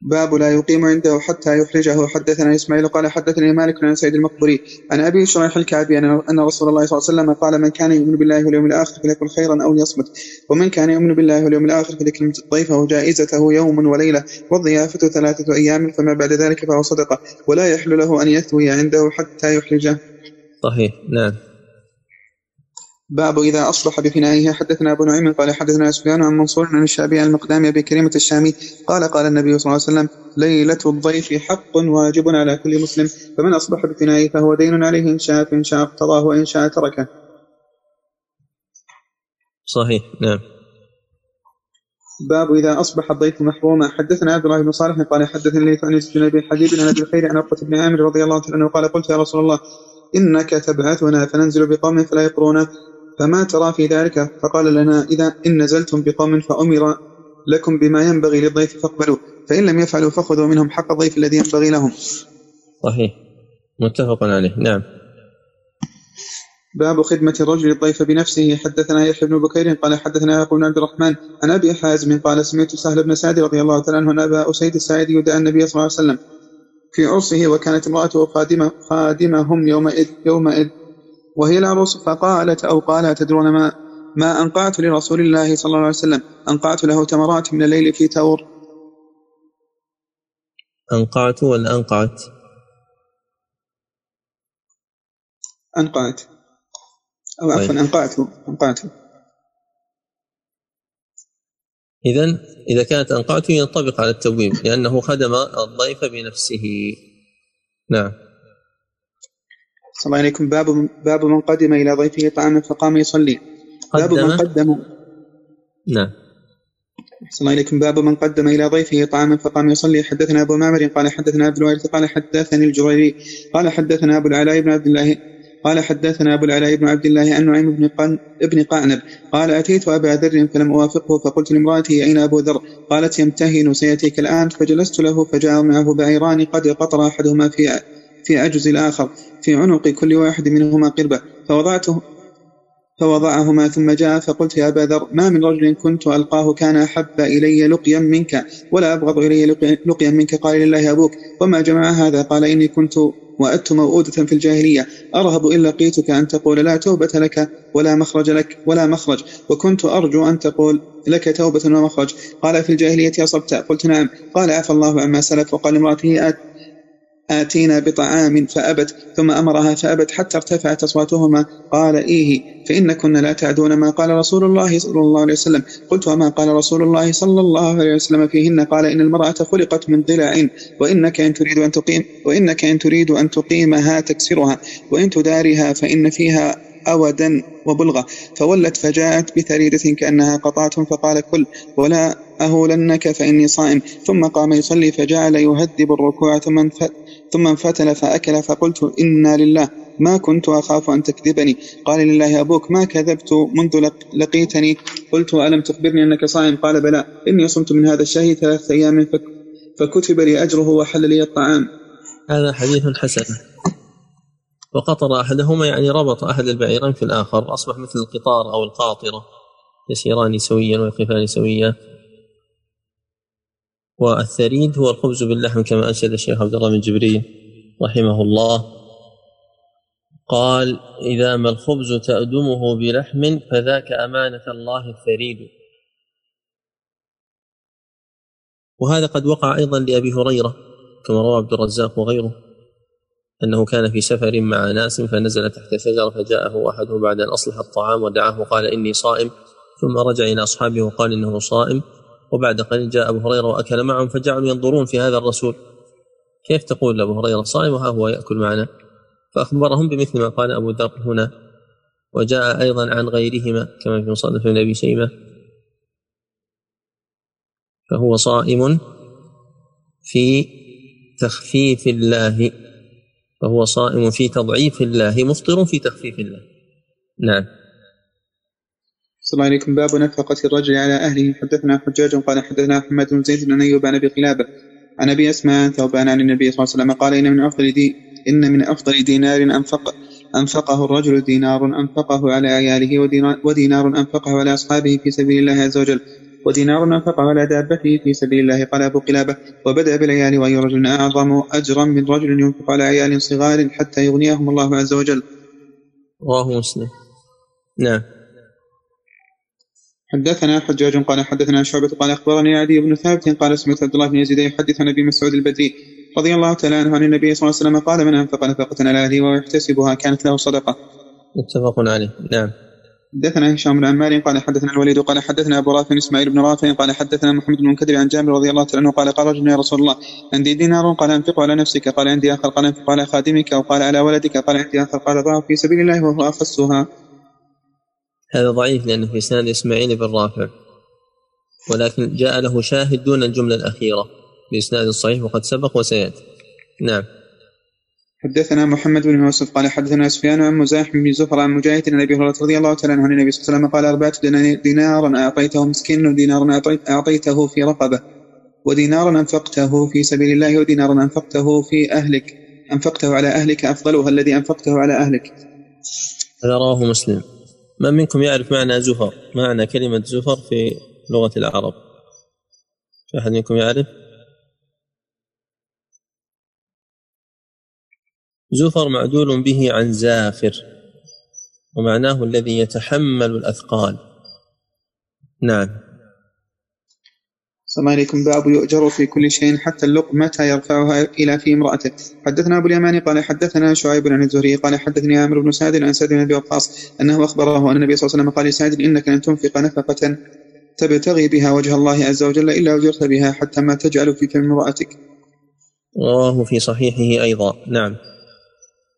باب لا يقيم عنده حتى يخرجه حدثنا إسماعيل قال حدثني مالك عن سيد المقبري عن أبي شريح الكعبي ان رسول الله صلى الله عليه وسلم قال من كان يؤمن بالله واليوم الآخر فليكن خيرا أو ليصمت ومن كان يؤمن بالله واليوم الآخر فليكن ضيفه جائزته يوم وليلة والضيافة ثلاثة أيام فما بعد ذلك فهو صدقة ولا يحل له أن يثوي عنده حتى يخرجه. صحيح نعم. باب إذا أصبح بفنائه. حدثنا أبو نعيم قال حدثنا سفيان عن منصور عن الشعبي عن المقدام أبي كريمة الشامي قال قال النبي صلى الله عليه وسلم ليلة الضيف حق واجب على كل مسلم فمن أصبح بفنائه فهو دين عليه إن شاء فإن شاء اقتضاه وإن شاء تركه. صحيح نعم. باب إذا أصبح الضيف محروما. حدثنا عبد الله بن صالح قال حدثني ليث عن بن أبي حبيب عن أبي الخير عن عقبة بن عامر رضي الله عنه قال قلت يا رسول الله إنك تبعثنا فننزل بقوم فلا يقرون فما ترى في ذلك؟ فقال لنا إذا إن نزلتم بقوم فأمر لكم بما ينبغي للضيف فاقبلوا فإن لم يفعلوا فخذوا منهم حق الضيف الذي ينبغي لهم. صحيح. متفق عليه. نعم. باب خدمة الرجل الضيف بنفسه. حدثنا يحيى بن بكير قال حدثنا يعقوب بن عبد الرحمن عن أبي حازم قال سمعت سهل بن سعد رضي الله تعالى عنه أبا أسيد الساعدي يدعى النبي صلى الله عليه وسلم في عرسه وكانت امرأته خادمه خادمهم يومئذ يومئذ وهي العروس فقالت أو قال تدرون ما ما أنقعت لرسول الله صلى الله عليه وسلم. أنقعت له تمرات من الليل في تور. أنقعت ولا أنقعت. أنقعت أو عفوا طيب. أنقعت أنقعت. إذا إذا كانت أنقعت ينطبق على التبويب لأنه خدم الضيف بنفسه. نعم. صلى الله عليكم. باب باب من قدم إلى ضيفه طعاما فقام يصلي. باب من قدم نعم. أحسن الله إليكم باب من قدم إلى ضيفه طعاما فقام يصلي. حدثنا أبو معمر قال حدثنا عبد الوارث قال حدثني الجريري قال حدثنا أبو العلاء بن عبد الله قال حدثنا أبو العلاء بن عبد الله عن نعيم بن قن ابن قعنب قال أتيت أبا ذر فلم أوافقه فقلت لامرأتي أين أبو ذر؟ قالت يمتهن سيأتيك الآن. فجلست له فجاء معه بعيران قد قطر أحدهما في في عجز الآخر في عنق كل واحد منهما قربة. فوضعته فوضعهما ثم جاء فقلت يا أبا ذر ما من رجل كنت ألقاه كان أحب إلي لقيا منك ولا أبغض إلي لقيا منك قال لله أبوك. وما جمع هذا؟ قال إني كنت وأدت موؤودة في الجاهلية. أرهب إن لقيتك أن تقول لا توبة لك ولا مخرج لك ولا مخرج وكنت أرجو أن تقول لك توبة ومخرج. قال في الجاهلية أصبت؟ قلت نعم. قال عفى الله عما سلف وقال امرأته آتينا بطعام فأبت ثم أمرها فأبت حتى ارتفعت أصواتهما. قال إيه فإن كنا لا تعدون ما قال رسول الله صلى الله عليه وسلم. قلت وما قال رسول الله صلى الله عليه وسلم فيهن؟ قال إن المرأة خلقت من ضلع وإنك إن تريد أن تقيم وإنك إن تريد أن تقيمها تكسرها وإن تدارها فإن فيها أودا وبلغة. فولت فجاءت بثريدة كأنها قطعة فقال كل ولا أهولنك فإني صائم. ثم قام يصلي فجعل يهذب الركوع ثم ثم انفتل فأكل فقلت إنا لله. ما كنت أخاف أن تكذبني. قال لله أبوك ما كذبت منذ لقيتني. قلت ألم تخبرني أنك صائم؟ قال بلى. إني صمت من هذا الشهي ثلاثة أيام فكتب لي أجره وحل لي الطعام. هذا حديث حسن. وقطر أحدهما يعني ربط أحد البعيرين في الآخر أصبح مثل القطار أو القاطرة يسيران سويا ويقفان سويا. والثريد هو الخبز باللحم كما أنشد الشيخ عبد الله بن جبريل رحمه الله. قال إذا ما الخبز تأدمه بلحم فذاك أمانة الله الثريد. وهذا قد وقع أيضا لأبي هريرة كما روى عبد الرزاق وغيره أنه كان في سفر مع ناس فنزل تحت شجرة فجاءه أحدهم بعد أن أصلح الطعام ودعاه وقال إني صائم. ثم رجع إلى أصحابه وقال إنه صائم. وبعد قليل جاء أبو هريرة وأكل معهم فجعلوا ينظرون في هذا الرسول. كيف تقول لأبو هريرة؟ صائم وها هو يأكل معنا. فأخبرهم بمثل ما قال أبو ذر هنا. وجاء أيضا عن غيرهما كما في مصنف ابن أبي شيبة. فهو صائم في تخفيف الله. فهو صائم في تضعيف الله مفطر في تخفيف الله. نعم. صلى الله عليكم. باب نفقة الرجل على أهله. حدثنا حجاج قال حدثنا محمد بن زيد بن أيوب عن أبي قلابة عن أبي أسماء ثوبان عن النبي صلى الله عليه وسلم قال إن من أفضل دي إن من أفضل دينار أنفق أنفقه الرجل دينار أنفقه على عياله ودينار, ودينار أنفقه على أصحابه في سبيل الله عز وجل. ودينار أنفقه على دابته في سبيل الله. قال أبو قلابة وبدأ بالعيال وأي رجل أعظم أجرا من رجل ينفق على عيال صغار حتى يغنيهم الله عز وجل. رواه مسلم. نعم. حدثنا حجاج قال حدثنا شعبة قال أخبرني عدي بن ثابت قال سمعت عبد الله بن يزيد يحدث عن أبي مسعود البدري رضي الله تعالى عنه عن النبي صلى الله عليه وسلم قال من أنفق نفقة على أهله ويحتسبها كانت له صدقة. متفق عليه. نعم. حدثنا هشام بن عمار قال حدثنا الوليد قال حدثنا أبو رافع إسماعيل بن رافع قال حدثنا محمد بن منكدر عن جابر رضي الله عنه قال قال رجل يا رسول الله عندي دينار قال انفقه على نفسك قال عندي آخر قال انفقه على خادمك أو قال على ولدك قال عندي آخر قال ضعه في سبيل الله وهو اخصها هذا ضعيف لأنه في سند إسماعيل بن رافع. ولكن جاء له شاهد دون الجملة الأخيرة بإسناد صحيح وقد سبق وسيأتي. نعم. حدثنا محمد بن يوسف قال حدثنا سفيان عن مزاحم بن زفر عن مجاهد عن أبي هريرة رضي الله تعالى عنه عن النبي صلى الله عليه وسلم قال أربعة دينارا أعطيته مسكين ودينارا أعطيته في رقبة ودينارا أنفقته في سبيل الله ودينارا أنفقته في أهلك. أنفقته على أهلك أفضلها الذي أنفقته على أهلك. هذا رواه مسلم. من منكم يعرف معنى زفر؟ معنى كلمة زفر في لغة العرب. في أحد منكم يعرف؟ زفر معدول به عن زافر ومعناه الذي يتحمل الأثقال. نعم. السلام عليكم. باب يؤجر في كل شيء حتى اللقمة يرفعها إلى في امرأته. حدثنا أبو اليماني قال حدثنا شعيب عن الزهري قال حدثني عامر بن سعد عن سعد بن أبي وقاص أنه أخبره أن النبي صلى الله عليه وسلم قال لسعد إنك لن تنفق نفقة تبتغي بها وجه الله عز وجل إلا أجرت بها حتى ما تجعل في فم امرأتك. رواه في صحيحه أيضا. نعم.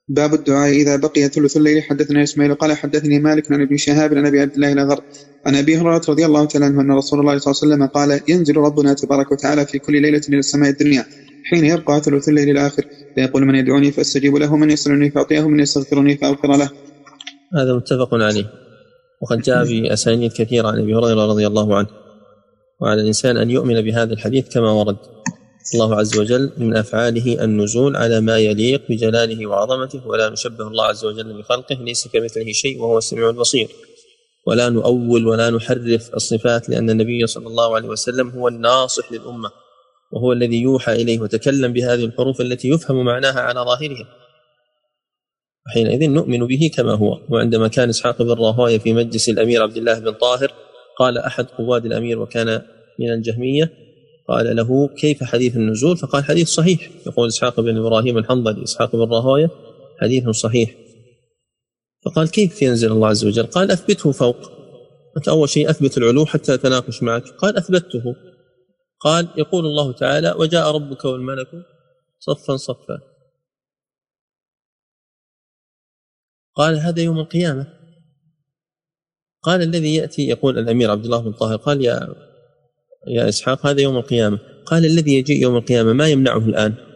باب الدعاء. إذا بقي ثلث الليل حدثنا إسماعيل قال حدثني مالك عن أبي شهاب عن أبي عبد الله الأغر عن أبي هريرة رضي الله تعالى عنه أن رسول الله صلى الله عليه وسلم قال ينزل ربنا تبارك وتعالى في كل ليلة إلى السماء الدنيا حين يبقى ثلث الليل الآخر فيقول من يدعوني فأستجيب له من يسألني فأعطيه من يستغفرني فأغفر له. هذا متفق عليه. وقد جاء في أسانيد كثيرة عن أبي هريرة رضي الله عنه وعلى الإنسان أن يؤمن بهذا الحديث كما ورد. الله عز وجل من أفعاله النزول على ما يليق بجلاله وعظمته ولا نشبه الله عز وجل بخلقه ليس كمثله شيء وهو السميع البصير. ولا نؤول ولا نحرف الصفات لأن النبي صلى الله عليه وسلم هو الناصح للأمة وهو الذي يوحى إليه وتكلم بهذه الحروف التي يفهم معناها على ظاهرها. حينئذ نؤمن به كما هو. وعندما كان إسحاق بن راهوية في مجلس الأمير عبد الله بن طاهر قال أحد قواد الأمير وكان من الجهمية قال له كيف حديث النزول؟ فقال حديث صحيح. يقول إسحاق بن إبراهيم الحنظلي إسحاق بن راهوية حديث صحيح. فقال كيف ينزل الله عز وجل؟ قال أثبته فوق. أنت أول شيء أثبت العلو حتى أتناقش معك. قال أثبته. قال يقول الله تعالى وجاء ربك والملك صفا صفا. قال هذا يوم القيامة. قال الذي يأتي يقول الأمير عبد الله بن طاهر قال يا يا إسحاق هذا يوم القيامة. قال الذي يجيء يوم القيامة ما يمنعه الآن؟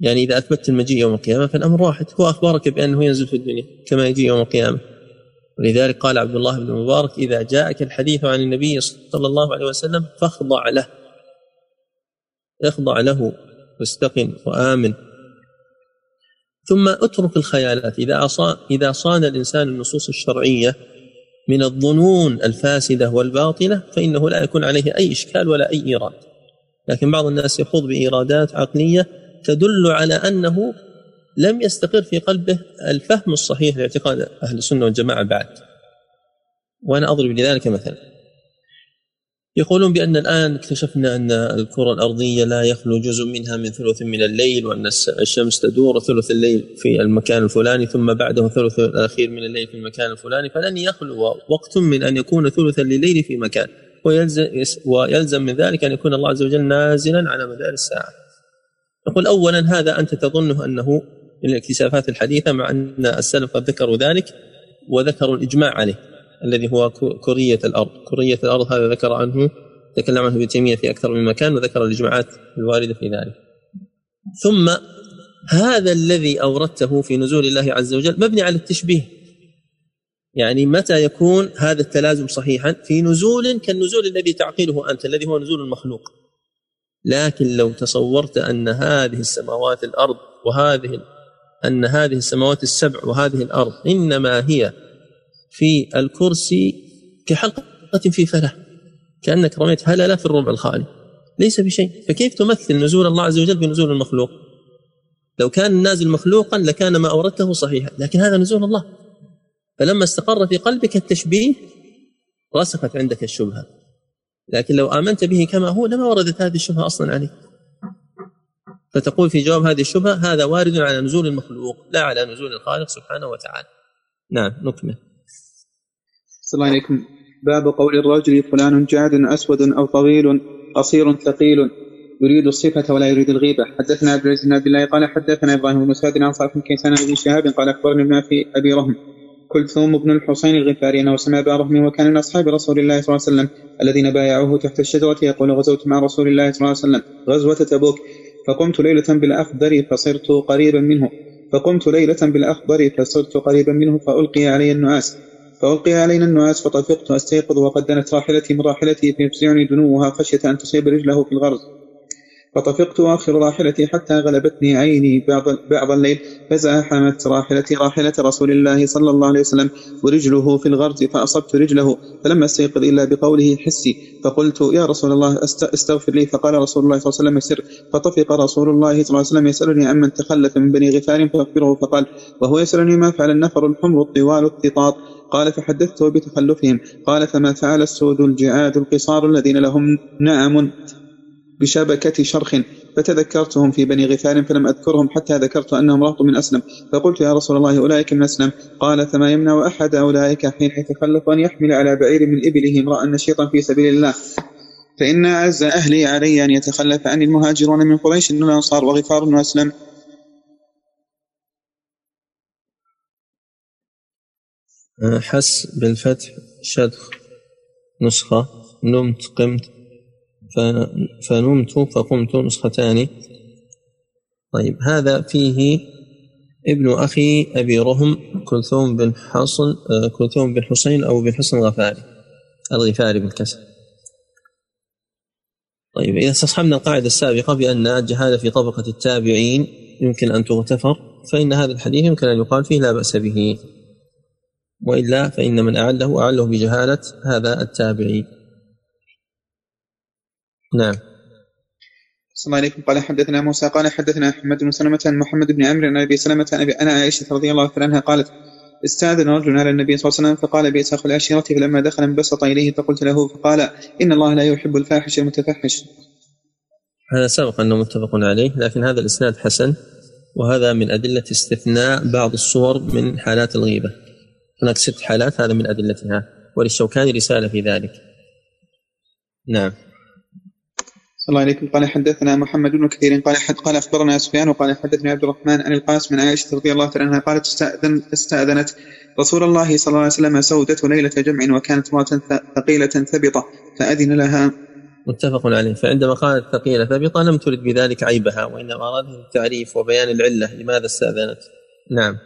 يعني إذا أثبتت المجيء يوم القيامة فالأمر واحد هو أخبرك بأنه ينزل في الدنيا كما يجي يوم القيامة. ولذلك قال عبد الله بن مبارك إذا جاءك الحديث عن النبي صلى الله عليه وسلم فاخضع له. اخضع له واستقن وآمن. ثم اترك الخيالات. إذا إذا صان الإنسان النصوص الشرعية من الظنون الفاسدة والباطلة فإنه لا يكون عليه أي إشكال ولا أي إيراد. لكن بعض الناس يخوض بإيرادات عقلية تدل على أنه لم يستقر في قلبه الفهم الصحيح لاعتقاد أهل السنة والجماعة بعد. وأنا أضرب لذلك مثلا. يقولون بأن الآن اكتشفنا أن الكرة الأرضية لا يخلو جزء منها من ثلث من الليل وأن الشمس تدور ثلث الليل في المكان الفلاني ثم بعده ثلث الأخير من الليل في المكان الفلاني. فلن يخلو وقت من أن يكون ثلث الليل في مكان. ويلزم, من ذلك أن يكون الله عز وجل نازلا على مدار الساعة. نقول أولا هذا أنت تظنه أنه من الاكتشافات الحديثة مع أن السلف قد ذكروا ذلك وذكروا الإجماع عليه الذي هو كرية الأرض. كرية الأرض هذا ذكر عنه تكلم عنه ابن تيمية في أكثر من مكان وذكر الإجماعات الواردة في ذلك. ثم هذا الذي أوردته في نزول الله عز وجل مبني على التشبيه. يعني متى يكون هذا التلازم صحيحا؟ في نزول كالنزول الذي تعقله أنت الذي هو نزول المخلوق. لكن لو تصورت أن هذه السماوات الأرض وهذه أن هذه السماوات السبع وهذه الأرض إنما هي في الكرسي كحلقة في فلة كأنك رميت هللة في الربع الخالي ليس بشيء. فكيف تمثل نزول الله عز وجل بنزول المخلوق؟ لو كان النازل مخلوقا لكان ما أوردته صحيحا لكن هذا نزول الله. فلما استقر في قلبك التشبيه رسخت عندك الشبهة. لكن لو آمنت به كما هو لما وردت هذه الشبهة أصلا عليك. فتقول في جواب هذه الشبهة هذا وارد على نزول المخلوق لا على نزول الخالق سبحانه وتعالى. نعم نكمل. الله عليكم. باب قول الرجل فلان جاد أسود أو طويل قصير ثقيل يريد الصفة ولا يريد الغيبة. حدثنا عبد العزيز بن عبد الله قال حدثنا إبراهيم بن مسعود عن صالح بن كيسان بن شهاب قال أخبرني في أبي رهم. كلثوم بن الحسين الغفاري أنه سمع ابا رحمه وكان من أصحاب رسول الله صلى الله عليه وسلم الذين بايعوه تحت الشجرة يقول غزوت مع رسول الله صلى الله عليه وسلم غزوة تبوك. فقمت ليلة بالأخضر فصرت قريبا منه. فقمت ليلة بالأخضر فصرت قريبا منه فألقي علي النعاس. فألقي علينا النعاس فطفقت أستيقظ وقد دنت راحلتي من راحلتي فيفزعني دنوها خشية أن تصيب رجله في الغرز. فطفقت آخر راحلتي حتى غلبتني عيني بعض, بعض الليل فزاحمت راحلتي راحلة رسول الله صلى الله عليه وسلم ورجله في الغرز فأصبت رجله فلم أستيقظ إلا بقوله حسي فقلت يا رسول الله استغفر لي فقال رسول الله صلى الله عليه وسلم سر فطفق رسول الله صلى الله عليه وسلم يسألني عمن تخلف من بني غفار فأخبره فقال وهو يسألني ما فعل النفر الحمر الطوال التطاط قال فحدثته بتخلفهم قال فما فعل السود الجعاد القصار الذين لهم نعم بشبكة شرخ فتذكرتهم في بني غفار فلم أذكرهم حتى ذكرت أنهم رهط من أسلم. فقلت يا رسول الله أولئك من أسلم. قال فما يمنع أحد أولئك حين يتخلف أن يحمل على بعير من إبله امرأ نشيطا في سبيل الله؟ فإن أعز أهلي علي أن يتخلف عني المهاجرون من قريش والأنصار وغفار وأسلم. أه، حس بالفتح شدخ نسخة نمت قمت. فنمت فقمت نسختان. طيب هذا فيه ابن أخي أبي رهم كلثوم بن حصن كلثوم بن حسين أو بن حسن الغفاري الغفاري بالكسر طيب إذا استصحبنا القاعدة السابقة بأن الجهالة في طبقة التابعين يمكن أن تغتفر فإن هذا الحديث يمكن أن يقال فيه لا بأس به. وإلا فإن من أعله أعله بجهالة هذا التابعي نعم صلى الله عليكم قال حدثنا موسى قال حدثنا أحمد بن سلمة عن محمد بن عمرو عن أبي سلمة عن أنا عائشة رضي الله عنها قالت استأذن رجل على النبي صلى الله عليه وسلم فقال بئس أخو العشيرة فلما دخل انبسط إليه فقلت له فقال إن الله لا يحب الفاحش المتفحش. هذا سبق أنه متفق عليه لكن هذا الإسناد حسن وهذا من أدلة استثناء بعض الصور من حالات الغيبة. هناك ست حالات هذا من أدلتها وللشوكاني رسالة في ذلك. نعم. الله عليكم. قال حدثنا محمد بن كثير. قال حد قال أخبرنا سفيان وقال حدثني عبد الرحمن عن القاسم من عائشة رضي الله تعالى عنها قالت استأذن استأذنت رسول الله صلى الله عليه وسلم سودة ليلة جمع وكانت امرأة ثقيلة ثبطة فأذن لها. متفق عليه. فعندما قالت ثقيلة ثبطة لم ترد بذلك عيبها وإنما ارادت التعريف وبيان العلة لماذا استأذنت. نعم.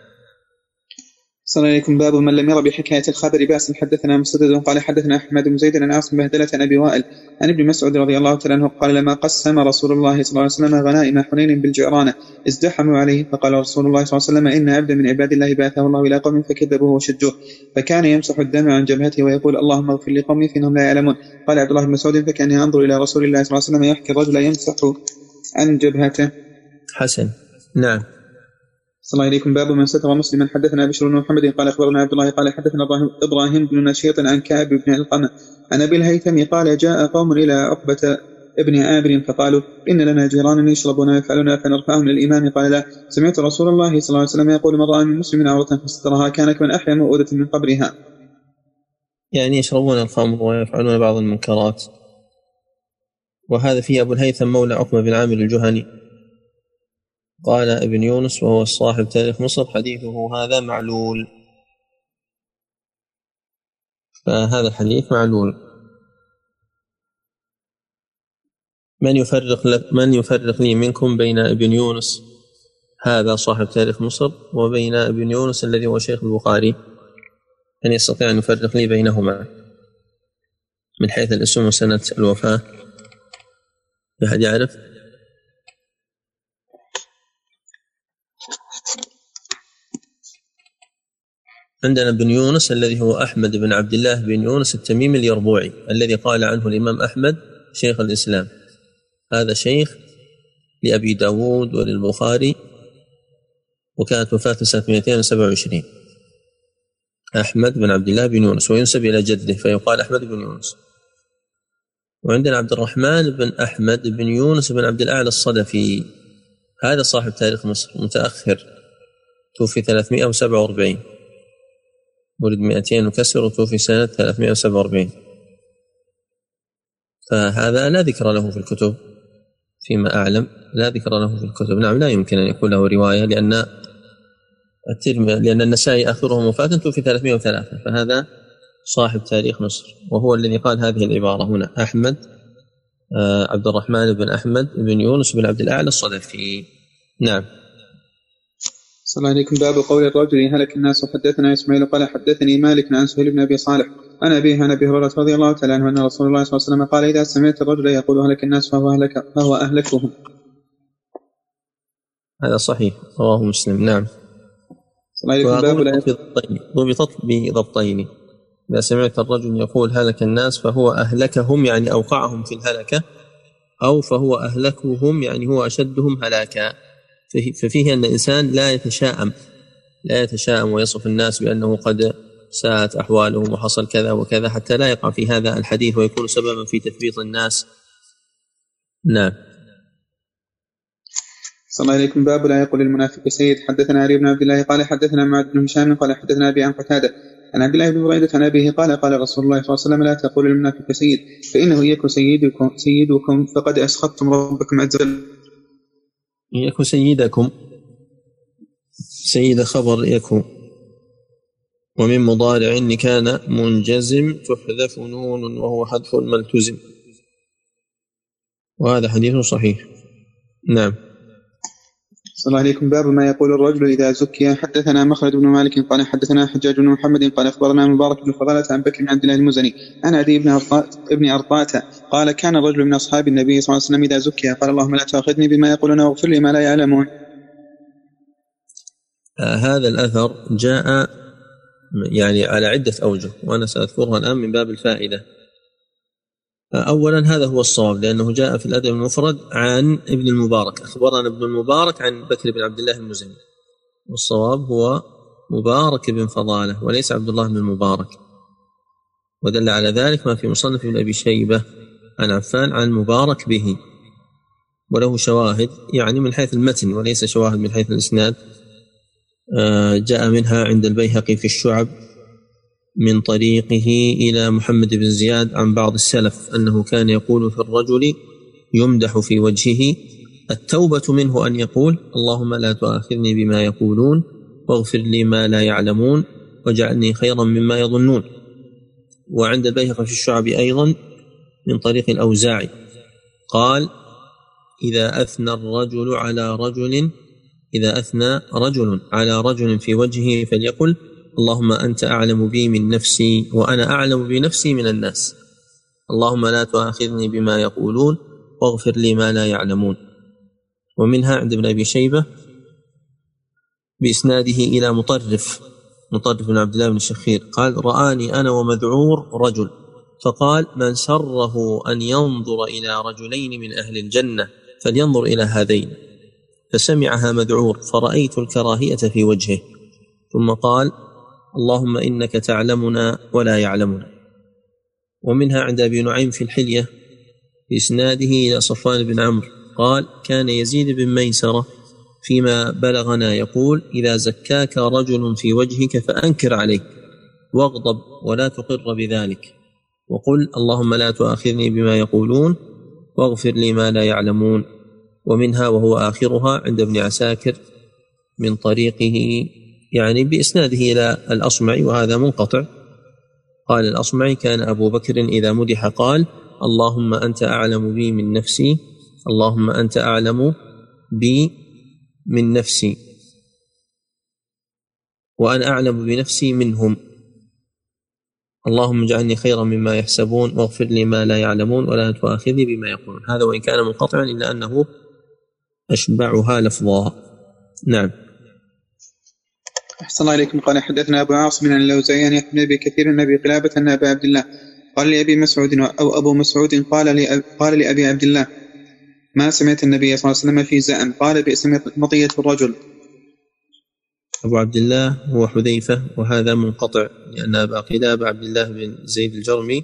صلى عليكم. باب من لم ير بحكاية الخبر بأس. حدثنا مسدد قال حدثنا أحمد بن زيد عن عاصم بهدلة عن أبي وائل عن ابن مسعود رضي الله تعالى عنه قال لما قسم رسول الله صلى الله عليه وسلم غنائم حنين بالجعرانة ازدحموا عليه فقال رسول الله صلى الله عليه وسلم إن عبدا من عباد الله بعثه الله إلى قوم فكذبوه وشجوه فكان يمسح الدم عن جبهته ويقول اللهم اغفر لقومي فإنهم لا يعلمون. قال عبد الله بن مسعود فكان انظر إلى رسول الله صلى الله عليه وسلم يحكي الرجل يمسح عن جبهته. حسن. نعم. صلى الله عليكم. باب من ستر مسلما حدثنا بشر بن محمد قال أخبرنا عبد الله قال حدثنا إبراهيم بن نشيط عن كعب بن علقمه عن أبي الهيثم قال جاء قوم إلى عقبة ابن عامر فقالوا إن لنا جيرانا يشربون ويفعلون فنرفعهم للإمام قال لا. سمعت رسول الله صلى الله عليه وسلم يقول من رأى من مسلم عورة فسترها كان كمن أحيا مؤودة من قبرها. يعني يشربون الخمر ويفعلون بعض المنكرات. وهذا فيه أبو الهيثم مولى عقبة بن عامر الجهني. قال ابن يونس وهو صاحب تاريخ مصر حديثه هذا معلول. فهذا الحديث معلول. من يفرق من يفرق لي منكم بين ابن يونس هذا صاحب تاريخ مصر وبين ابن يونس الذي هو شيخ البخاري؟ من يستطيع أن يفرق لي بينهما؟ من حيث الاسم وسنه الوفاة. احد يعرف؟ عندنا بن يونس الذي هو أحمد بن عبد الله بن يونس التميمي اليربوعي الذي قال عنه الإمام أحمد شيخ الإسلام. هذا شيخ لأبي داود وللبخاري وكانت وفاته سنة 227 أحمد بن عبد الله بن يونس وينسب إلى جده فيقال أحمد بن يونس. وعندنا عبد الرحمن بن أحمد بن يونس بن عبد الأعلى الصدفي. هذا صاحب تاريخ مصر متأخر توفي 347 ولد 200 وكسر وتوفي سنة 347 فهذا لا ذكر له في الكتب فيما أعلم لا ذكر له في الكتب. نعم لا يمكن أن يكون له رواية لأن لأن النسائي آخره وفاة توفي 303 فهذا صاحب تاريخ مصر وهو الذي قال هذه العبارة هنا. أحمد آه، عبد الرحمن بن أحمد بن يونس بن عبد الأعلى الصدفي. نعم. صلى الله عليكم باب قول الرجل هلك الناس. وحدثنا إسماعيل قال حدثني مالك عن سهيل بن أبي صالح عن أبيه عن أبي هريرة رضي الله تعالى عنه أن رسول الله صلى الله عليه وسلم قال إذا سمعت الرجل يقول هلك الناس فهو اهلك فهو أهلكهم. هذا صحيح. رواه مسلم. نعم. صلى الله عليكم باب ضبطت بضبطين. إذا سمعت الرجل يقول هلك الناس فهو أهلكهم يعني أوقعهم في الهلكة أو فهو أهلكهم يعني هو أشدهم هلاكا. ففيه أن الإنسان لا يتشاءم لا يتشاءم ويصف الناس بأنه قد ساءت أحوالهم وحصل كذا وكذا حتى لا يقع في هذا الحديث ويكون سببا في تثبيط الناس. نعم. صلى الله عليكم. باب لا يقول المنافق سيد حدثنا علي بن عبد الله قال حدثنا معاذ بن هشام قال حدثنا أبي عن قتادة عن عبد الله بن بريدة عن أبيه قال قال رسول الله صلى الله عليه وسلم لا تقول المنافق سيد فإنه يكن سيدكم سيدكم فقد أسخطتم ربكم عز وجل يكن سيدكم. سيد خبر يكن ومن مضارع إن كان منجزم تحذف نون وهو حذف ملتزم وهذا حديث صحيح. نعم. صلى الله عليكم. باب ما يقول الرجل إذا زكي. حدثنا مخرج بن مالك قال حدثنا حجاج بن محمد قال أخبرنا مبارك بن فضالة عن بكر بن عبد الله المزني عن عدي بن ابن أرطاة قال كان الرجل من أصحاب النبي صلى الله عليه وسلم إذا زكي. قال اللهم لا تأخذني بما يقولون واغفر لي ما لا يعلمون. آه هذا الأثر جاء يعني على عدة أوجه وأنا سأذكرها الآن من باب الفائدة. أولا هذا هو الصواب لأنه جاء في الأدب المفرد عن ابن المبارك أخبرنا ابن المبارك عن بكر بن عبد الله المزني. والصواب هو مبارك بن فضالة وليس عبد الله بن المبارك. ودل على ذلك ما في مصنف ابن أبي شيبة عن عفان عن مبارك به. وله شواهد يعني من حيث المتن وليس شواهد من حيث الإسناد آه، جاء منها عند البيهقي في الشعب. من طريقه إلى محمد بن زياد عن بعض السلف أنه كان يقول في الرجل يمدح في وجهه التوبة منه أن يقول اللهم لا تؤاخذني بما يقولون واغفر لي ما لا يعلمون واجعلني خيرا مما يظنون. وعند البيهقي في الشعب أيضا من طريق الاوزاعي قال إذا أثنى الرجل على رجل إذا أثنى رجل على رجل في وجهه فليقل اللهم أنت أعلم بي من نفسي وأنا أعلم بنفسي من الناس. اللهم لا تؤاخذني بما يقولون واغفر لي ما لا يعلمون. ومنها عند ابن أبي شيبة بإسناده إلى مطرف مطرف بن عبد الله بن الشخير قال رآني أنا ومذعور رجل. فقال من سره أن ينظر إلى رجلين من أهل الجنة فلينظر إلى هذين. فسمعها مذعور فرأيت الكراهية في وجهه. ثم قال اللهم إنك تعلمنا ولا يعلمنا. ومنها عند أبي نعيم في الحلية بإسناده إلى صفوان بن عمرو قال كان يزيد بن ميسرة فيما بلغنا يقول إذا زكاك رجل في وجهك فأنكر عليه واغضب ولا تقر بذلك وقل اللهم لا تؤاخذني بما يقولون واغفر لي ما لا يعلمون ومنها وهو آخرها عند ابن عساكر من طريقه يعني بإسناده إلى الأصمعي وهذا منقطع. قال الأصمعي كان أبو بكر إذا مدح قال اللهم أنت أعلم بي من نفسي اللهم أنت أعلم بي من نفسي وأنا أعلم بنفسي منهم. اللهم اجعلني خيرا مما يحسبون واغفر لي ما لا يعلمون ولا تؤاخذني بما يقولون. هذا وإن كان منقطعا إلا أنه أشبعها لفظا. نعم. أحسن الله إليكم. قال حدثنا أبو عاصم عن اللوزعي عن يحيى بن كثير عن أبي قلابة أن أبا عبد الله. قال لأبي مسعود أو أبو مسعود قال قال لأبي عبد الله ما سمعت النبي صلى الله عليه وسلم في زأم قال بئس مطية الرجل. أبو عبد الله هو حذيفة وهذا منقطع لأن أبا قلابة عبد الله بن زيد الجرمي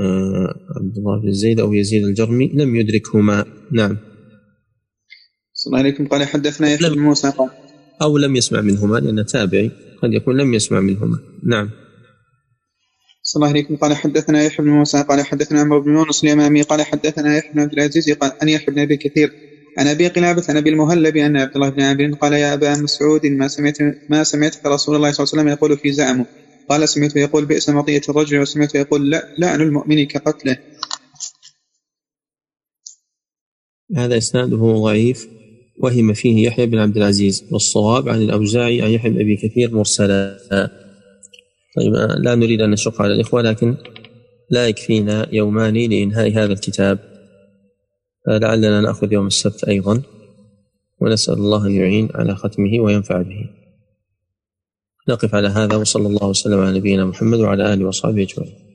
آه عبد الله بن زيد أو يزيد الجرمي لم يدركهما. نعم. الله عليكم. قال حدثنا يحيى بن موسى. قال أو لم يسمع منهما لأن تابعي قد يكون لم يسمع منهما. نعم. صلى الله عليكم. قال حدثنا يحيى بن موسى. قال حدثنا عمرو بن يونس اليمامي. قال حدثنا يحيى بن عبد العزيز. قال أن يحيى بن أبي كثير. عن أبي قلابة عن أبي المهلب أن عبد الله بن عامر قال يا أبا مسعود ما سمعت ما سمعتك رسول الله صلى الله عليه وسلم يقول في زعمه قال سمعته يقول بئس مطية الرجل وسمعته يقول لا لعن المؤمن كقتله. هذا إسناده ضعيف. وهم فيه يحيى بن عبد العزيز والصواب عن الأوزاعي عن يحيى بن أبي كثير مرسلا. طيب لا نريد أن نشق على الإخوة لكن لا يكفينا يومان لإنهاء هذا الكتاب. فلعلنا نأخذ يوم السبت أيضا ونسأل الله أن يعين على ختمه وينفع به. نقف على هذا وصلى الله وسلم على نبينا محمد وعلى آله وصحبه أجمعين.